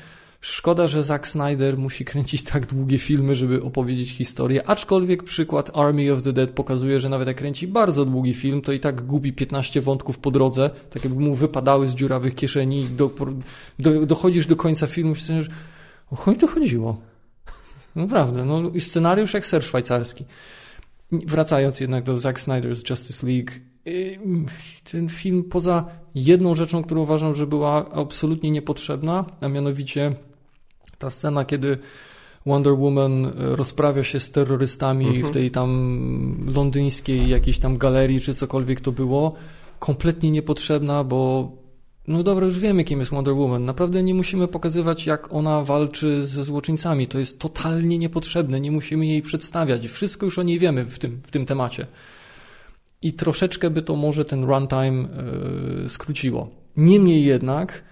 Szkoda, że Zack Snyder musi kręcić tak długie filmy, żeby opowiedzieć historię, aczkolwiek przykład Army of the Dead pokazuje, że nawet jak kręci bardzo długi film, to i tak gubi 15 wątków po drodze, tak jakby mu wypadały z dziurawych kieszeni i do, do, dochodzisz do końca filmu i myślisz, o chuj to chodziło. Naprawdę, no i scenariusz jak ser szwajcarski. Wracając jednak do Zack Snyder's Justice League, y, ten film poza jedną rzeczą, którą uważam, że była absolutnie niepotrzebna, a mianowicie ta scena, kiedy Wonder Woman e, rozprawia się z terrorystami mhm. w tej tam londyńskiej jakiejś tam galerii, czy cokolwiek to było, kompletnie niepotrzebna, bo no dobra, już wiemy, kim jest Wonder Woman. Naprawdę nie musimy pokazywać, jak ona walczy ze złoczyńcami. To jest totalnie niepotrzebne. Nie musimy jej przedstawiać. Wszystko już o niej wiemy w tym, w tym temacie. I troszeczkę by to może ten runtime yy, skróciło. Niemniej jednak,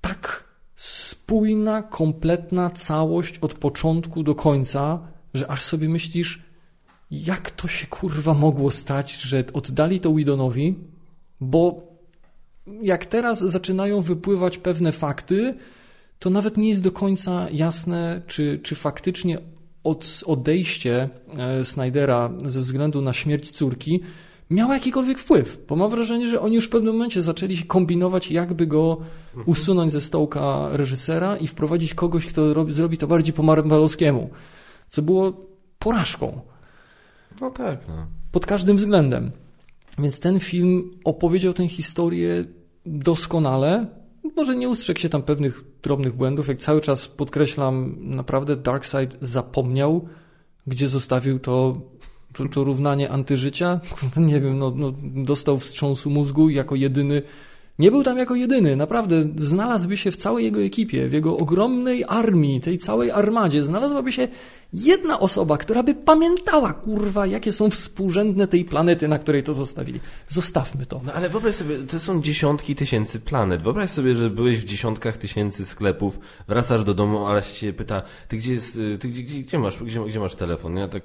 tak spójna, kompletna całość od początku do końca że aż sobie myślisz, jak to się kurwa mogło stać, że oddali to Widonowi, bo jak teraz zaczynają wypływać pewne fakty, to nawet nie jest do końca jasne, czy, czy faktycznie od, odejście e, Snydera ze względu na śmierć córki miało jakikolwiek wpływ. Bo mam wrażenie, że oni już w pewnym momencie zaczęli się kombinować, jakby go usunąć ze stołka reżysera i wprowadzić kogoś, kto robi, zrobi to bardziej po marvelowskiemu, co było porażką. No tak, no. Pod każdym względem. Więc ten film opowiedział tę historię doskonale. Może nie ustrzegł się tam pewnych drobnych błędów. Jak cały czas podkreślam, naprawdę Darkseid zapomniał, gdzie zostawił to, to, to równanie antyżycia. [laughs] Nie wiem, no, no, dostał wstrząsu mózgu jako jedyny. Nie był tam jako jedyny, naprawdę znalazłby się w całej jego ekipie, w jego ogromnej armii, tej całej armadzie, znalazłaby się jedna osoba, która by pamiętała, kurwa, jakie są współrzędne tej planety, na której to zostawili. Zostawmy to. No ale wyobraź sobie, to są dziesiątki tysięcy planet. Wyobraź sobie, że byłeś w dziesiątkach tysięcy sklepów, wracasz do domu, ale się pyta, ty gdzie jest, y, ty gdzie, gdzie, gdzie masz, gdzie, gdzie masz telefon? Ja tak,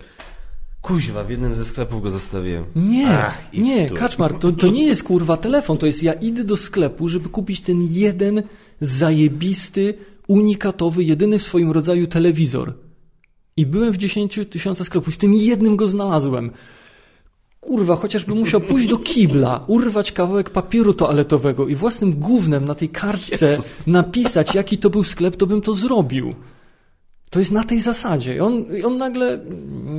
kuźwa, w jednym ze sklepów go zostawiłem. Nie, Ach, nie, tu. Kaczmar, to, to nie jest kurwa telefon, to jest ja idę do sklepu, żeby kupić ten jeden zajebisty, unikatowy, jedyny w swoim rodzaju telewizor. I byłem w 10 tysiącach sklepów, w tym jednym go znalazłem. Kurwa, chociażby musiał pójść do kibla, urwać kawałek papieru toaletowego i własnym gównem na tej kartce Jezus. napisać, jaki to był sklep, to bym to zrobił. To jest na tej zasadzie. I on, on nagle,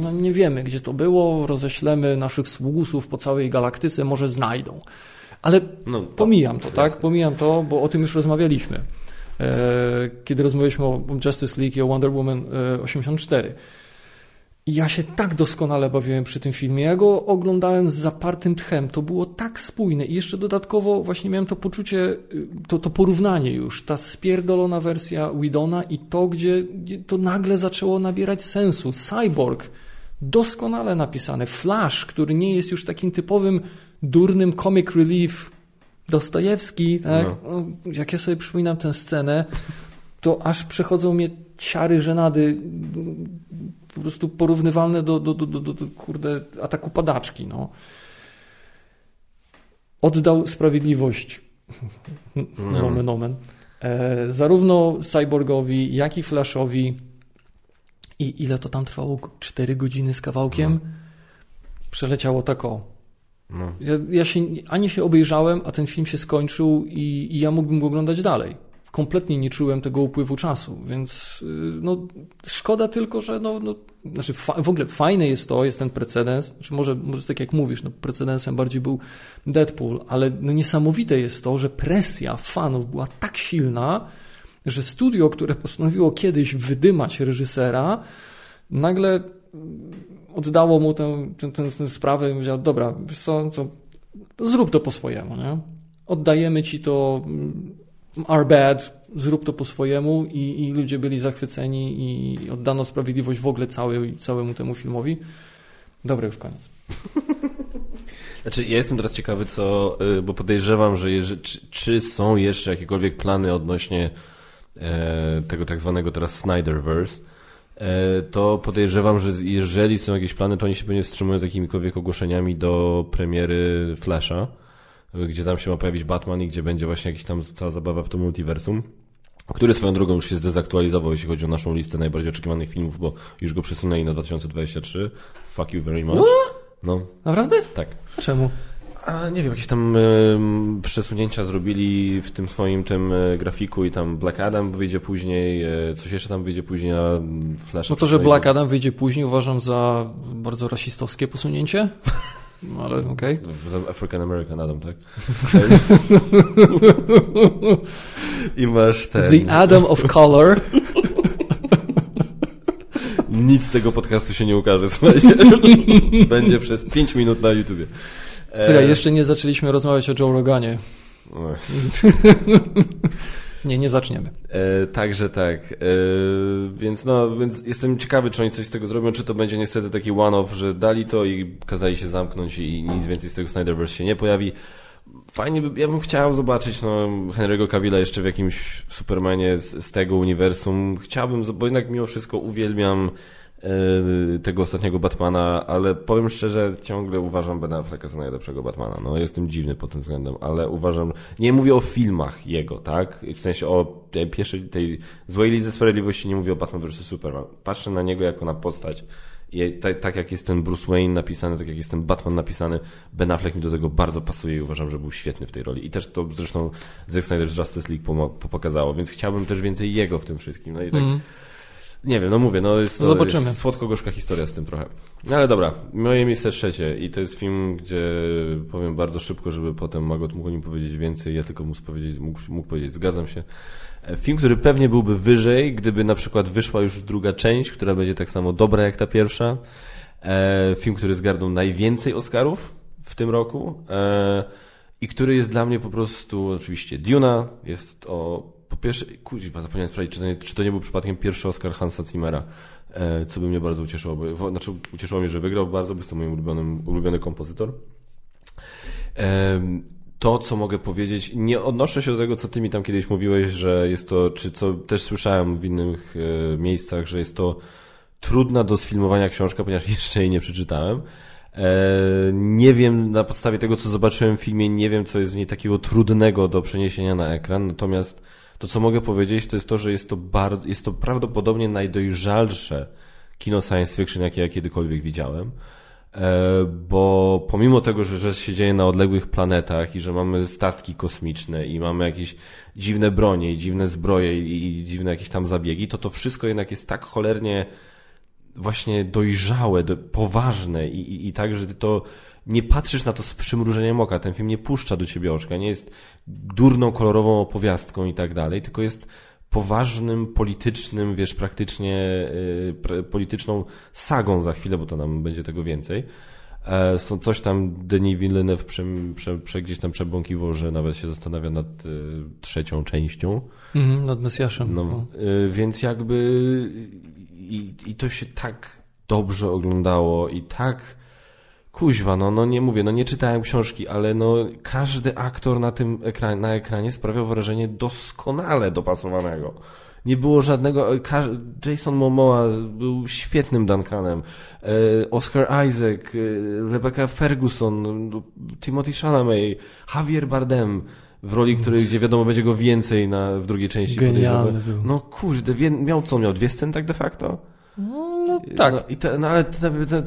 no nie wiemy gdzie to było, roześlemy naszych sługusów po całej galaktyce, może znajdą. Ale No, to- pomijam to, tak? jasne. Pomijam to, bo o tym już rozmawialiśmy. E, kiedy rozmawialiśmy o Justice League i o Wonder Woman e, 84. Ja się tak doskonale bawiłem przy tym filmie. Ja go oglądałem z zapartym tchem. To było tak spójne. I jeszcze dodatkowo właśnie miałem to poczucie, y, to, to porównanie już. Ta spierdolona wersja Widona i to, gdzie, to nagle zaczęło nabierać sensu. Cyborg. Doskonale napisane. Flash, który nie jest już takim typowym durnym comic relief Dostojewski, tak? O, Jak ja sobie przypominam tę scenę, to aż przechodzą mnie ciary żenady po prostu porównywalne do, do, do, do, do, do kurde, ataku padaczki. No. Oddał sprawiedliwość, [laughs] nomen omen, e, zarówno Cyborgowi, jak i Flashowi. I ile to tam trwało? Cztery godziny z kawałkiem? Przeleciało tak o. No. Ja, ja się, ani się obejrzałem, a ten film się skończył i, i ja mógłbym go oglądać dalej. Kompletnie nie czułem tego upływu czasu, więc y, no, szkoda tylko, że no, no, znaczy w ogóle fajne jest to, jest ten precedens, znaczy może, może tak jak mówisz, no, precedensem bardziej był Deadpool, ale no, niesamowite jest to, że presja fanów była tak silna, że studio, które postanowiło kiedyś wydymać reżysera, nagle oddało mu tę, tę, tę, tę sprawę i powiedział, dobra, wiesz co, to zrób to po swojemu, nie? Oddajemy ci to, mm, our bad, zrób to po swojemu i, i ludzie byli zachwyceni i oddano sprawiedliwość w ogóle całej, całemu temu filmowi. Dobra, już koniec. [laughs] Znaczy, ja jestem teraz ciekawy, co, y, bo podejrzewam, że jeże, czy, czy są jeszcze jakiekolwiek plany odnośnie e, tego tak zwanego teraz Snyderverse, e, to podejrzewam, że jeżeli są jakieś plany, to oni się pewnie wstrzymują z jakimikolwiek ogłoszeniami do premiery Flasha, gdzie tam się ma pojawić Batman i gdzie będzie właśnie jakaś tam cała zabawa w to multiversum. Który swoją drogą już się zdezaktualizował, jeśli chodzi o naszą listę najbardziej oczekiwanych filmów, bo już go przesunęli na 2023. Fuck you very much. No, Naprawdę? tak. A czemu? A nie wiem, jakieś tam em, przesunięcia zrobili w tym swoim tym e, grafiku i tam Black Adam wyjdzie później, e, coś jeszcze tam wyjdzie później, a mm, Flash. No to, że Black Adam wyjdzie później uważam za bardzo rasistowskie posunięcie, [laughs] ale okej. Za African American Adam, tak? [laughs] I masz ten. The Adam of Color. [laughs] Nic z tego podcastu się nie ukaże, słuchajcie. [laughs] Będzie przez 5 minut na YouTubie. E, Słuchaj, jeszcze nie zaczęliśmy rozmawiać o Joe Roganie. Nie, nie zaczniemy. E, także tak. E, więc no, więc jestem ciekawy, czy oni coś z tego zrobią, czy to będzie niestety taki one-off, że dali to i kazali się zamknąć i nic więcej z tego Snyderverse się nie pojawi. Fajnie, ja bym chciał zobaczyć no, Henry'ego Cavilla jeszcze w jakimś Supermanie z, z tego uniwersum. Chciałbym, bo jednak mimo wszystko uwielbiam tego ostatniego Batmana, ale powiem szczerze, ciągle uważam Ben Afflecka za najlepszego Batmana. No, jestem dziwny pod tym względem, ale uważam, nie mówię o filmach jego, tak? W sensie o tej pierwszej, tej złej lidze sprawiedliwości, nie mówię o Batman vs. Superman. Patrzę na niego jako na postać i tak, tak, jak jest ten Bruce Wayne napisany, tak jak jest ten Batman napisany, Ben Affleck mi do tego bardzo pasuje i uważam, że był świetny w tej roli. I też to zresztą Zack Snyder's Justice League pokazało, więc chciałbym też więcej jego w tym wszystkim. No i tak... Mm. Nie wiem, no mówię, no jest to Zobaczymy. słodko-gorzka historia z tym trochę. No ale dobra, moje miejsce trzecie i to jest film, gdzie powiem bardzo szybko, żeby potem Magot mógł o nim powiedzieć więcej, ja tylko mógł powiedzieć, mógł, mógł powiedzieć, zgadzam się. Film, który pewnie byłby wyżej, gdyby na przykład wyszła już druga część, która będzie tak samo dobra jak ta pierwsza. E, film, który zgarnął najwięcej Oscarów w tym roku e, i który jest dla mnie po prostu oczywiście Duna, jest o po pierwsze, kuźwa, zapomniałem sprawdzić, czy to, nie, czy to nie był przypadkiem pierwszy Oscar Hansa Zimmera, e, co by mnie bardzo ucieszyło, bo, znaczy ucieszyło mnie, że wygrał bardzo, bo jest to mój ulubiony, ulubiony kompozytor to, co mogę powiedzieć, nie odnoszę się do tego, co ty mi tam kiedyś mówiłeś, że jest to, czy co też słyszałem w innych e, miejscach, że jest to trudna do sfilmowania książka, ponieważ [laughs] jeszcze jej nie przeczytałem. E, nie wiem, na podstawie tego, co zobaczyłem w filmie, nie wiem, co jest w niej takiego trudnego do przeniesienia na ekran, natomiast to, co mogę powiedzieć, to jest to, że jest to bardzo, jest to prawdopodobnie najdojrzalsze kino science fiction, jakie ja kiedykolwiek widziałem. E, bo pomimo tego, że, że się dzieje na odległych planetach i że mamy statki kosmiczne i mamy jakieś dziwne bronie i dziwne zbroje i, dziwne jakieś tam zabiegi, to to wszystko jednak jest tak cholernie właśnie dojrzałe, do, poważne i, i, i tak, że to nie patrzysz na to z przymrużeniem oka. Ten film nie puszcza do ciebie oczka, nie jest durną, kolorową opowiastką i tak dalej, tylko jest poważnym, politycznym, wiesz, praktycznie y, polityczną sagą za chwilę, bo to nam będzie tego więcej. E, są coś tam Denis Villeneuve prze, prze, prze, gdzieś tam przebąkiwał, że nawet się zastanawia nad y, trzecią częścią. Mm, nad Mesjaszem. No, no. Y, więc jakby i, i to się tak dobrze oglądało i tak kuźwa, no, no nie mówię, no nie czytałem książki, ale no każdy aktor na tym ekranie, na ekranie sprawiał wrażenie doskonale dopasowanego. Nie było żadnego. Jason Momoa był świetnym Duncanem. E, Oscar Isaac, e, Rebecca Ferguson, Timothy Chalamet, Javier Bardem w roli, której, gdzie wiadomo będzie go więcej na, w drugiej części. Genialny był. No kurde, miał co? Miał dwie sceny tak de facto? No, no tak. No, i te, no ale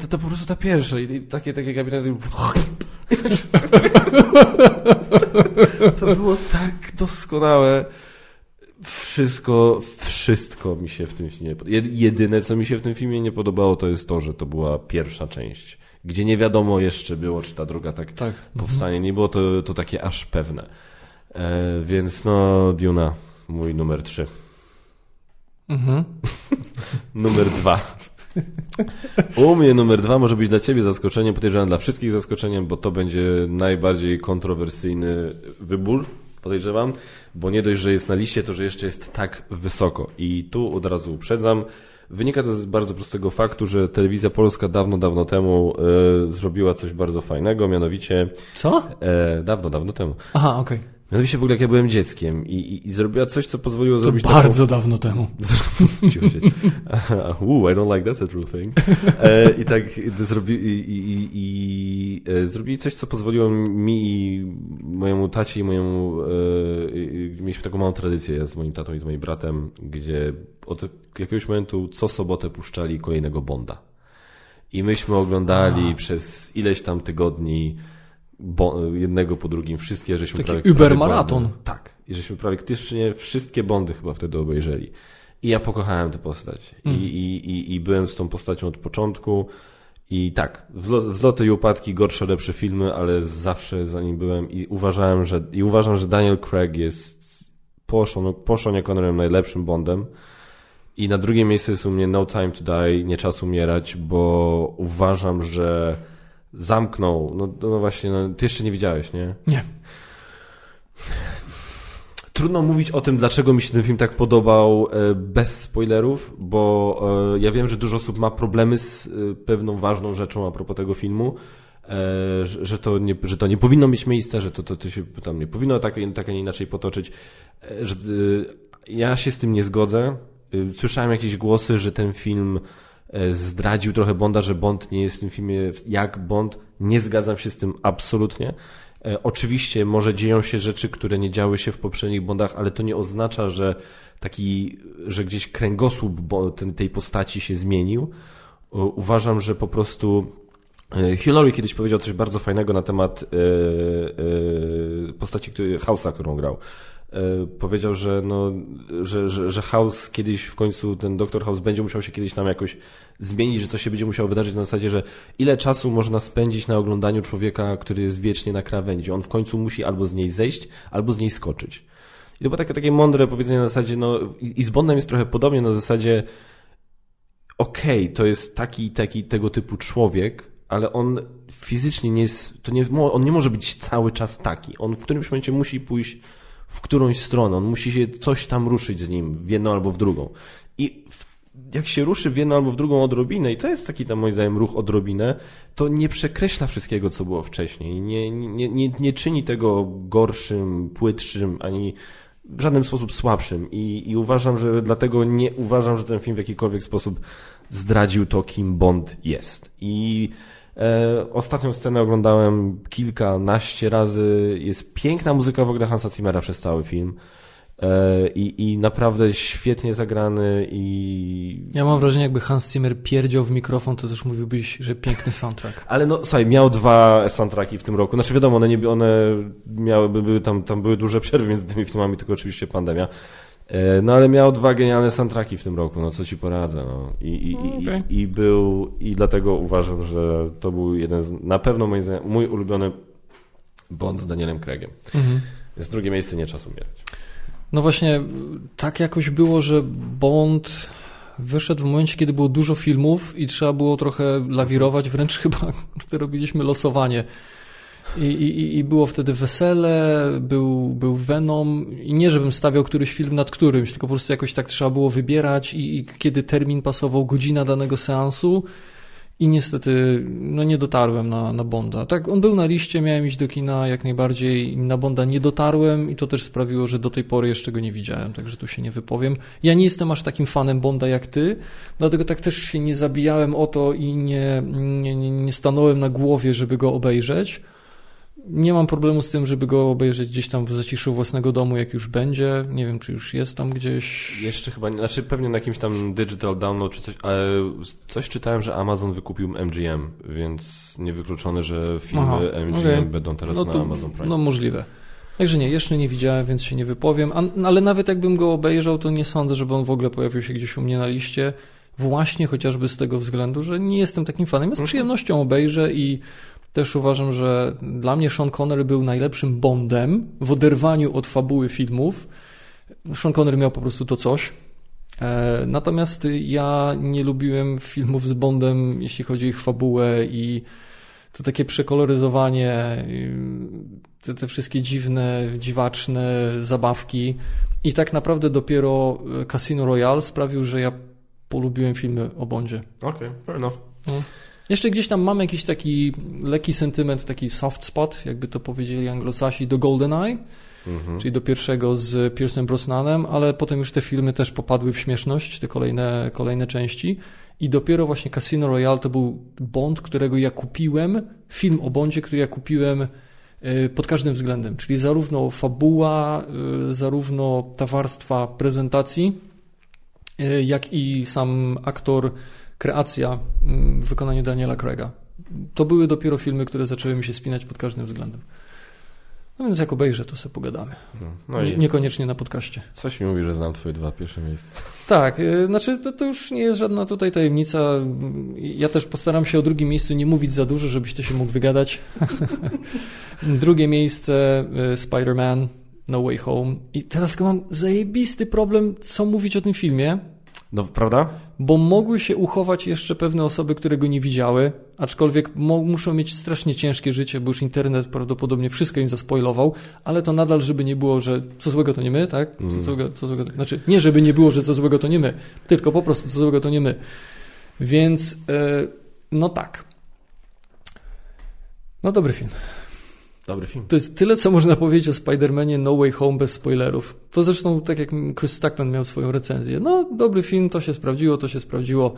to, po prostu ta pierwsza. I, i takie, takie gabinety. to było tak doskonałe. Wszystko, wszystko mi się w tym filmie Jedyne, co mi się w tym filmie nie podobało, to jest to, że to była pierwsza część, gdzie nie wiadomo jeszcze było, czy ta druga tak, tak. powstanie. Nie było to, to takie aż pewne. E, więc no, Duna, mój numer trzy. Mhm. [laughs] numer dwa. U mnie numer dwa może być dla Ciebie zaskoczeniem, podejrzewam dla wszystkich zaskoczeniem, bo to będzie najbardziej kontrowersyjny wybór, podejrzewam, bo nie dość, że jest na liście, to że jeszcze jest tak wysoko. I tu od razu uprzedzam. Wynika to z bardzo prostego faktu, że telewizja polska dawno, dawno temu e, zrobiła coś bardzo fajnego, mianowicie. Co? E, dawno, dawno temu. Aha, okej. Okay. Mianowicie w ogóle jak ja byłem dzieckiem i, i, i zrobiła coś, co pozwoliło to zrobić bardzo taką... dawno temu. [laughs] [laughs] Ooh, I don't like that's a true thing. E, I tak zrobi, i, i, i e, zrobili coś, co pozwoliło mi i mojemu tacie i mojemu... E, mieliśmy taką małą tradycję ja z moim tatą i z moim bratem, gdzie od jakiegoś momentu co sobotę puszczali kolejnego Bonda. I myśmy oglądali przez ileś tam tygodni jednego po drugim, wszystkie, żeśmy Taki prawie... Uber maraton. Tak. I żeśmy praktycznie wszystkie Bondy chyba wtedy obejrzeli. I ja pokochałem tę postać. Mm. I, i, i, byłem z tą postacią od początku. I tak, wzloty i upadki, gorsze, lepsze filmy, ale zawsze za nim byłem i uważałem, że, i uważam, że Daniel Craig jest po Sean, po Seanie Connerem najlepszym Bondem. I na drugie miejsce jest u mnie No Time to Die, Nie Czas Umierać, bo uważam, że zamknął. No, no właśnie, no, ty jeszcze nie widziałeś, nie? Nie. Trudno mówić o tym, dlaczego mi się ten film tak podobał e, bez spoilerów, bo e, ja wiem, że dużo osób ma problemy z e, pewną ważną rzeczą a propos tego filmu, że to nie, że to nie powinno mieć miejsca, że to, to, to się tam nie powinno tak, tak a nie inaczej potoczyć. Że, ja się z tym nie zgodzę. Słyszałem jakieś głosy, że ten film zdradził trochę Bonda, że Bond nie jest w tym filmie jak Bond. Nie zgadzam się z tym absolutnie. E, oczywiście może dzieją się rzeczy, które nie działy się w poprzednich Bondach, ale to nie oznacza, że taki, że gdzieś kręgosłup tej postaci się zmienił. Uważam, że po prostu e, Hillary kiedyś powiedział coś bardzo fajnego na temat postaci House'a, którą grał. E, powiedział, że, no, że, że, że House kiedyś w końcu, ten doktor House będzie musiał się kiedyś tam jakoś zmienić, że coś się będzie musiało wydarzyć na zasadzie, że ile czasu można spędzić na oglądaniu człowieka, który jest wiecznie na krawędzi. On w końcu musi albo z niej zejść, albo z niej skoczyć. I to było takie, takie mądre powiedzenie na zasadzie, no i z Bondem jest trochę podobnie na zasadzie okej, okay, to jest taki taki tego typu człowiek, ale on fizycznie nie jest, to nie, on nie może być cały czas taki. On w którymś momencie musi pójść w którąś stronę. On musi się coś tam ruszyć z nim, w jedną albo w drugą. I w, jak się ruszy w jedną albo w drugą odrobinę, i to jest taki tam moim zdaniem ruch odrobinę, to nie przekreśla wszystkiego, co było wcześniej. Nie, nie, nie, nie czyni tego gorszym, płytszym, ani w żaden sposób słabszym. I, I uważam, że dlatego nie uważam, że ten film w jakikolwiek sposób zdradził to, kim Bond jest. I ostatnią scenę oglądałem kilkanaście razy. Jest piękna muzyka w ogóle Hansa Zimmera przez cały film. E, I, I naprawdę świetnie zagrany i... Ja mam wrażenie, jakby Hans Zimmer pierdział w mikrofon, to też mówiłbyś, że piękny soundtrack. [laughs] Ale no, słuchaj, miał dwa soundtracki w tym roku. Znaczy wiadomo, one, nie, one miały, były tam, tam były duże przerwy między tymi filmami, tylko oczywiście pandemia. E, no ale miał dwa genialne soundtracki w tym roku, no co ci poradzę. No. I, i, okay. i, i, był, i dlatego uważam, że to był jeden z, na pewno mój, mój ulubiony Bond z Danielem Craigiem. Mhm. Jest drugie miejsce, nie czas umierać. No właśnie, tak jakoś było, że Bond wyszedł w momencie, kiedy było dużo filmów i trzeba było trochę lawirować, wręcz [laughs] chyba robiliśmy losowanie i, i, I było wtedy wesele, był, był Venom i nie, żebym stawiał któryś film nad którymś, tylko po prostu jakoś tak trzeba było wybierać i, i kiedy termin pasował, godzina danego seansu i niestety no nie dotarłem na, na Bonda. Tak, on był na liście, miałem iść do kina jak najbardziej, na Bonda nie dotarłem i to też sprawiło, że do tej pory jeszcze go nie widziałem, także tu się nie wypowiem. Ja nie jestem aż takim fanem Bonda jak ty, dlatego tak też się nie zabijałem o to i nie, nie, nie stanąłem na głowie, żeby go obejrzeć nie mam problemu z tym, żeby go obejrzeć gdzieś tam w zaciszu własnego domu, jak już będzie. Nie wiem, czy już jest tam gdzieś. Jeszcze chyba nie, znaczy pewnie na jakimś tam digital download czy coś, ale coś czytałem, że Amazon wykupił MGM, więc niewykluczone, że filmy Aha, MGM okay. będą teraz no to, na Amazon Prime. No możliwe. Także nie, jeszcze nie widziałem, więc się nie wypowiem, ale nawet jakbym go obejrzał, to nie sądzę, żeby on w ogóle pojawił się gdzieś u mnie na liście. Właśnie chociażby z tego względu, że nie jestem takim fanem. Ja z mhm. przyjemnością obejrzę i też uważam, że dla mnie Sean Connery był najlepszym Bondem w oderwaniu od fabuły filmów. Sean Connery miał po prostu to coś. E, natomiast ja nie lubiłem filmów z Bondem, jeśli chodzi o ich fabułę i to takie przekoloryzowanie, te, te wszystkie dziwne, dziwaczne zabawki. I tak naprawdę dopiero Casino Royale sprawił, że ja polubiłem filmy o Bondzie. Okej, okay, fair enough. No. Jeszcze gdzieś tam mam jakiś taki lekki sentyment, taki soft spot, jakby to powiedzieli anglosasi, do GoldenEye, mhm. czyli do pierwszego z Piersem Brosnanem, ale potem już te filmy też popadły w śmieszność, te kolejne, kolejne części. I dopiero właśnie Casino Royale to był Bond, którego ja kupiłem, film o Bondzie, który ja kupiłem y, pod każdym względem, czyli zarówno fabuła, y, zarówno ta warstwa prezentacji, y, jak i sam aktor kreacja mm, w wykonaniu Daniela Craiga. To były dopiero filmy, które zaczęły mi się spinać pod każdym względem. No więc jak obejrzę, to sobie pogadamy. No, no nie, niekoniecznie na podcaście. Coś mi mówi, że znam twoje dwa pierwsze miejsca. Tak, y, znaczy to, to już nie jest żadna tutaj tajemnica. Ja też postaram się o drugim miejscu nie mówić za dużo, żebyś to się mógł wygadać. [laughs] Drugie miejsce y, Spider-Man No Way Home. I teraz mam zajebisty problem, co mówić o tym filmie. No, prawda? Bo mogły się uchować jeszcze pewne osoby, które go nie widziały, aczkolwiek muszą mieć strasznie ciężkie życie, bo już internet prawdopodobnie wszystko im zaspoilował, ale to nadal, żeby nie było, że co złego to nie my, tak? Co mm. złego, co złego, znaczy, nie żeby nie było, że co złego to nie my, tylko po prostu co złego to nie my. Więc, yy, no tak. No dobry film. Dobry film. To jest tyle, co można powiedzieć o Spider-Manie No Way Home bez spoilerów. To zresztą tak jak Chris Stackman miał swoją recenzję. No, dobry film, to się sprawdziło, to się sprawdziło.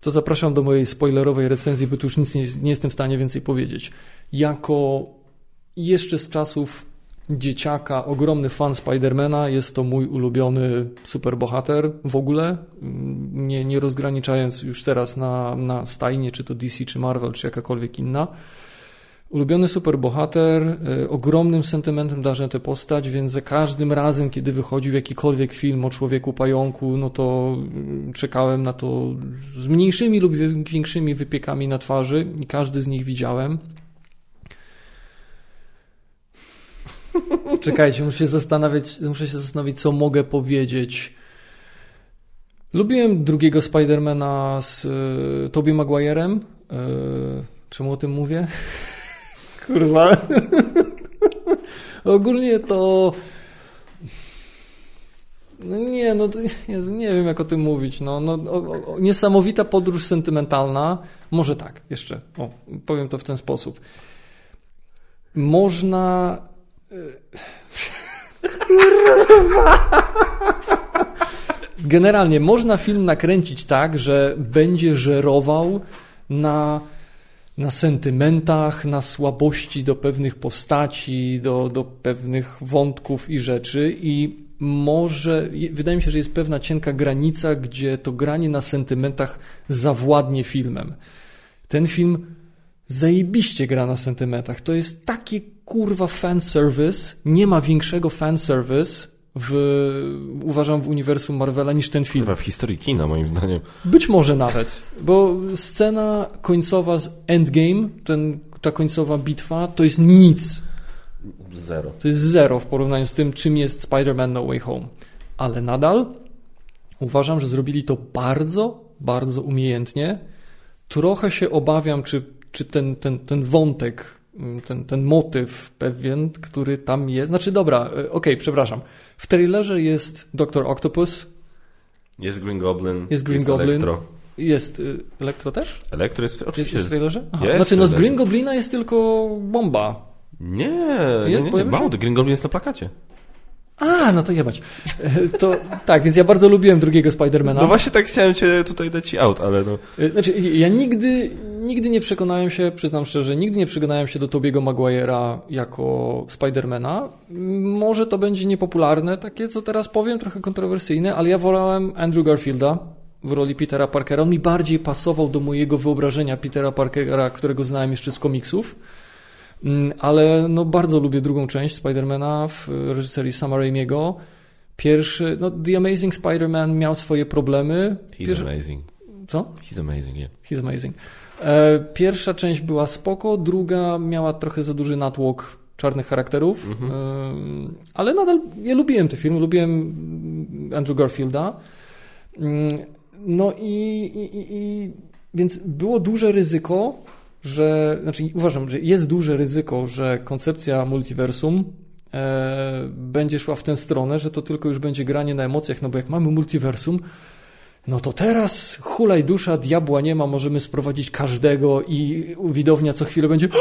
to zapraszam do mojej spoilerowej recenzji, bo tu już nic nie, nie jestem w stanie więcej powiedzieć. Jako jeszcze z czasów dzieciaka, ogromny fan Spidermana, jest to mój ulubiony superbohater w ogóle, nie, nie rozgraniczając już teraz na, na stajnie, czy to DC, czy Marvel, czy jakakolwiek inna. Ulubiony superbohater, y, ogromnym sentymentem darzę tę postać, więc za każdym razem, kiedy wychodził jakikolwiek film o człowieku pająku, no to y, czekałem na to z mniejszymi lub większymi wypiekami na twarzy i każdy z nich widziałem. [laughs] Czekajcie, muszę się zastanawiać, muszę się zastanowić, co mogę powiedzieć. Lubiłem drugiego Spidermana z y, Tobey Maguirem. Y, czemu o tym mówię? [laughs] Kurwa. [laughs] Ogólnie to. No nie, no to, nie, wiem jak o tym mówić. No, no, o, o, niesamowita podróż sentymentalna. Może tak, jeszcze. O, powiem to w ten sposób. Można. [laughs] Generalnie można film nakręcić tak, że będzie żerował na na sentymentach, na słabości do pewnych postaci, do, do pewnych wątków i rzeczy i może, wydaje mi się, że jest pewna cienka granica, gdzie to granie na sentymentach zawładnie filmem. Ten film zajebiście gra na sentymentach. To jest taki kurwa fanservice, nie ma większego fanservice w, uważam, w uniwersum Marvela niż ten film. Chyba w historii kina, moim zdaniem. Być może nawet, bo scena końcowa z Endgame, ten, ta końcowa bitwa, to jest nic. Zero. To jest zero w porównaniu z tym, czym jest Spider-Man No Way Home. Ale nadal uważam, że zrobili to bardzo, bardzo umiejętnie. Trochę się obawiam, czy, czy ten, ten, ten wątek ten, ten motyw pewien, który tam jest. Znaczy, dobra, e, okej, okay, przepraszam. W trailerze jest Doktor Octopus. Jest Green Goblin. Jest Green jest Goblin. Elektro. Jest y, Elektro też? Elektro jest oczywiście. Jest, w trailerze? Aha. Jest znaczy, no z Green Goblina jest tylko bomba. Nie, jest, nie, nie, nie. Green Goblin jest na plakacie. A, no to jebać. E, to, tak, więc ja bardzo lubiłem drugiego Spidermana. No właśnie tak chciałem cię tutaj dać ci out, ale no. E, znaczy, ja nigdy, nigdy nie przekonałem się, przyznam szczerze, nigdy nie przekonałem się do Tobiego Maguire'a jako Spidermana. Może to będzie niepopularne, takie co teraz powiem, trochę kontrowersyjne, ale ja wolałem Andrew Garfielda w roli Petera Parkera. On mi bardziej pasował do mojego wyobrażenia Petera Parkera, którego znałem jeszcze z komiksów. Mm, ale no bardzo lubię drugą część Spidermana w reżyserii Sama Raimiego. Pierwszy, no The Amazing Spider-Man miał swoje problemy. He's Pierwszy... amazing. Co? He's amazing, yeah. He's amazing. E, pierwsza część była spoko, druga miała trochę za duży natłok czarnych charakterów, mm -hmm. ale nadal ja lubiłem te filmy, lubiłem Andrew Garfielda. Mm, no i, i, i więc było duże ryzyko, że, znaczy uważam, że jest duże ryzyko, że koncepcja multiversum e, będzie szła w tę stronę, że to tylko już będzie granie na emocjach, no bo jak mamy multiversum, no to teraz hulaj dusza, diabła nie ma, możemy sprowadzić każdego i widownia co chwilę będzie [gasps]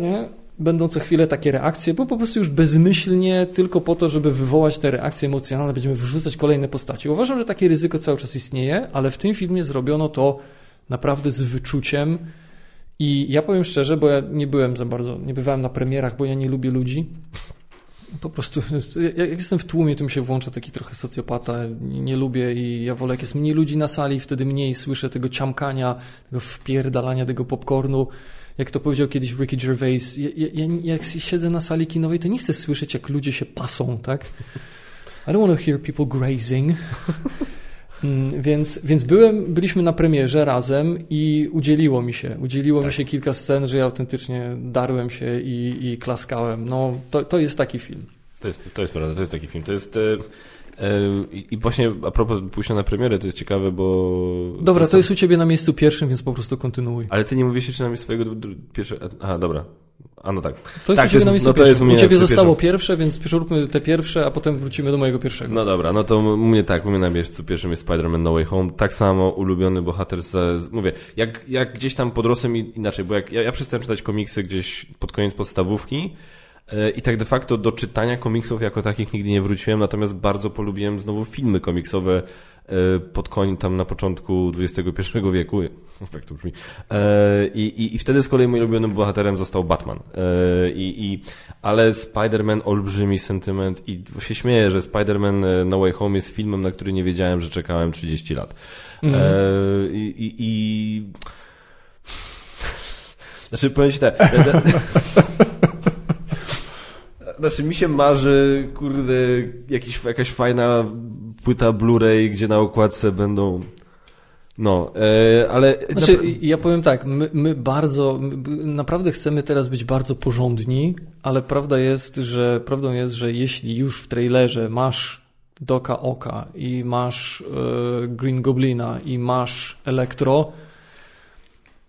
nie? Będą co chwilę takie reakcje, bo po prostu już bezmyślnie, tylko po to, żeby wywołać te reakcje emocjonalne, będziemy wrzucać kolejne postaci. Uważam, że takie ryzyko cały czas istnieje, ale w tym filmie zrobiono to naprawdę z wyczuciem. I ja powiem szczerze, bo ja nie byłem za bardzo, nie bywałem na premierach, bo ja nie lubię ludzi. Po prostu, jak jestem w tłumie, to mi się włącza taki trochę socjopata. Nie lubię i ja wolę, jak jest mniej ludzi na sali, wtedy mniej słyszę tego ciamkania, tego wpierdalania tego popcornu. Jak to powiedział kiedyś Ricky Gervais, ja, ja, jak siedzę na sali kinowej, to nie chcę słyszeć, jak ludzie się pasą, tak? I don't want to hear people grazing. Mm, więc, więc byłem, byliśmy na premierze razem i udzieliło mi się. Udzieliło tak. mi się kilka scen, że ja autentycznie darłem się i, i klaskałem. No, to, to jest taki film. To jest, to jest prawda, to jest taki film. To jest. E, I właśnie a propos pójścia na premierę, to jest ciekawe, bo... Dobra, to, jest u Ciebie na miejscu pierwszym, więc po prostu kontynuuj. Ale Ty nie mówisz jeszcze na miejscu swojego pierwszego... Aha, dobra. A no tak. To jest tak, u Ciebie na miejscu no to jest u, u Ciebie zostało pierwsze, więc róbmy te pierwsze, a potem wrócimy do mojego pierwszego. No dobra, no to u mnie tak, u mnie na miejscu pierwszym jest Spider-Man No Way Home. Tak samo ulubiony bohater z, mówię, jak, jak gdzieś tam podrosłem inaczej, bo jak ja, ja przestałem czytać komiksy gdzieś pod koniec podstawówki, E, I tak de facto do czytania komiksów jako takich nigdy nie wróciłem, natomiast bardzo polubiłem znowu filmy komiksowe pod koń tam na początku XXI wieku. Jak [laughs] to brzmi. E, I, i, I wtedy z kolei moim ulubionym bohaterem został Batman. I, i, ale Spider-Man olbrzymi sentyment i się śmieję, że Spider-Man No Way Home jest filmem, na który nie wiedziałem, że czekałem 30 lat. Mm. I, i, i... [laughs] Znaczy powiem Ci tak... [laughs] Znaczy mi się marzy, kurde, jakiś, jakaś fajna płyta Blu-ray, gdzie na okładce będą no, e, ale... Znaczy, ja powiem tak, my, my bardzo, my naprawdę chcemy teraz być bardzo porządni, ale prawda jest, że prawdą jest, że jeśli już w trailerze masz Doka Oka i masz e, Green Goblina i masz Elektro,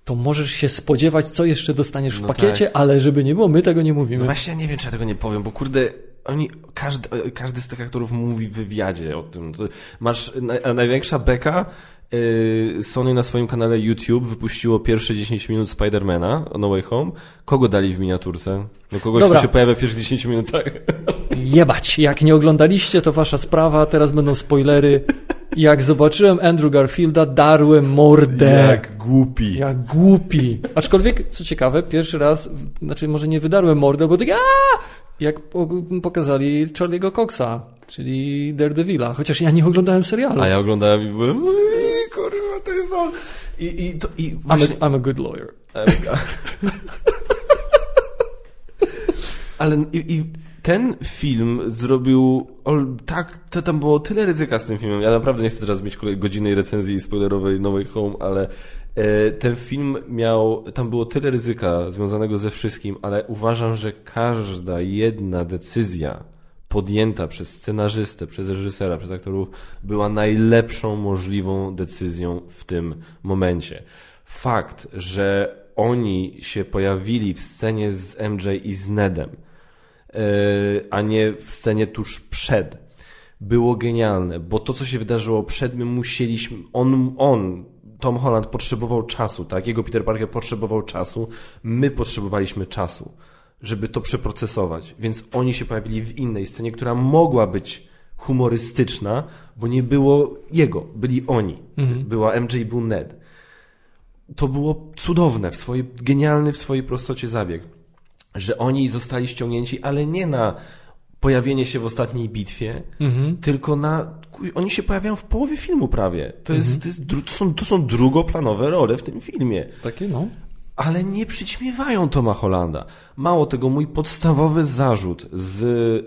to możesz się spodziewać, co jeszcze dostaniesz w no pakiecie, tak. ale żeby nie było, my tego nie mówimy. No właśnie, ja nie wiem, czy ja tego nie powiem, bo kurde, oni, każdy, każdy z tych aktorów mówi w wywiadzie o tym. Masz największa beka, y, Sony na swoim kanale YouTube wypuściło pierwsze 10 minut Spidermana No Way Home. Kogo dali w miniaturce? No kogoś, Dobra. kto się pojawia w pierwszych 10 minutach. [laughs] Jebać. Jak nie oglądaliście, to wasza sprawa. Teraz będą spoilery. Jak zobaczyłem Andrew Garfielda, darłem mordę. Jak głupi. Jak głupi. Aczkolwiek, co ciekawe, pierwszy raz, znaczy może nie wydarłem mordę, bo tak jak pokazali Charlie'ego Coxa, czyli Daredevila. Chociaż ja nie oglądałem serialu. A ja oglądałem i byłem, kurwa, to jest on. I, i, to, i właśnie... I'm, a, I'm a good lawyer. [laughs] Ale i, i ten film zrobił tak, to tam było tyle ryzyka z tym filmem. Ja naprawdę nie chcę teraz mieć godzinnej recenzji spoilerowej No Way Home, ale ten film miał, tam było tyle ryzyka związanego ze wszystkim, ale uważam, że każda jedna decyzja podjęta przez scenarzystę, przez reżysera, przez aktorów była najlepszą możliwą decyzją w tym momencie. Fakt, że oni się pojawili w scenie z MJ i z Nedem, a nie w scenie tuż przed. Było genialne, bo to, co się wydarzyło przed, my musieliśmy, on, on Tom Holland potrzebował czasu, tak? Jego Peter Parker potrzebował czasu, my potrzebowaliśmy czasu, żeby to przeprocesować. Więc oni się pojawili w innej scenie, która mogła być humorystyczna, bo nie było jego, byli oni. Mhm. Była MJ, był Ned. To było cudowne, w swojej, genialny w swojej prostocie zabieg że oni zostali ściągnięci, ale nie na pojawienie się w ostatniej bitwie, mhm. tylko na. Oni się pojawiają w połowie filmu prawie. To, jest, mhm. to, jest, to, są, to są drugoplanowe role w tym filmie. Takie no. Ale nie przyćmiewają Toma Hollanda. Mało tego, mój podstawowy zarzut z,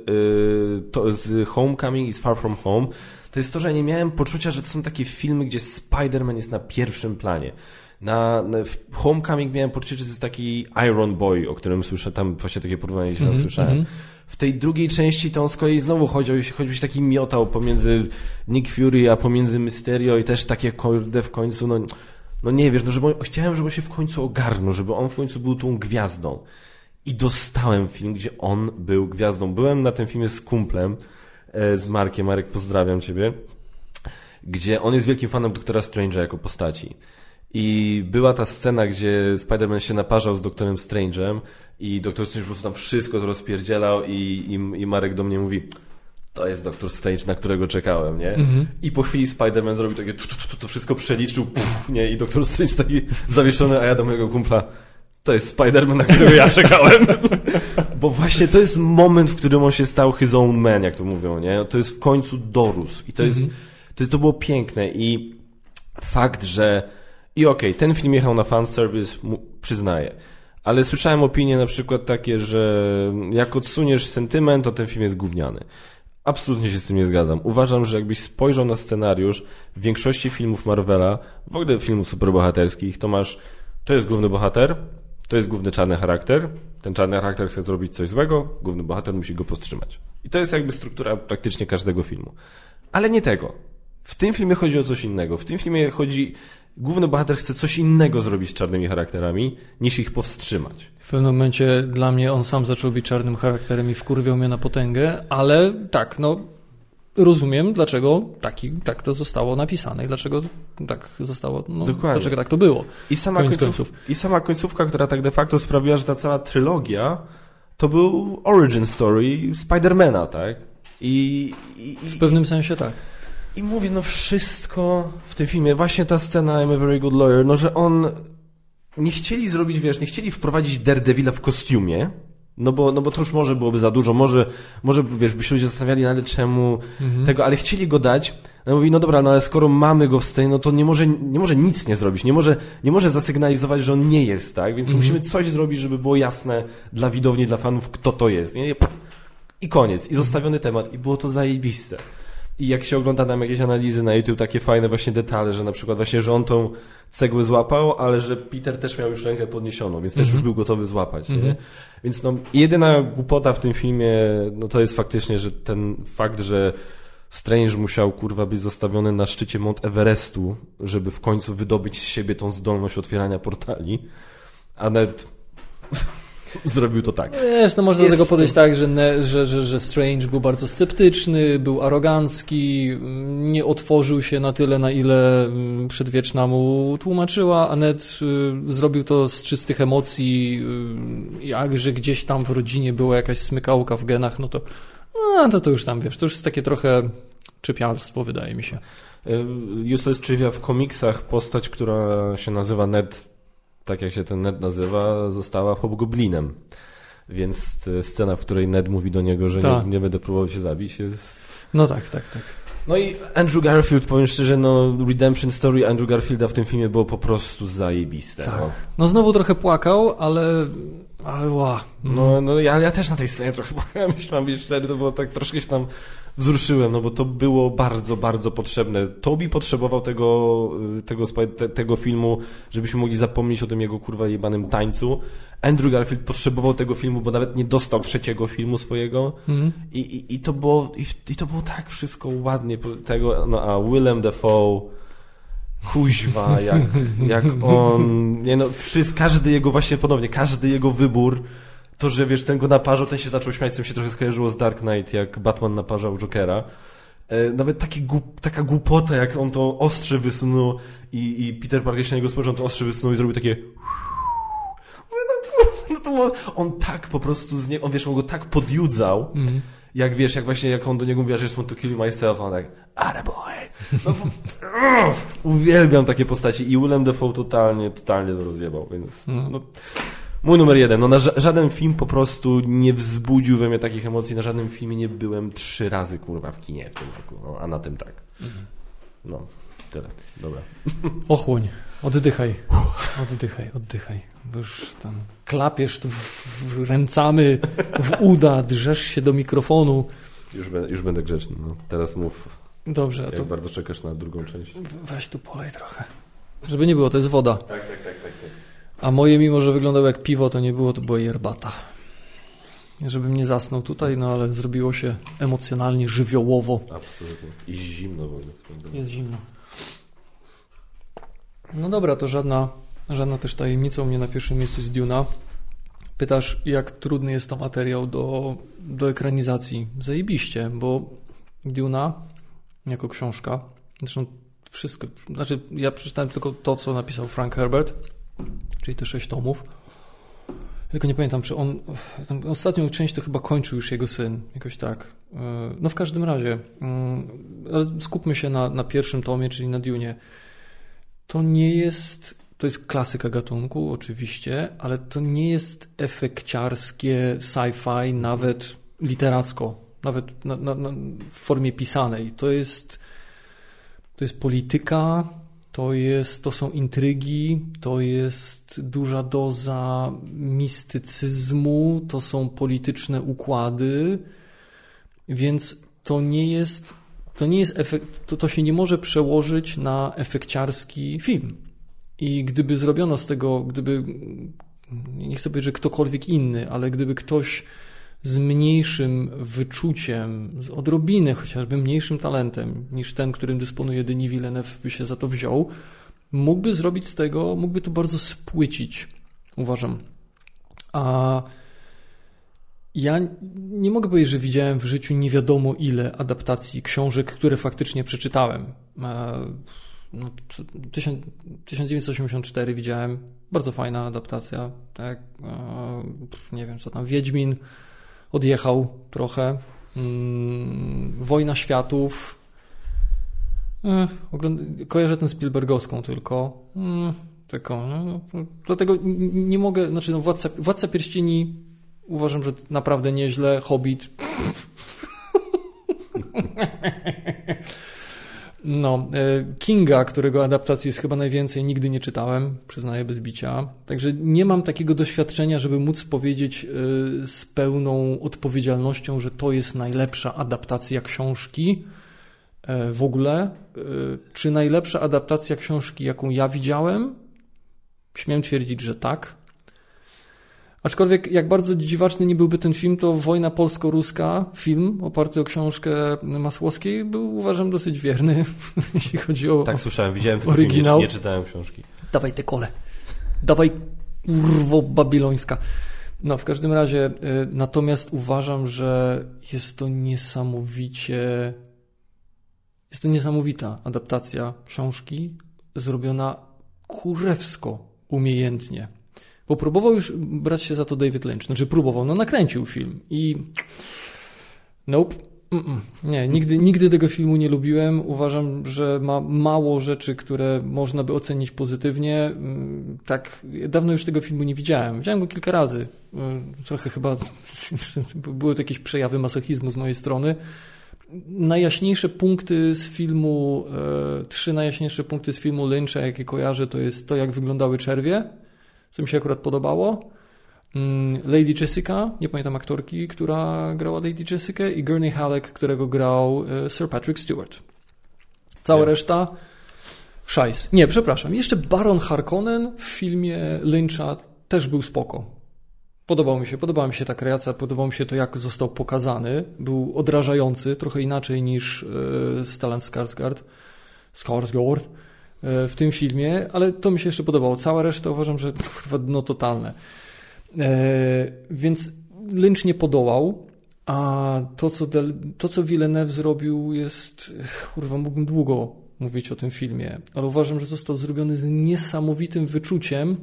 yy, to, z Homecoming i z Far From Home to jest to, że nie miałem poczucia, że to są takie filmy, gdzie Spider-Man jest na pierwszym planie. Na, na w Homecoming miałem poczucie, że to jest taki Iron Boy, o którym słyszę, tam właśnie takie porównanie się mm -hmm, słyszałem. Mm -hmm. W tej drugiej części to on z kolei znowu chodził, choćbyś taki miotał pomiędzy Nick Fury, a pomiędzy Mysterio i też takie kurde w końcu, no, no nie wiesz, no żeby, chciałem, żeby się w końcu ogarnął, żeby on w końcu był tą gwiazdą. I dostałem film, gdzie on był gwiazdą. Byłem na tym filmie z kumplem, e, z Markiem. Marek, pozdrawiam ciebie. Gdzie on jest wielkim fanem Doktora Strange'a jako postaci. I była ta scena, gdzie Spider-Man się naparzał z Doktorem Strange'em i Doktor Strange po prostu tam wszystko to rozpierdzielał i, i, i Marek do mnie mówi to jest Doktor Strange, na którego czekałem, nie? Mm -hmm. I po chwili Spider-Man zrobił takie to wszystko przeliczył, puf, nie? I Doktor Strange taki zawieszony, a ja do mojego kumpla to jest Spider-Man, na którego ja czekałem. [laughs] Bo właśnie to jest moment, w którym on się stał his own man, jak to mówią, nie? To jest w końcu dorósł. I to jest, mm -hmm. to jest, to było piękne i fakt, że i okej, okay, ten film jechał na fanservice, przyznaję. Ale słyszałem opinie na przykład takie, że jak odsuniesz sentyment, to ten film jest gówniany. Absolutnie się z tym nie zgadzam. Uważam, że jakbyś spojrzał na scenariusz w większości filmów Marvela, w ogóle filmów superbohaterskich, to masz, to jest główny bohater, to jest główny czarny charakter, ten czarny charakter chce zrobić coś złego, główny bohater musi go powstrzymać. I to jest jakby struktura praktycznie każdego filmu. Ale nie tego. W tym filmie chodzi o coś innego. W tym filmie chodzi główny bohater chce coś innego zrobić z czarnymi charakterami, niż ich powstrzymać. W pewnym momencie dla mnie on sam zaczął być czarnym charakterem i wkurwiał mnie na potęgę, ale tak, no rozumiem, dlaczego taki, tak to zostało napisane i dlaczego tak zostało, no, Dokładnie. dlaczego tak to było. I sama, końców, I sama końcówka, która tak de facto sprawiła, że ta cała trylogia to był origin story Spidermana, tak? I, i, W pewnym sensie tak. I mówię, no wszystko w tym filmie, właśnie ta scena I'm a very good lawyer, no że on nie chcieli zrobić, wiesz, nie chcieli wprowadzić Daredevila w kostiumie, no bo, no bo to już może byłoby za dużo, może, może wiesz, by się ludzie zastanawiali, no ale czemu tego, ale chcieli go dać, no mówi, no dobra, no ale skoro mamy go w scenie, no to nie może, nie może nic nie zrobić, nie może, nie może zasygnalizować, że on nie jest, tak? Więc musimy coś zrobić, żeby było jasne dla widowni, dla fanów, kto to jest. Nie? I koniec, i zostawiony temat, i było to zajebiste. I jak się ogląda tam jakieś analizy na YouTube, takie fajne właśnie detale, że na przykład właśnie, że on tą cegłę złapał, ale że Peter też miał już rękę podniesioną, więc też już był gotowy złapać. Nie? Więc no, jedyna głupota w tym filmie, no to jest faktycznie, że ten fakt, że Strange musiał, kurwa, być zostawiony na szczycie Mount Everestu, żeby w końcu wydobyć z siebie tą zdolność otwierania portali, a Ned [laughs] zrobił to tak. Wiesz, no można do Jest tego podejść to- tak, że, ne, że, że, że Strange był bardzo sceptyczny, był arogancki, mm, nie otworzył się na tyle, na ile mm, przedwieczna mu tłumaczyła, a Ned y, zrobił to z czystych emocji, y, jak że gdzieś tam w rodzinie była jakaś smykałka w genach, no to, no to, to już tam, wiesz, to już jest takie trochę czepialstwo, wydaje mi się. Y, Useless Trivia w komiksach postać, która się nazywa Ned, tak jak się ten Ned nazywa, została hobgoblinem. Więc y, scena, w której Ned mówi do niego, że Tak. nie, nie będę próbował się zabić, jest... No tak, tak, tak. No i Andrew Garfield, powiem szczerze, no Redemption Story Andrew Garfielda w tym filmie było po prostu zajebiste. Tak. No. No znowu trochę płakał, ale, ale ła. No, no ja, ja też na tej scenie trochę [laughs] płakałem, być szczery, to było tak, troszkę się tam wzruszyłem, no bo to było bardzo, bardzo potrzebne. Tobi potrzebował tego, y, tego, tego filmu, żebyśmy mogli zapomnieć o tym jego kurwa jebanym tańcu. Andrew Garfield potrzebował tego filmu, bo nawet nie dostał trzeciego filmu swojego Mhm. i, i, i to było i, i to było tak wszystko ładnie tego, no a Willem Dafoe kuźwa, jak, jak [laughs] on, nie no, wszystko, każdy jego właśnie ponownie, każdy jego wybór, to, że wiesz, ten go naparzał, ten się zaczął śmiać, co mi się trochę skojarzyło z Dark Knight, jak Batman naparzał Jokera. E, Nawet taki głup, taka głupota, jak on to ostrze wysunął i, i Peter Parker się na niego spojrzał, on to ostrze wysunął i zrobił takie [laughs] no, no to on tak po prostu z niego, on wiesz, on go tak podjudzał, Mhm. jak wiesz, jak właśnie, jak on do niego mówi, że jest to kill myself, on tak, ale boy. No, [laughs] uwielbiam takie postaci i Willem Dafoe totalnie, totalnie to rozjebał, więc no, mój numer jeden. No, na ża- żaden film po prostu nie wzbudził we mnie takich emocji, na żadnym filmie nie byłem trzy razy, kurwa, w kinie w tym roku, no, a na tym tak. No, tyle. Dobra. [laughs] Ochłoń, oddychaj, oddychaj, oddychaj. Bo już tam klapiesz tu w, w ręcamy w uda, drzesz się do mikrofonu. Już, będę- już będę grzeczny, no. Teraz mów, Dobrze, a jak to bardzo czekasz na drugą część. weź tu polej trochę. Żeby nie było, to jest woda. Tak, tak, tak, tak. tak. A moje, mimo że wyglądało jak piwo, to nie było, to była yerbata. Żebym nie zasnął tutaj, no ale zrobiło się emocjonalnie, żywiołowo. Absolutnie. I zimno w ogóle. Jest zimno. No dobra, to żadna, żadna też tajemnica u mnie na pierwszym miejscu jest Duna. Pytasz, jak trudny jest to materiał do, do ekranizacji. Zajebiście, bo Duna jako książka, zresztą wszystko, znaczy ja przeczytałem tylko to, co napisał Frank Herbert, czyli te sześć tomów. Tylko nie pamiętam, czy on. Ostatnią część to chyba kończył już jego syn, jakoś tak. Yy, No w każdym razie, mm, skupmy się na, na pierwszym tomie, czyli na Dune. To nie jest. To jest klasyka gatunku, oczywiście, ale to nie jest efekciarskie sci-fi, nawet literacko, nawet na, na, na, w formie pisanej. To jest. To jest polityka, to, jest, to są intrygi, to jest duża doza mistycyzmu, to są polityczne układy, więc to nie jest, to nie jest efekt, to, to się nie może przełożyć na efekciarski film. I gdyby zrobiono z tego, gdyby, nie chcę powiedzieć, że ktokolwiek inny, ale gdyby ktoś z mniejszym wyczuciem, z odrobiny chociażby mniejszym talentem niż ten, którym dysponuje Denis Villeneuve, by się za to wziął, mógłby zrobić z tego, mógłby to bardzo spłycić, uważam. A ja nie mogę powiedzieć, że widziałem w życiu nie wiadomo ile adaptacji książek, które faktycznie przeczytałem. E, no, 1984 widziałem, bardzo fajna adaptacja, tak, nie wiem co tam, Wiedźmin odjechał trochę, mm, Wojna Światów, e, kojarzę tę Spielbergowską tylko, mm, tylko, no, dlatego nie mogę, znaczy no, Władca, Władca Pierścieni uważam, że naprawdę nieźle, Hobbit [laughs] No, e, Kinga, którego adaptacji jest chyba najwięcej, nigdy nie czytałem, przyznaję bez bicia. Także nie mam takiego doświadczenia, żeby móc powiedzieć e, z pełną odpowiedzialnością, że to jest najlepsza adaptacja książki e, w ogóle. Czy najlepsza adaptacja książki, jaką ja widziałem? Śmiem twierdzić, że tak. Aczkolwiek jak bardzo dziwaczny nie byłby ten film, to Wojna Polsko-Ruska, film oparty o książkę Masłowskiej, był uważam dosyć wierny, [laughs] jeśli chodzi o Tak słyszałem, widziałem tylko oryginał. Film, nie, nie czytałem książki. Dawaj te kole. Dawaj urwo babilońska. No, w każdym razie, y, natomiast uważam, że jest to niesamowicie, jest to niesamowita adaptacja książki, zrobiona kurzewsko umiejętnie. Bo próbował już brać się za to David Lynch. Znaczy próbował, no nakręcił film i nope. Mm-mm. Nie, nigdy, nigdy tego filmu nie lubiłem. Uważam, że ma mało rzeczy, które można by ocenić pozytywnie. Mm, tak, dawno już tego filmu nie widziałem. Widziałem go kilka razy. Mm, trochę chyba [laughs] były to jakieś przejawy masochizmu z mojej strony. Najjaśniejsze punkty z filmu, e, trzy najjaśniejsze punkty z filmu Lyncha, jakie kojarzę, to jest to, jak wyglądały czerwie co mi się akurat podobało. Mm, Lady Jessica, nie pamiętam aktorki, która grała Lady Jessica i Gurney Halleck, którego grał e, Sir Patrick Stewart. Cała nie. reszta szajs. Nie, przepraszam. Jeszcze Baron Harkonnen w filmie Lyncha też był spoko. Podobał mi się, podobała mi się ta kreacja, podobało mi się to, jak został pokazany. Był odrażający, trochę inaczej niż e, Stellan Skarsgård. Skarsgård w tym filmie, ale to mi się jeszcze podobało. Cała reszta uważam, że kurwa dno totalne. E, więc Lynch nie podołał, a to co, Del, to, co Villeneuve zrobił jest, kurwa, mógłbym długo mówić o tym filmie, ale uważam, że został zrobiony z niesamowitym wyczuciem.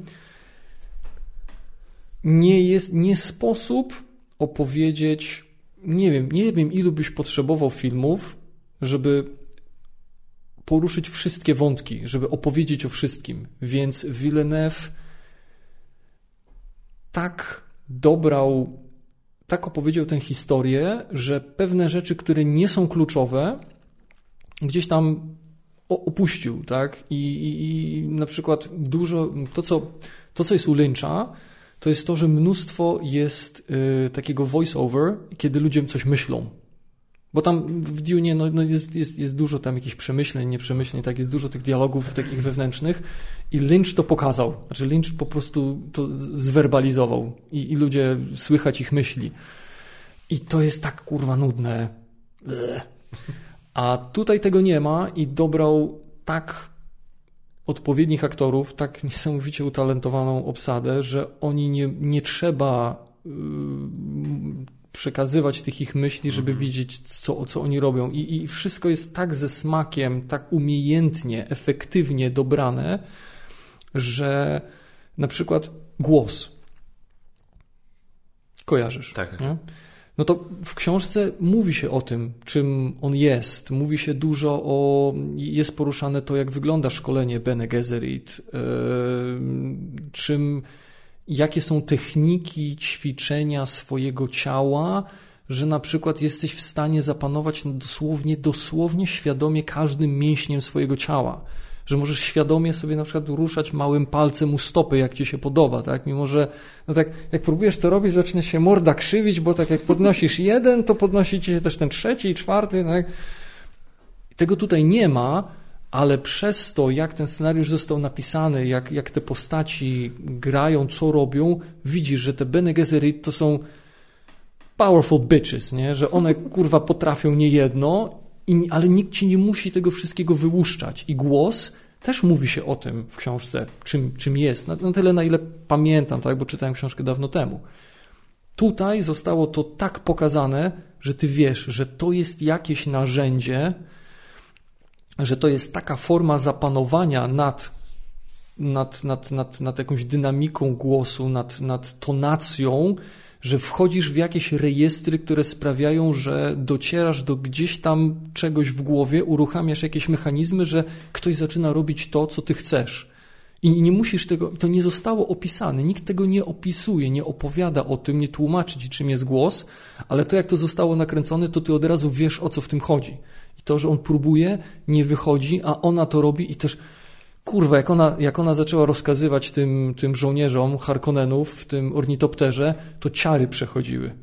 Nie jest, nie sposób opowiedzieć, nie wiem, nie wiem ilu byś potrzebował filmów, żeby poruszyć wszystkie wątki, żeby opowiedzieć o wszystkim. Więc Villeneuve tak dobrał, tak opowiedział tę historię, że pewne rzeczy, które nie są kluczowe, gdzieś tam opuścił, tak? I, i, i na przykład dużo, to co, to co jest u Lyncha, to jest to, że mnóstwo jest y, takiego voice-over, kiedy ludzie coś myślą. Bo tam w Dune no, no jest, jest, jest dużo tam jakichś przemyśleń, nieprzemyśleń, tak, jest dużo tych dialogów takich wewnętrznych i Lynch to pokazał. Znaczy Lynch po prostu to zwerbalizował i, i ludzie słychać ich myśli. I to jest tak kurwa nudne. A tutaj tego nie ma i dobrał tak odpowiednich aktorów, tak niesamowicie utalentowaną obsadę, że oni nie, nie trzeba yy, przekazywać tych ich myśli, żeby mhm. widzieć, co, co oni robią. I, I wszystko jest tak ze smakiem, tak umiejętnie, efektywnie dobrane, że na przykład głos. Kojarzysz? Tak, tak. Nie? No to w książce mówi się o tym, czym on jest. Mówi się dużo o. Jest poruszane to, jak wygląda szkolenie Bene Gesserit, yy, czym jakie są techniki ćwiczenia swojego ciała, że na przykład jesteś w stanie zapanować dosłownie, dosłownie świadomie każdym mięśniem swojego ciała. Że możesz świadomie sobie na przykład ruszać małym palcem u stopy, jak ci się podoba, tak? Mimo, że no tak, jak próbujesz to robić, zaczyna się morda krzywić, bo tak jak podnosisz jeden, to podnosi ci się też ten trzeci i czwarty, tak? Tego tutaj nie ma, ale przez to, jak ten scenariusz został napisany, jak, jak te postaci grają, co robią, widzisz, że te Bene Gesserit to są powerful bitches, nie? że one [laughs] kurwa potrafią niejedno, i, ale nikt ci nie musi tego wszystkiego wyłuszczać. I głos też mówi się o tym w książce, czym, czym jest. Na, na tyle, na ile pamiętam, tak, bo czytałem książkę dawno temu. Tutaj zostało to tak pokazane, że ty wiesz, że to jest jakieś narzędzie, że to jest taka forma zapanowania nad, nad, nad, nad, nad jakąś dynamiką głosu, nad, nad tonacją, że wchodzisz w jakieś rejestry, które sprawiają, że docierasz do gdzieś tam czegoś w głowie, uruchamiasz jakieś mechanizmy, że ktoś zaczyna robić to, co ty chcesz. I nie musisz tego, to nie zostało opisane, nikt tego nie opisuje, nie opowiada o tym, nie tłumaczy ci, czym jest głos, ale to, jak to zostało nakręcone, to ty od razu wiesz, o co w tym chodzi. To, że on próbuje, nie wychodzi, a ona to robi i też, kurwa, jak ona, jak ona zaczęła rozkazywać tym, tym żołnierzom Harkonnenów w tym ornitopterze, to ciary przechodziły.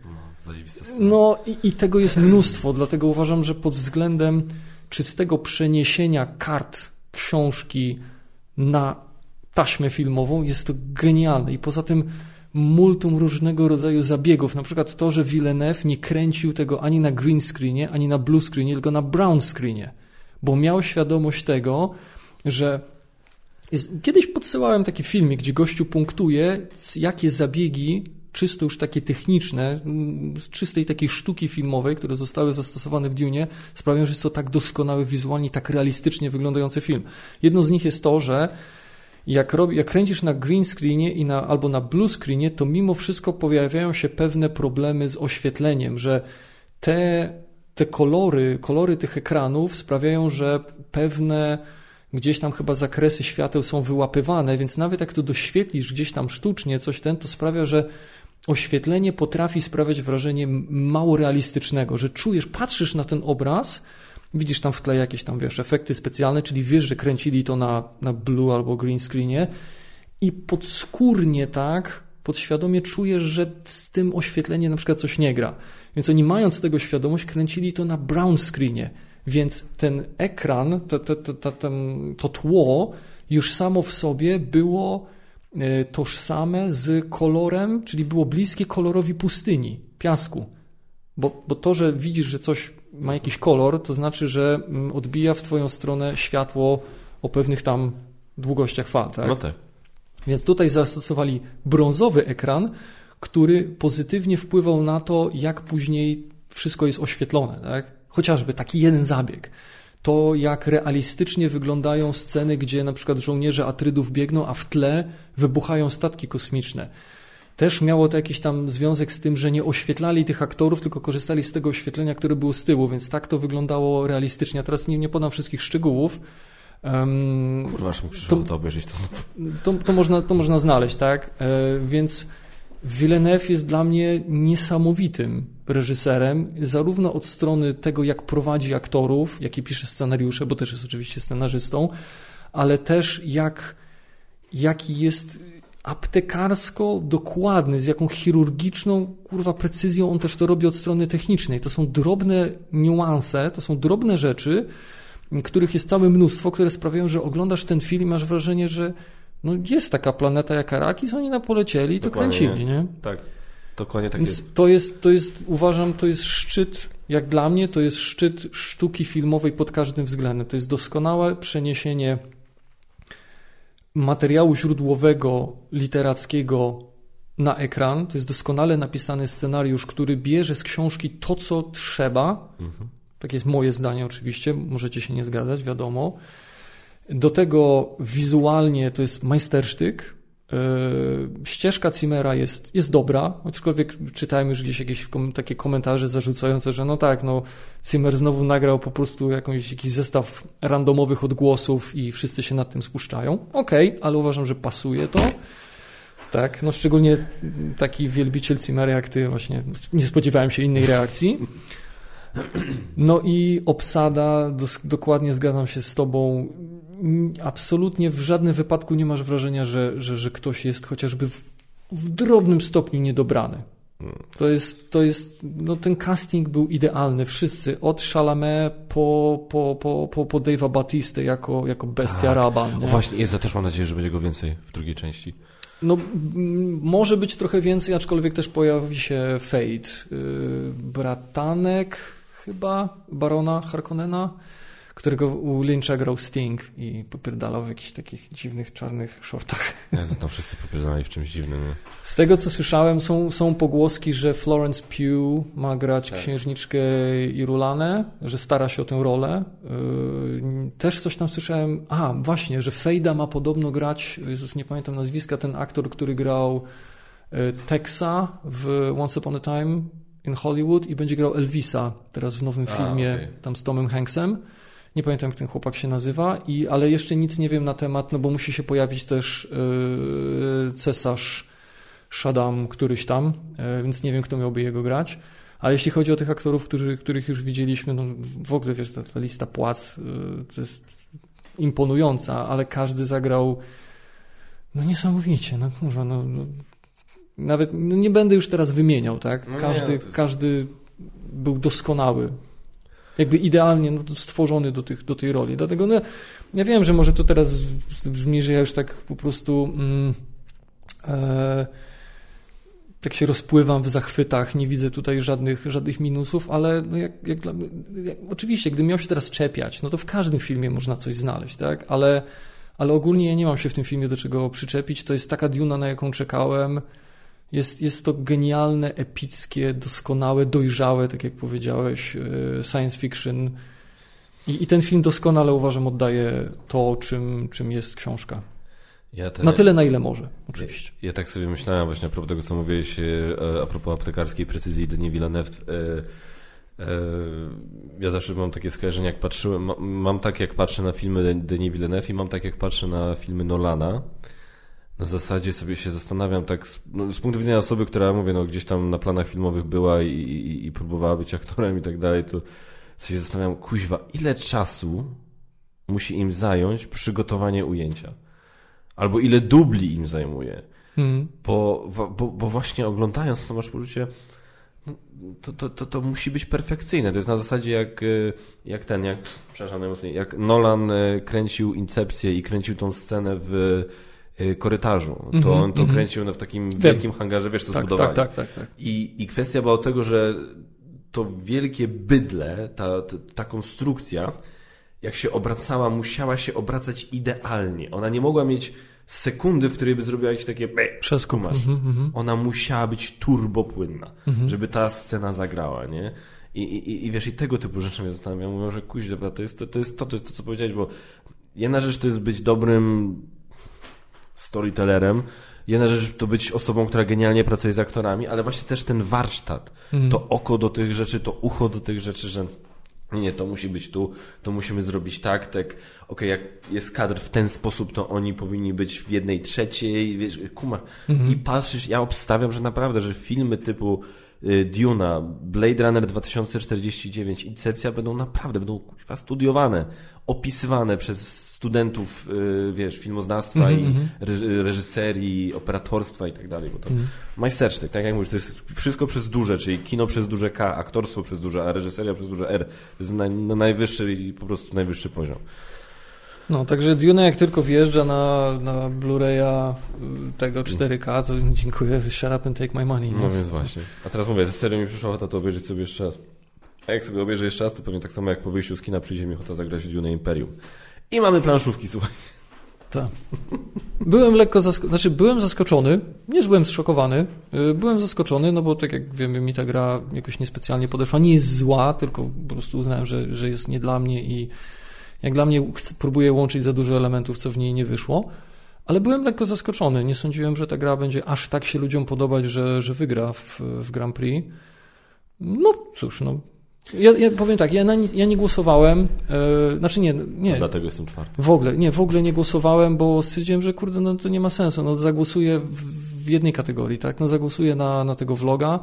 No i, i tego jest mnóstwo, dlatego uważam, że pod względem czystego przeniesienia kart książki na taśmę filmową, jest to genialne. I poza tym multum różnego rodzaju zabiegów. Na przykład to, że Villeneuve nie kręcił tego ani na green screenie, ani na blue screenie, tylko na brown screenie. Bo miał świadomość tego, że kiedyś podsyłałem taki filmik, gdzie gościu punktuje, jakie zabiegi czysto już takie techniczne, z czystej takiej sztuki filmowej, które zostały zastosowane w Dune, sprawiają, że jest to tak doskonały wizualnie, tak realistycznie wyglądający film. Jedną z nich jest to, że jak, rob, jak kręcisz na green screenie i na, albo na blue screenie, to mimo wszystko pojawiają się pewne problemy z oświetleniem, że te, te kolory, kolory tych ekranów sprawiają, że pewne gdzieś tam chyba zakresy świateł są wyłapywane, więc nawet jak to doświetlisz gdzieś tam sztucznie, coś ten, to sprawia, że oświetlenie potrafi sprawiać wrażenie mało realistycznego, że czujesz, patrzysz na ten obraz, Widzisz tam w tle jakieś tam, wiesz, efekty specjalne, czyli wiesz, że kręcili to na, na blue albo green screenie i podskórnie tak, podświadomie czujesz, że z tym oświetleniem na przykład coś nie gra. Więc oni mając tego świadomość, kręcili to na brown screenie. Więc ten ekran, to, to, to, to, tło już samo w sobie było e, tożsame z kolorem, czyli było bliskie kolorowi pustyni, piasku. Bo, bo to, że widzisz, że coś ma jakiś kolor, to znaczy, że mm, odbija w Twoją stronę światło o pewnych tam długościach fal. Tak? No tak. Więc tutaj zastosowali brązowy ekran, który pozytywnie wpływał na to, jak później wszystko jest oświetlone. Tak? Chociażby taki jeden zabieg. To, jak realistycznie wyglądają sceny, gdzie na przykład żołnierze Atrydów biegną, a w tle wybuchają statki kosmiczne też miało to jakiś tam związek z tym, że nie oświetlali tych aktorów, tylko korzystali z tego oświetlenia, które było z tyłu, więc tak to wyglądało realistycznie. Teraz nie, nie podam wszystkich szczegółów. Um, Kurwa, aż mi przyszło to, to obejrzeć to. To, to, można, to można znaleźć, tak? E, więc Villeneuve jest dla mnie niesamowitym reżyserem, zarówno od strony tego, jak prowadzi aktorów, jakie pisze scenariusze, bo też jest oczywiście scenarzystą, ale też jak, jaki jest aptekarsko dokładny, z jaką chirurgiczną, kurwa, precyzją on też to robi od strony technicznej. To są drobne niuanse, to są drobne rzeczy, których jest całe mnóstwo, które sprawiają, że oglądasz ten film i masz wrażenie, że no jest taka planeta jak Arakis, oni na polecieli i to kręcili, nie? Tak, dokładnie tak Więc jest. To jest, to jest, uważam, to jest szczyt, jak dla mnie, to jest szczyt sztuki filmowej pod każdym względem. To jest doskonałe przeniesienie materiału źródłowego, literackiego na ekran. To jest doskonale napisany scenariusz, który bierze z książki to, co trzeba. Mhm. Tak jest moje zdanie, oczywiście. Możecie się nie zgadzać, wiadomo. Do tego wizualnie to jest majstersztyk. Yy, ścieżka Cimera jest, jest dobra, aczkolwiek czytałem już gdzieś jakieś takie komentarze zarzucające, że no tak, no Zimmer znowu nagrał po prostu jakąś, jakiś zestaw randomowych odgłosów i wszyscy się nad tym spuszczają. Okej, okay, ale uważam, że pasuje to. Tak, no szczególnie taki wielbiciel Cimera jak ty właśnie, nie spodziewałem się innej reakcji. No i obsada, dokładnie zgadzam się z tobą, absolutnie w żadnym wypadku nie masz wrażenia, że, że, że ktoś jest chociażby w, w drobnym stopniu niedobrany. To jest, to jest, no ten casting był idealny. Wszyscy, od Chalamet po, po, po, po, po Dave'a Batistę jako, jako bestia tak. Raban. Nie? Właśnie, jest, ja też mam nadzieję, że będzie go więcej w drugiej części. No, może być trochę więcej, aczkolwiek też pojawi się Fate. Yy, bratanek chyba, barona Harkonnena którego u Lyncha grał Sting i popierdalał w jakichś takich dziwnych, czarnych shortach. [laughs] Ja, to tam wszyscy popierdalali w czymś dziwnym. Nie? Z tego, co słyszałem, są, są pogłoski, że Florence Pugh ma grać Tak. księżniczkę Irulanę, że stara się o tę rolę. Yy, Też coś tam słyszałem. A, właśnie, że Fejda ma podobno grać, Jezus, nie pamiętam nazwiska, ten aktor, który grał yy, Texa w Once Upon a Time in Hollywood i będzie grał Elvisa teraz w nowym A, filmie okej. tam z Tomem Hanksem. Nie pamiętam, jak ten chłopak się nazywa, i, ale jeszcze nic nie wiem na temat, no bo musi się pojawić też yy, cesarz Shaddam któryś tam, yy, więc nie wiem, kto miałby jego grać. Ale jeśli chodzi o tych aktorów, którzy, których już widzieliśmy, no w ogóle wiesz, ta, ta lista płac yy, to jest imponująca, ale każdy zagrał no niesamowicie, no kurwa, no, no nawet no nie będę już teraz wymieniał, tak? No nie, Każdy, to jest- każdy był doskonały. Jakby idealnie no, stworzony do, tych, do tej roli. Dlatego no, ja wiem, że może to teraz brzmi, że ja już tak po prostu mm, e, tak się rozpływam w zachwytach, nie widzę tutaj żadnych, żadnych minusów, ale no jak, jak dla, jak, oczywiście, gdybym miał się teraz czepiać, no to w każdym filmie można coś znaleźć, tak? Ale, ale ogólnie ja nie mam się w tym filmie do czego przyczepić. To jest taka Duna, na jaką czekałem. Jest, jest to genialne, epickie, doskonałe, dojrzałe, tak jak powiedziałeś, e, science fiction. I, I ten film doskonale uważam oddaje to, czym, czym jest książka. Ja te- Na tyle, na ile może, oczywiście. Ja tak sobie myślałem właśnie a propos tego, co mówiłeś e, a propos aptekarskiej precyzji Denis Villeneuve. e, Ja zawsze mam takie skojarzenie, jak patrzyłem, ma- mam tak jak patrzę na filmy Denis Villeneuve i mam tak jak patrzę na filmy Nolana. Na zasadzie sobie się zastanawiam tak z, no, z punktu widzenia osoby, która mówię, no gdzieś tam na planach filmowych była i, i, i próbowała być aktorem i tak dalej, to sobie zastanawiam, kuźwa, ile czasu musi im zająć przygotowanie ujęcia? Albo ile dubli im zajmuje? Mhm. Bo, bo, bo właśnie oglądając to masz poczucie, no, to, to, to, to musi być perfekcyjne. To jest na zasadzie jak, y, jak ten, jak, przepraszam najmocniej, jak Nolan y, kręcił Incepcję i kręcił tą scenę w korytarzu. To Mhm, on to mhm. kręcił no, w takim Wiem. wielkim hangarze, wiesz, to Tak, zbudowali. tak, tak, tak, tak. I, I kwestia była tego, że to wielkie bydle, ta, ta, ta konstrukcja, jak się obracała, musiała się obracać idealnie. Ona nie mogła mieć sekundy, w której by zrobiła jakieś takie kumasz. Mhm, mhm. Ona musiała być turbopłynna, żeby ta scena zagrała, nie? I, i, I wiesz, i tego typu rzeczy mnie zastanawiam. Mówię, że kuź, dobra, to jest to, to jest to, to jest to, co powiedziałeś, bo jedna rzecz to jest być dobrym storytellerem, jedna rzecz to być osobą, która genialnie pracuje z aktorami, ale właśnie też ten warsztat, to oko do tych rzeczy, to ucho do tych rzeczy, że nie, to musi być tu, to musimy zrobić tak, tak, okej, jak jest kadr w ten sposób, to oni powinni być w jednej trzeciej, wiesz, kuma. I patrzysz, ja obstawiam, że naprawdę, że filmy typu Duna, Blade Runner 2049, Incepcja będą naprawdę, będą kurwa, studiowane, opisywane przez studentów, y, wiesz, filmoznawstwa i re- reżyserii, operatorstwa i tak dalej, bo to majstersztyk, tak jak mówisz, to jest wszystko przez duże, czyli kino przez duże K, aktorstwo przez duże, a reżyseria przez duże R. To jest na, na najwyższy i po prostu najwyższy poziom. No, także Dune jak tylko wjeżdża na, na Blu-raya y, tego 4K, to dziękuję, shut up and take my money. No więc właśnie. A teraz mówię, serio mi przyszła ochota to obejrzeć sobie jeszcze raz. A jak sobie obejrzę jeszcze raz, to pewnie tak samo jak po wyjściu z kina przyjdzie mi ochota zagrać w Dune Imperium. I mamy planszówki, słuchaj. Tak. Byłem lekko zaskoczony, znaczy byłem zaskoczony, nie że byłem zszokowany, y, byłem zaskoczony, no bo tak jak wiemy, mi ta gra jakoś niespecjalnie podeszła. Nie jest zła, tylko po prostu uznałem, że, że jest nie dla mnie i jak dla mnie próbuję łączyć za dużo elementów, co w niej nie wyszło. Ale byłem lekko zaskoczony. Nie sądziłem, że ta gra będzie aż tak się ludziom podobać, że, że wygra w, w Grand Prix. No cóż, no. Ja, ja powiem tak, ja, nic, ja nie głosowałem, e, znaczy nie, nie, Dlatego jestem czwarty. w ogóle, nie, w ogóle nie głosowałem, bo stwierdziłem, że kurde, no to nie ma sensu. No zagłosuję w, w jednej kategorii, tak? No zagłosuję na, na tego vloga,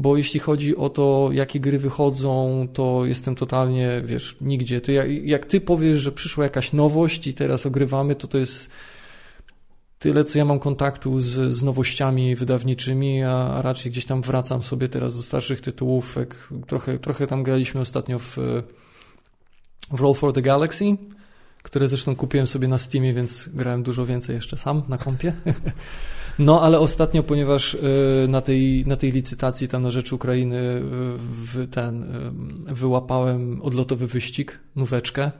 bo jeśli chodzi o to, jakie gry wychodzą, to jestem totalnie, wiesz, nigdzie. To ja, jak ty powiesz, że przyszła jakaś nowość i teraz ogrywamy, to to jest tyle, co ja mam kontaktu z, z nowościami wydawniczymi, a, a raczej gdzieś tam wracam sobie teraz do starszych tytułów. Jak trochę, trochę tam graliśmy ostatnio w, w Roll for the Galaxy, które zresztą kupiłem sobie na Steamie, więc grałem dużo więcej jeszcze sam na kompie. [laughs] No, ale ostatnio, ponieważ y, na tej, na tej licytacji tam na rzecz Ukrainy y, w ten, y, wyłapałem odlotowy wyścig, nóweczkę,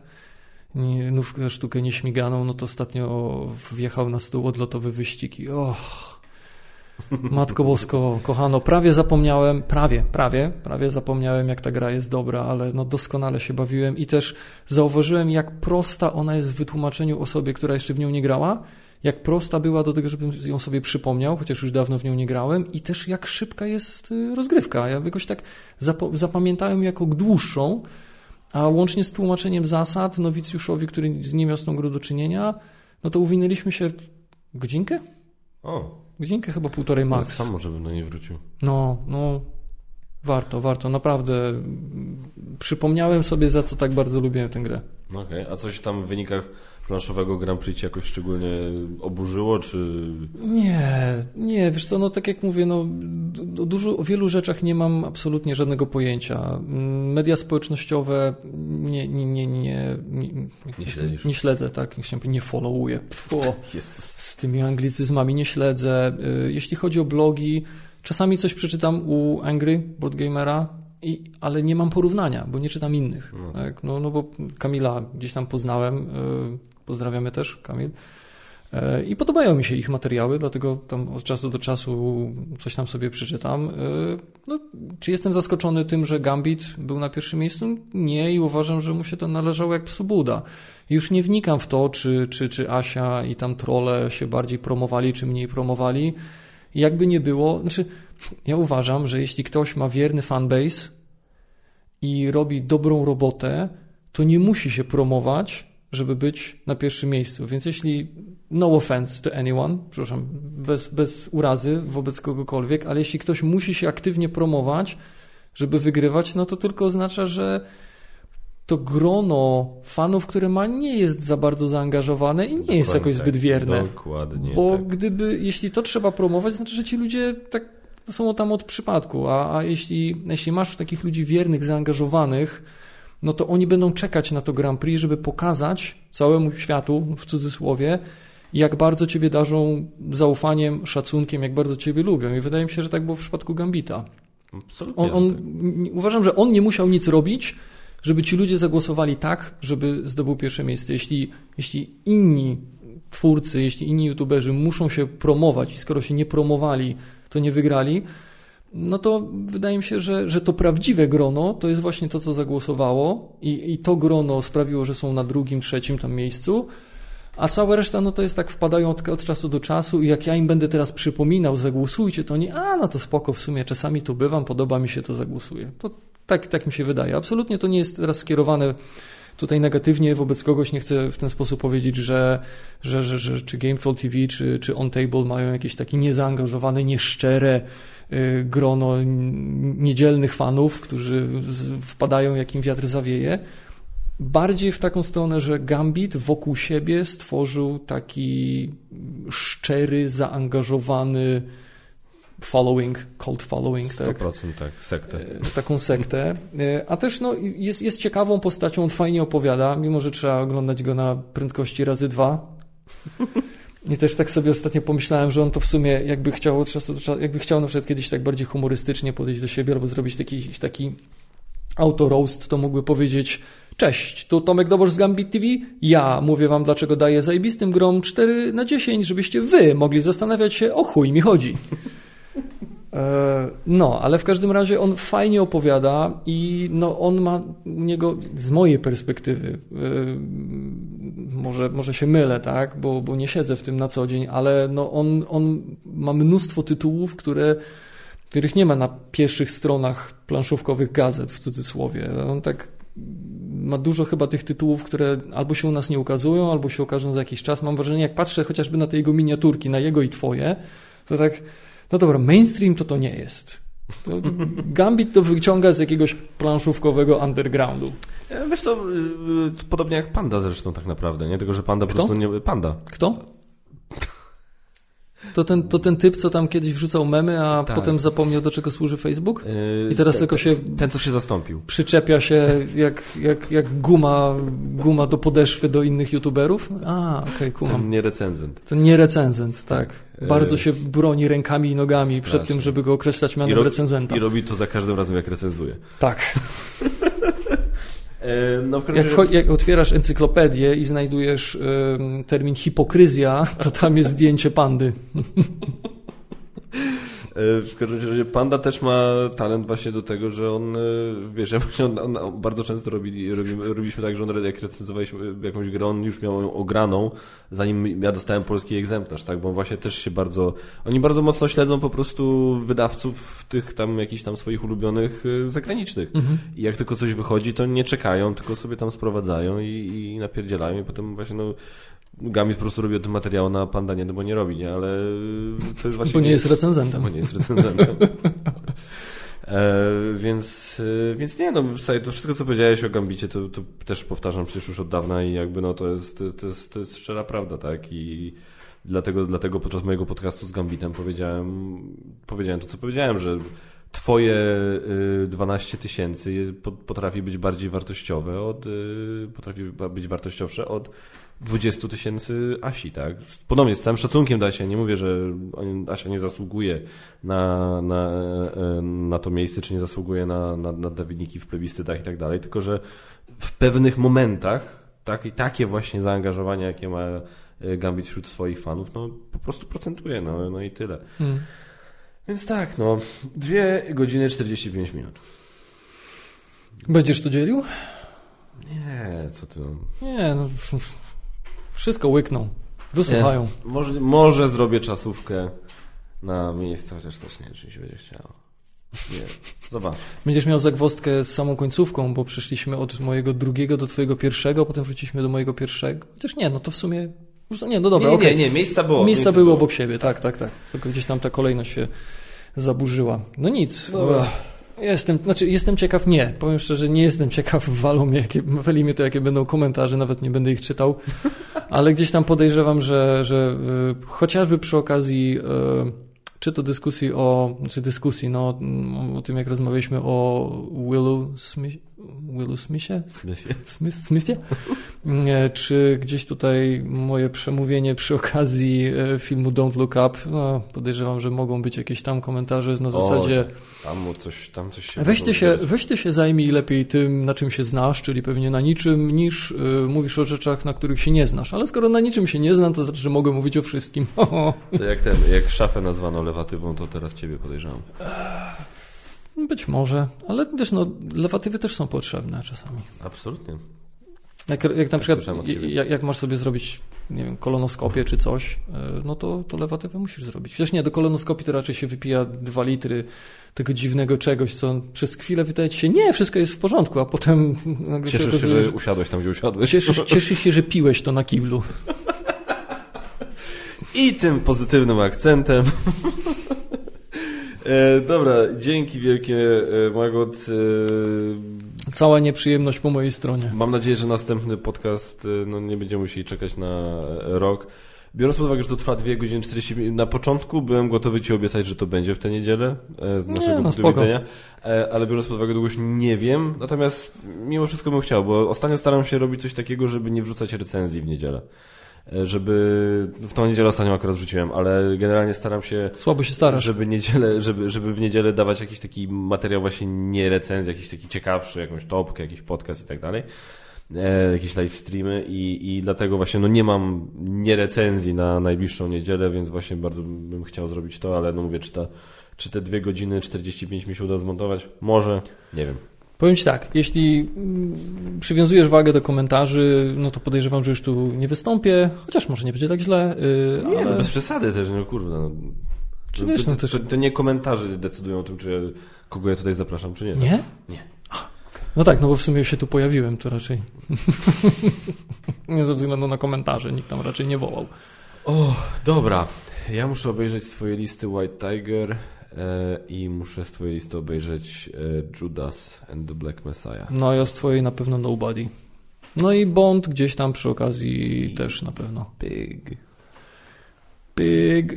nówkę sztukę nieśmiganą, no to ostatnio wjechał na stół odlotowy wyścig i och, Matko Bosko, kochano, prawie zapomniałem, prawie, prawie, prawie zapomniałem, jak ta gra jest dobra, ale no doskonale się bawiłem i też zauważyłem, jak prosta ona jest w wytłumaczeniu osobie, która jeszcze w nią nie grała, jak prosta była do tego, żebym ją sobie przypomniał, chociaż już dawno w nią nie grałem i też jak szybka jest y, rozgrywka. Ja jakoś tak zapamiętałem jako dłuższą, a łącznie z tłumaczeniem zasad nowicjuszowi, który z tą grą do czynienia, no to uwinęliśmy się godzinkę? O. Godzinkę chyba półtorej max. No, sam może bym do niej wrócił. No, no, warto, warto, naprawdę. Przypomniałem sobie, za co tak bardzo lubiłem tę grę. Okej, okay. a coś tam w wynikach planszowego Grand Prix jakoś szczególnie oburzyło, czy... Nie, nie, wiesz co, no tak jak mówię, no o, dużo, o wielu rzeczach nie mam absolutnie żadnego pojęcia. Media społecznościowe nie, nie, nie, nie, nie, nie, śledzisz. nie śledzę, tak, nie followuję. [laughs] z tymi anglicyzmami nie śledzę. Y, jeśli chodzi o blogi, czasami coś przeczytam u Angry Board Gamera, i, ale nie mam porównania, bo nie czytam innych. No. Tak? No, no bo Kamila gdzieś tam poznałem, y, Pozdrawiamy też, Kamil. E, I podobają mi się ich materiały, dlatego tam od czasu do czasu coś tam sobie przeczytam. E, no, czy jestem zaskoczony tym, że Gambit był na pierwszym miejscu? Nie i uważam, że mu się to należało jak psu Buda. Już nie wnikam w to, czy, czy, czy Asia i tam trole się bardziej promowali, czy mniej promowali. Jakby nie było, znaczy ja uważam, że jeśli ktoś ma wierny fanbase i robi dobrą robotę, to nie musi się promować, żeby być na pierwszym miejscu. Więc jeśli, no offense to anyone, przepraszam, bez, bez urazy wobec kogokolwiek, ale jeśli ktoś musi się aktywnie promować, żeby wygrywać, no to tylko oznacza, że to grono fanów, które ma, nie jest za bardzo zaangażowane i nie Dokładnie jest jakoś tak. zbyt wierne. Dokładnie. Bo tak. gdyby, jeśli to trzeba promować, znaczy, że ci ludzie tak są tam od przypadku, a, a jeśli, jeśli masz takich ludzi wiernych, zaangażowanych, no to oni będą czekać na to Grand Prix, żeby pokazać całemu światu, w cudzysłowie, jak bardzo Ciebie darzą zaufaniem, szacunkiem, jak bardzo Ciebie lubią. I wydaje mi się, że tak było w przypadku Gambita. Absolutnie. On, on, uważam, że on nie musiał nic robić, żeby ci ludzie zagłosowali tak, żeby zdobył pierwsze miejsce. Jeśli, jeśli inni twórcy, jeśli inni youtuberzy muszą się promować i skoro się nie promowali, to nie wygrali, no to wydaje mi się, że, że to prawdziwe grono to jest właśnie to, co zagłosowało i, i to grono sprawiło, że są na drugim, trzecim tam miejscu, a cała reszta, no to jest tak, wpadają od, od, czasu do czasu i jak ja im będę teraz przypominał, zagłosujcie, to nie, a no to spoko, w sumie czasami tu bywam, podoba mi się, to zagłosuję. To tak, tak mi się wydaje. Absolutnie to nie jest teraz skierowane tutaj negatywnie wobec kogoś, nie chcę w ten sposób powiedzieć, że, że, że, że czy GameTroll TV, czy, czy OnTable mają jakieś takie niezaangażowane, nieszczere, grono niedzielnych fanów, którzy wpadają, jak im wiatr zawieje. Bardziej w taką stronę, że Gambit wokół siebie stworzył taki szczery, zaangażowany following, cult following. 100% tak, tak sektę. Y, taką sektę. Y, a też no, jest, jest ciekawą postacią, on fajnie opowiada, mimo że trzeba oglądać go na prędkości razy dwa. I też tak sobie ostatnio pomyślałem, że on to w sumie jakby chciał od czasu do czasu, jakby chciał na przykład kiedyś tak bardziej humorystycznie podejść do siebie albo zrobić taki, taki auto-roast, to mógłby powiedzieć Cześć, tu Tomek Dobosz z Gambit TV. Ja mówię wam, dlaczego daję zajebistym grom 4 na 10, żebyście wy mogli zastanawiać się, o chuj mi chodzi. E, no, ale w każdym razie on fajnie opowiada i no, on ma u niego, z mojej perspektywy, e, może, może się mylę, tak, bo, bo nie siedzę w tym na co dzień, ale no, on, on ma mnóstwo tytułów, które, których nie ma na pierwszych stronach planszówkowych gazet, w cudzysłowie. On tak ma dużo chyba tych tytułów, które albo się u nas nie ukazują, albo się ukażą za jakiś czas. Mam wrażenie, jak patrzę chociażby na te jego miniaturki, na jego i twoje, to tak no dobra, mainstream to to nie jest. To, Gambit to wyciąga z jakiegoś planszówkowego undergroundu. E, wiesz to podobnie jak Panda zresztą tak naprawdę, nie? Tylko, że Panda Kto? po prostu nie... Panda. Kto? To ten, to ten typ, co tam kiedyś wrzucał memy, a Tak. potem zapomniał, do czego służy Facebook? Yy, I teraz ten- tylko się Ten, co się zastąpił. przyczepia się jak, jak, jak guma, guma do podeszwy do innych youtuberów? A, okej, kumam. Ten nie recenzent. To nie recenzent, tak. E, Bardzo się broni rękami i nogami przed strasznie. tym, żeby go określać mianem ro- recenzenta. I robi to za każdym razem, jak recenzuje. Tak. [laughs] No Jak, razie... jak otwierasz encyklopedię i znajdujesz termin hipokryzja, to tam jest zdjęcie pandy. [laughs] E, W każdym razie Panda też ma talent właśnie do tego, że on, e, wiesz, ja on, on, on bardzo często robi, robi, robiliśmy tak, że on jak recenzowaliśmy jakąś grę, on już miał ją ograną, zanim ja dostałem polski egzemplarz, tak, bo właśnie też się bardzo, oni bardzo mocno śledzą po prostu wydawców tych tam jakichś tam swoich ulubionych e, zagranicznych. I jak tylko coś wychodzi, to nie czekają, tylko sobie tam sprowadzają i, i napierdzielają i potem właśnie no Gambit po prostu robi o tym materiał na Panda nie, no bo nie robi, nie, ale to jest właśnie... Bo nie jest recenzentem. Bo nie jest recenzentem. [laughs] E, więc, e, więc nie, no słuchaj, to wszystko, co powiedziałeś o Gambicie, to, to też powtarzam przecież już od dawna i jakby no to jest, to, to jest, to jest szczera prawda, tak? I dlatego, dlatego podczas mojego podcastu z Gambitem powiedziałem, powiedziałem to, co powiedziałem, że Twoje y, 12 tysięcy jest- po- potrafi być bardziej wartościowe od, y, potrafi być wartościowsze od 20 tysięcy Asi, tak? Podobnie, z całym szacunkiem do Asia, nie mówię, że Asia nie zasługuje na, na, e, na to miejsce, czy nie zasługuje na, na, na te wyniki w plebiscytach i tak dalej, tylko że w pewnych momentach tak, takie właśnie zaangażowanie, jakie ma e, Gambit wśród swoich fanów, no po prostu procentuje, no, no i tyle. Mm. Więc tak, no, 2 godziny 45 minut. Będziesz to dzielił? Nie, co ty. no. Nie, no, wszystko łykną. Wysłuchają. Może, może zrobię czasówkę na miejsce, chociaż też nie czy się będzie chciało. Nie, zobacz. Będziesz miał zagwozdkę z samą końcówką, bo przeszliśmy od mojego drugiego do twojego pierwszego, potem wróciliśmy do mojego pierwszego. Chociaż nie, no to w sumie... Nie, no dobra, nie, okej. nie, nie, miejsca było. Miejsca były obok siebie, tak, tak, tak. Tylko gdzieś tam ta kolejność się zaburzyła. No nic. Dobra. Ech, Jestem, znaczy jestem ciekaw, nie. Powiem szczerze, nie jestem ciekaw, walą mnie, jakie, wali mnie to, jakie będą komentarze, nawet nie będę ich czytał. [laughs] Ale gdzieś tam podejrzewam, że, że y, chociażby przy okazji y, czy to dyskusji o, czy dyskusji, no o tym, jak rozmawialiśmy o Willu Smith, Willu Smithie? Smyfie. Smith, Smithie? Nie, Czy gdzieś tutaj moje przemówienie przy okazji e, filmu Don't Look Up, no, podejrzewam, że mogą być jakieś tam komentarze na zasadzie Tam mu coś, tam coś się... weź ty się, weź ty się zajmij lepiej tym, na czym się znasz, czyli pewnie na niczym, niż y, mówisz o rzeczach, na których się nie znasz. Ale skoro na niczym się nie znam, to znaczy, że mogę mówić o wszystkim. [laughs] To jak ten, jak szafę nazwano lewatywą, to teraz ciebie podejrzewam. Być może, ale wiesz, no, lewatywy też są potrzebne czasami. Absolutnie. Jak, jak na przykład, od ciebie. jak, jak masz sobie zrobić, nie wiem, kolonoskopię czy coś, e, no to, to lewatywę musisz zrobić. Chociaż nie, do kolonoskopii to raczej się wypija dwa litry tego dziwnego czegoś, co przez chwilę wydaje ci się, nie, wszystko jest w porządku, a potem [laughs] nagle się Cieszysz się, okazuje, że usiadłeś tam, gdzie usiadłeś. Cieszysz, [laughs] cieszysz się, że piłeś to na kiblu. I tym pozytywnym akcentem. [laughs] e, dobra, dzięki wielkie, e, Magot. E, Cała nieprzyjemność po mojej stronie. mam nadzieję, że następny podcast e, no, nie będziemy musieli czekać na rok. Biorąc pod uwagę, że to trwa 2 godziny 40 minut, na początku byłem gotowy Ci obiecać, że to będzie w tę niedzielę z Nie, naszego no punktu widzenia, ale biorąc pod uwagę długość nie wiem, natomiast mimo wszystko bym chciał, bo ostatnio staram się robić coś takiego, żeby nie wrzucać recenzji w niedzielę. E, Żeby, w tą niedzielę ostatnią akurat wrzuciłem, ale generalnie staram się Słabo się starasz. żeby, niedzielę, żeby, żeby w niedzielę dawać jakiś taki materiał właśnie nie recenzji, jakiś taki ciekawszy, jakąś topkę, jakiś podcast i tak dalej. E, jakieś live streamy i, i dlatego właśnie no nie mam nie recenzji na najbliższą niedzielę, więc właśnie bardzo bym chciał zrobić to, ale no mówię, czy, ta, czy te 2 godziny 45 mi się uda zmontować? Może, nie wiem. Powiem Ci tak, jeśli mm, przywiązujesz wagę do komentarzy, no to podejrzewam, że już tu nie wystąpię, chociaż może nie będzie tak źle, yy, Nie, no ale bez przesady też, no kurde. No. Czy To, wiesz, to, no też- to, to nie komentarze decydują o tym, czy kogo ja tutaj zapraszam, czy nie. nie? Nie. No tak, no bo w sumie się tu pojawiłem, to raczej [laughs] nie ze względu na komentarze, nikt tam raczej nie wołał. O, dobra. Ja muszę obejrzeć swoje listy White Tiger i muszę z twojej listy obejrzeć e, Judas and the Black Messiah. No ja z twojej na pewno Nobody. No i Bond gdzieś tam przy okazji też na pewno. Big. Pig.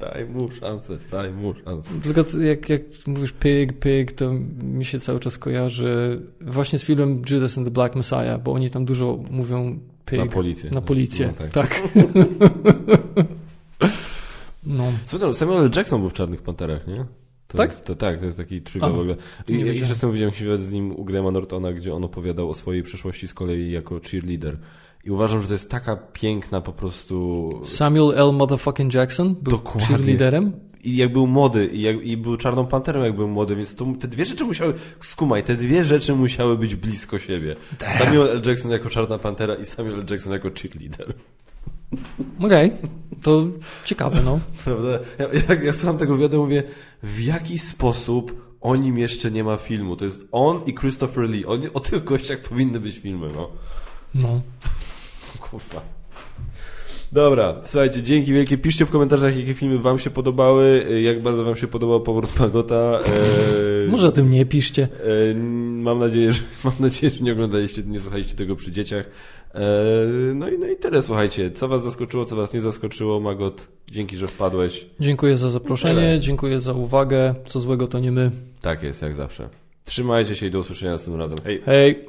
Daj mu szansę, daj mu szansę. Tylko jak, jak mówisz pig, pig, to mi się cały czas kojarzy właśnie z filmem Judas and the Black Messiah, bo oni tam dużo mówią pig. Na policję. Na policję, No, tak. tak. [laughs] no. Co Samuel L. Jackson był w Czarnych Panterach, nie? To Tak? Jest, to, tak, to jest taki Aha, w ogóle. I wiedziałem. czas temu widziałem wywiad z nim u Grahama Nortona, gdzie on opowiadał o swojej przeszłości z kolei jako cheerleader. I uważam, że to jest taka piękna po prostu... Samuel L. Motherfucking Jackson był Dokładnie. cheerleaderem. I jak był młody, i, jak, i był czarną panterą, jak był młody, więc to, te dwie rzeczy musiały, skumaj, te dwie rzeczy musiały być blisko siebie. Samuel L. Jackson jako czarna pantera i Samuel L. Jackson jako cheerleader. Okej, to ciekawe, no. [laughs] Prawda? Ja, ja, ja słucham tego wywiadu mówię, w jaki sposób o nim jeszcze nie ma filmu? To jest on i Christopher Lee. Oni, o tych gościach powinny być filmy, no. no. [laughs] Kurwa. Dobra, słuchajcie, dzięki wielkie. Piszcie w komentarzach, jakie filmy wam się podobały, jak bardzo wam się podobał powrót Magota. E, Może o tym nie piszcie. E, mam nadzieję, że [laughs] mam nadzieję, że nie oglądaliście, nie słuchaliście tego przy dzieciach. E, no, i, no i tyle, słuchajcie. Co was zaskoczyło, co was nie zaskoczyło, Magot? Dzięki, że wpadłeś. Dziękuję za zaproszenie, Tyle. dziękuję za uwagę. Co złego to nie my. Tak jest, jak zawsze. Trzymajcie się i do usłyszenia następnym razem. Hej! Hej!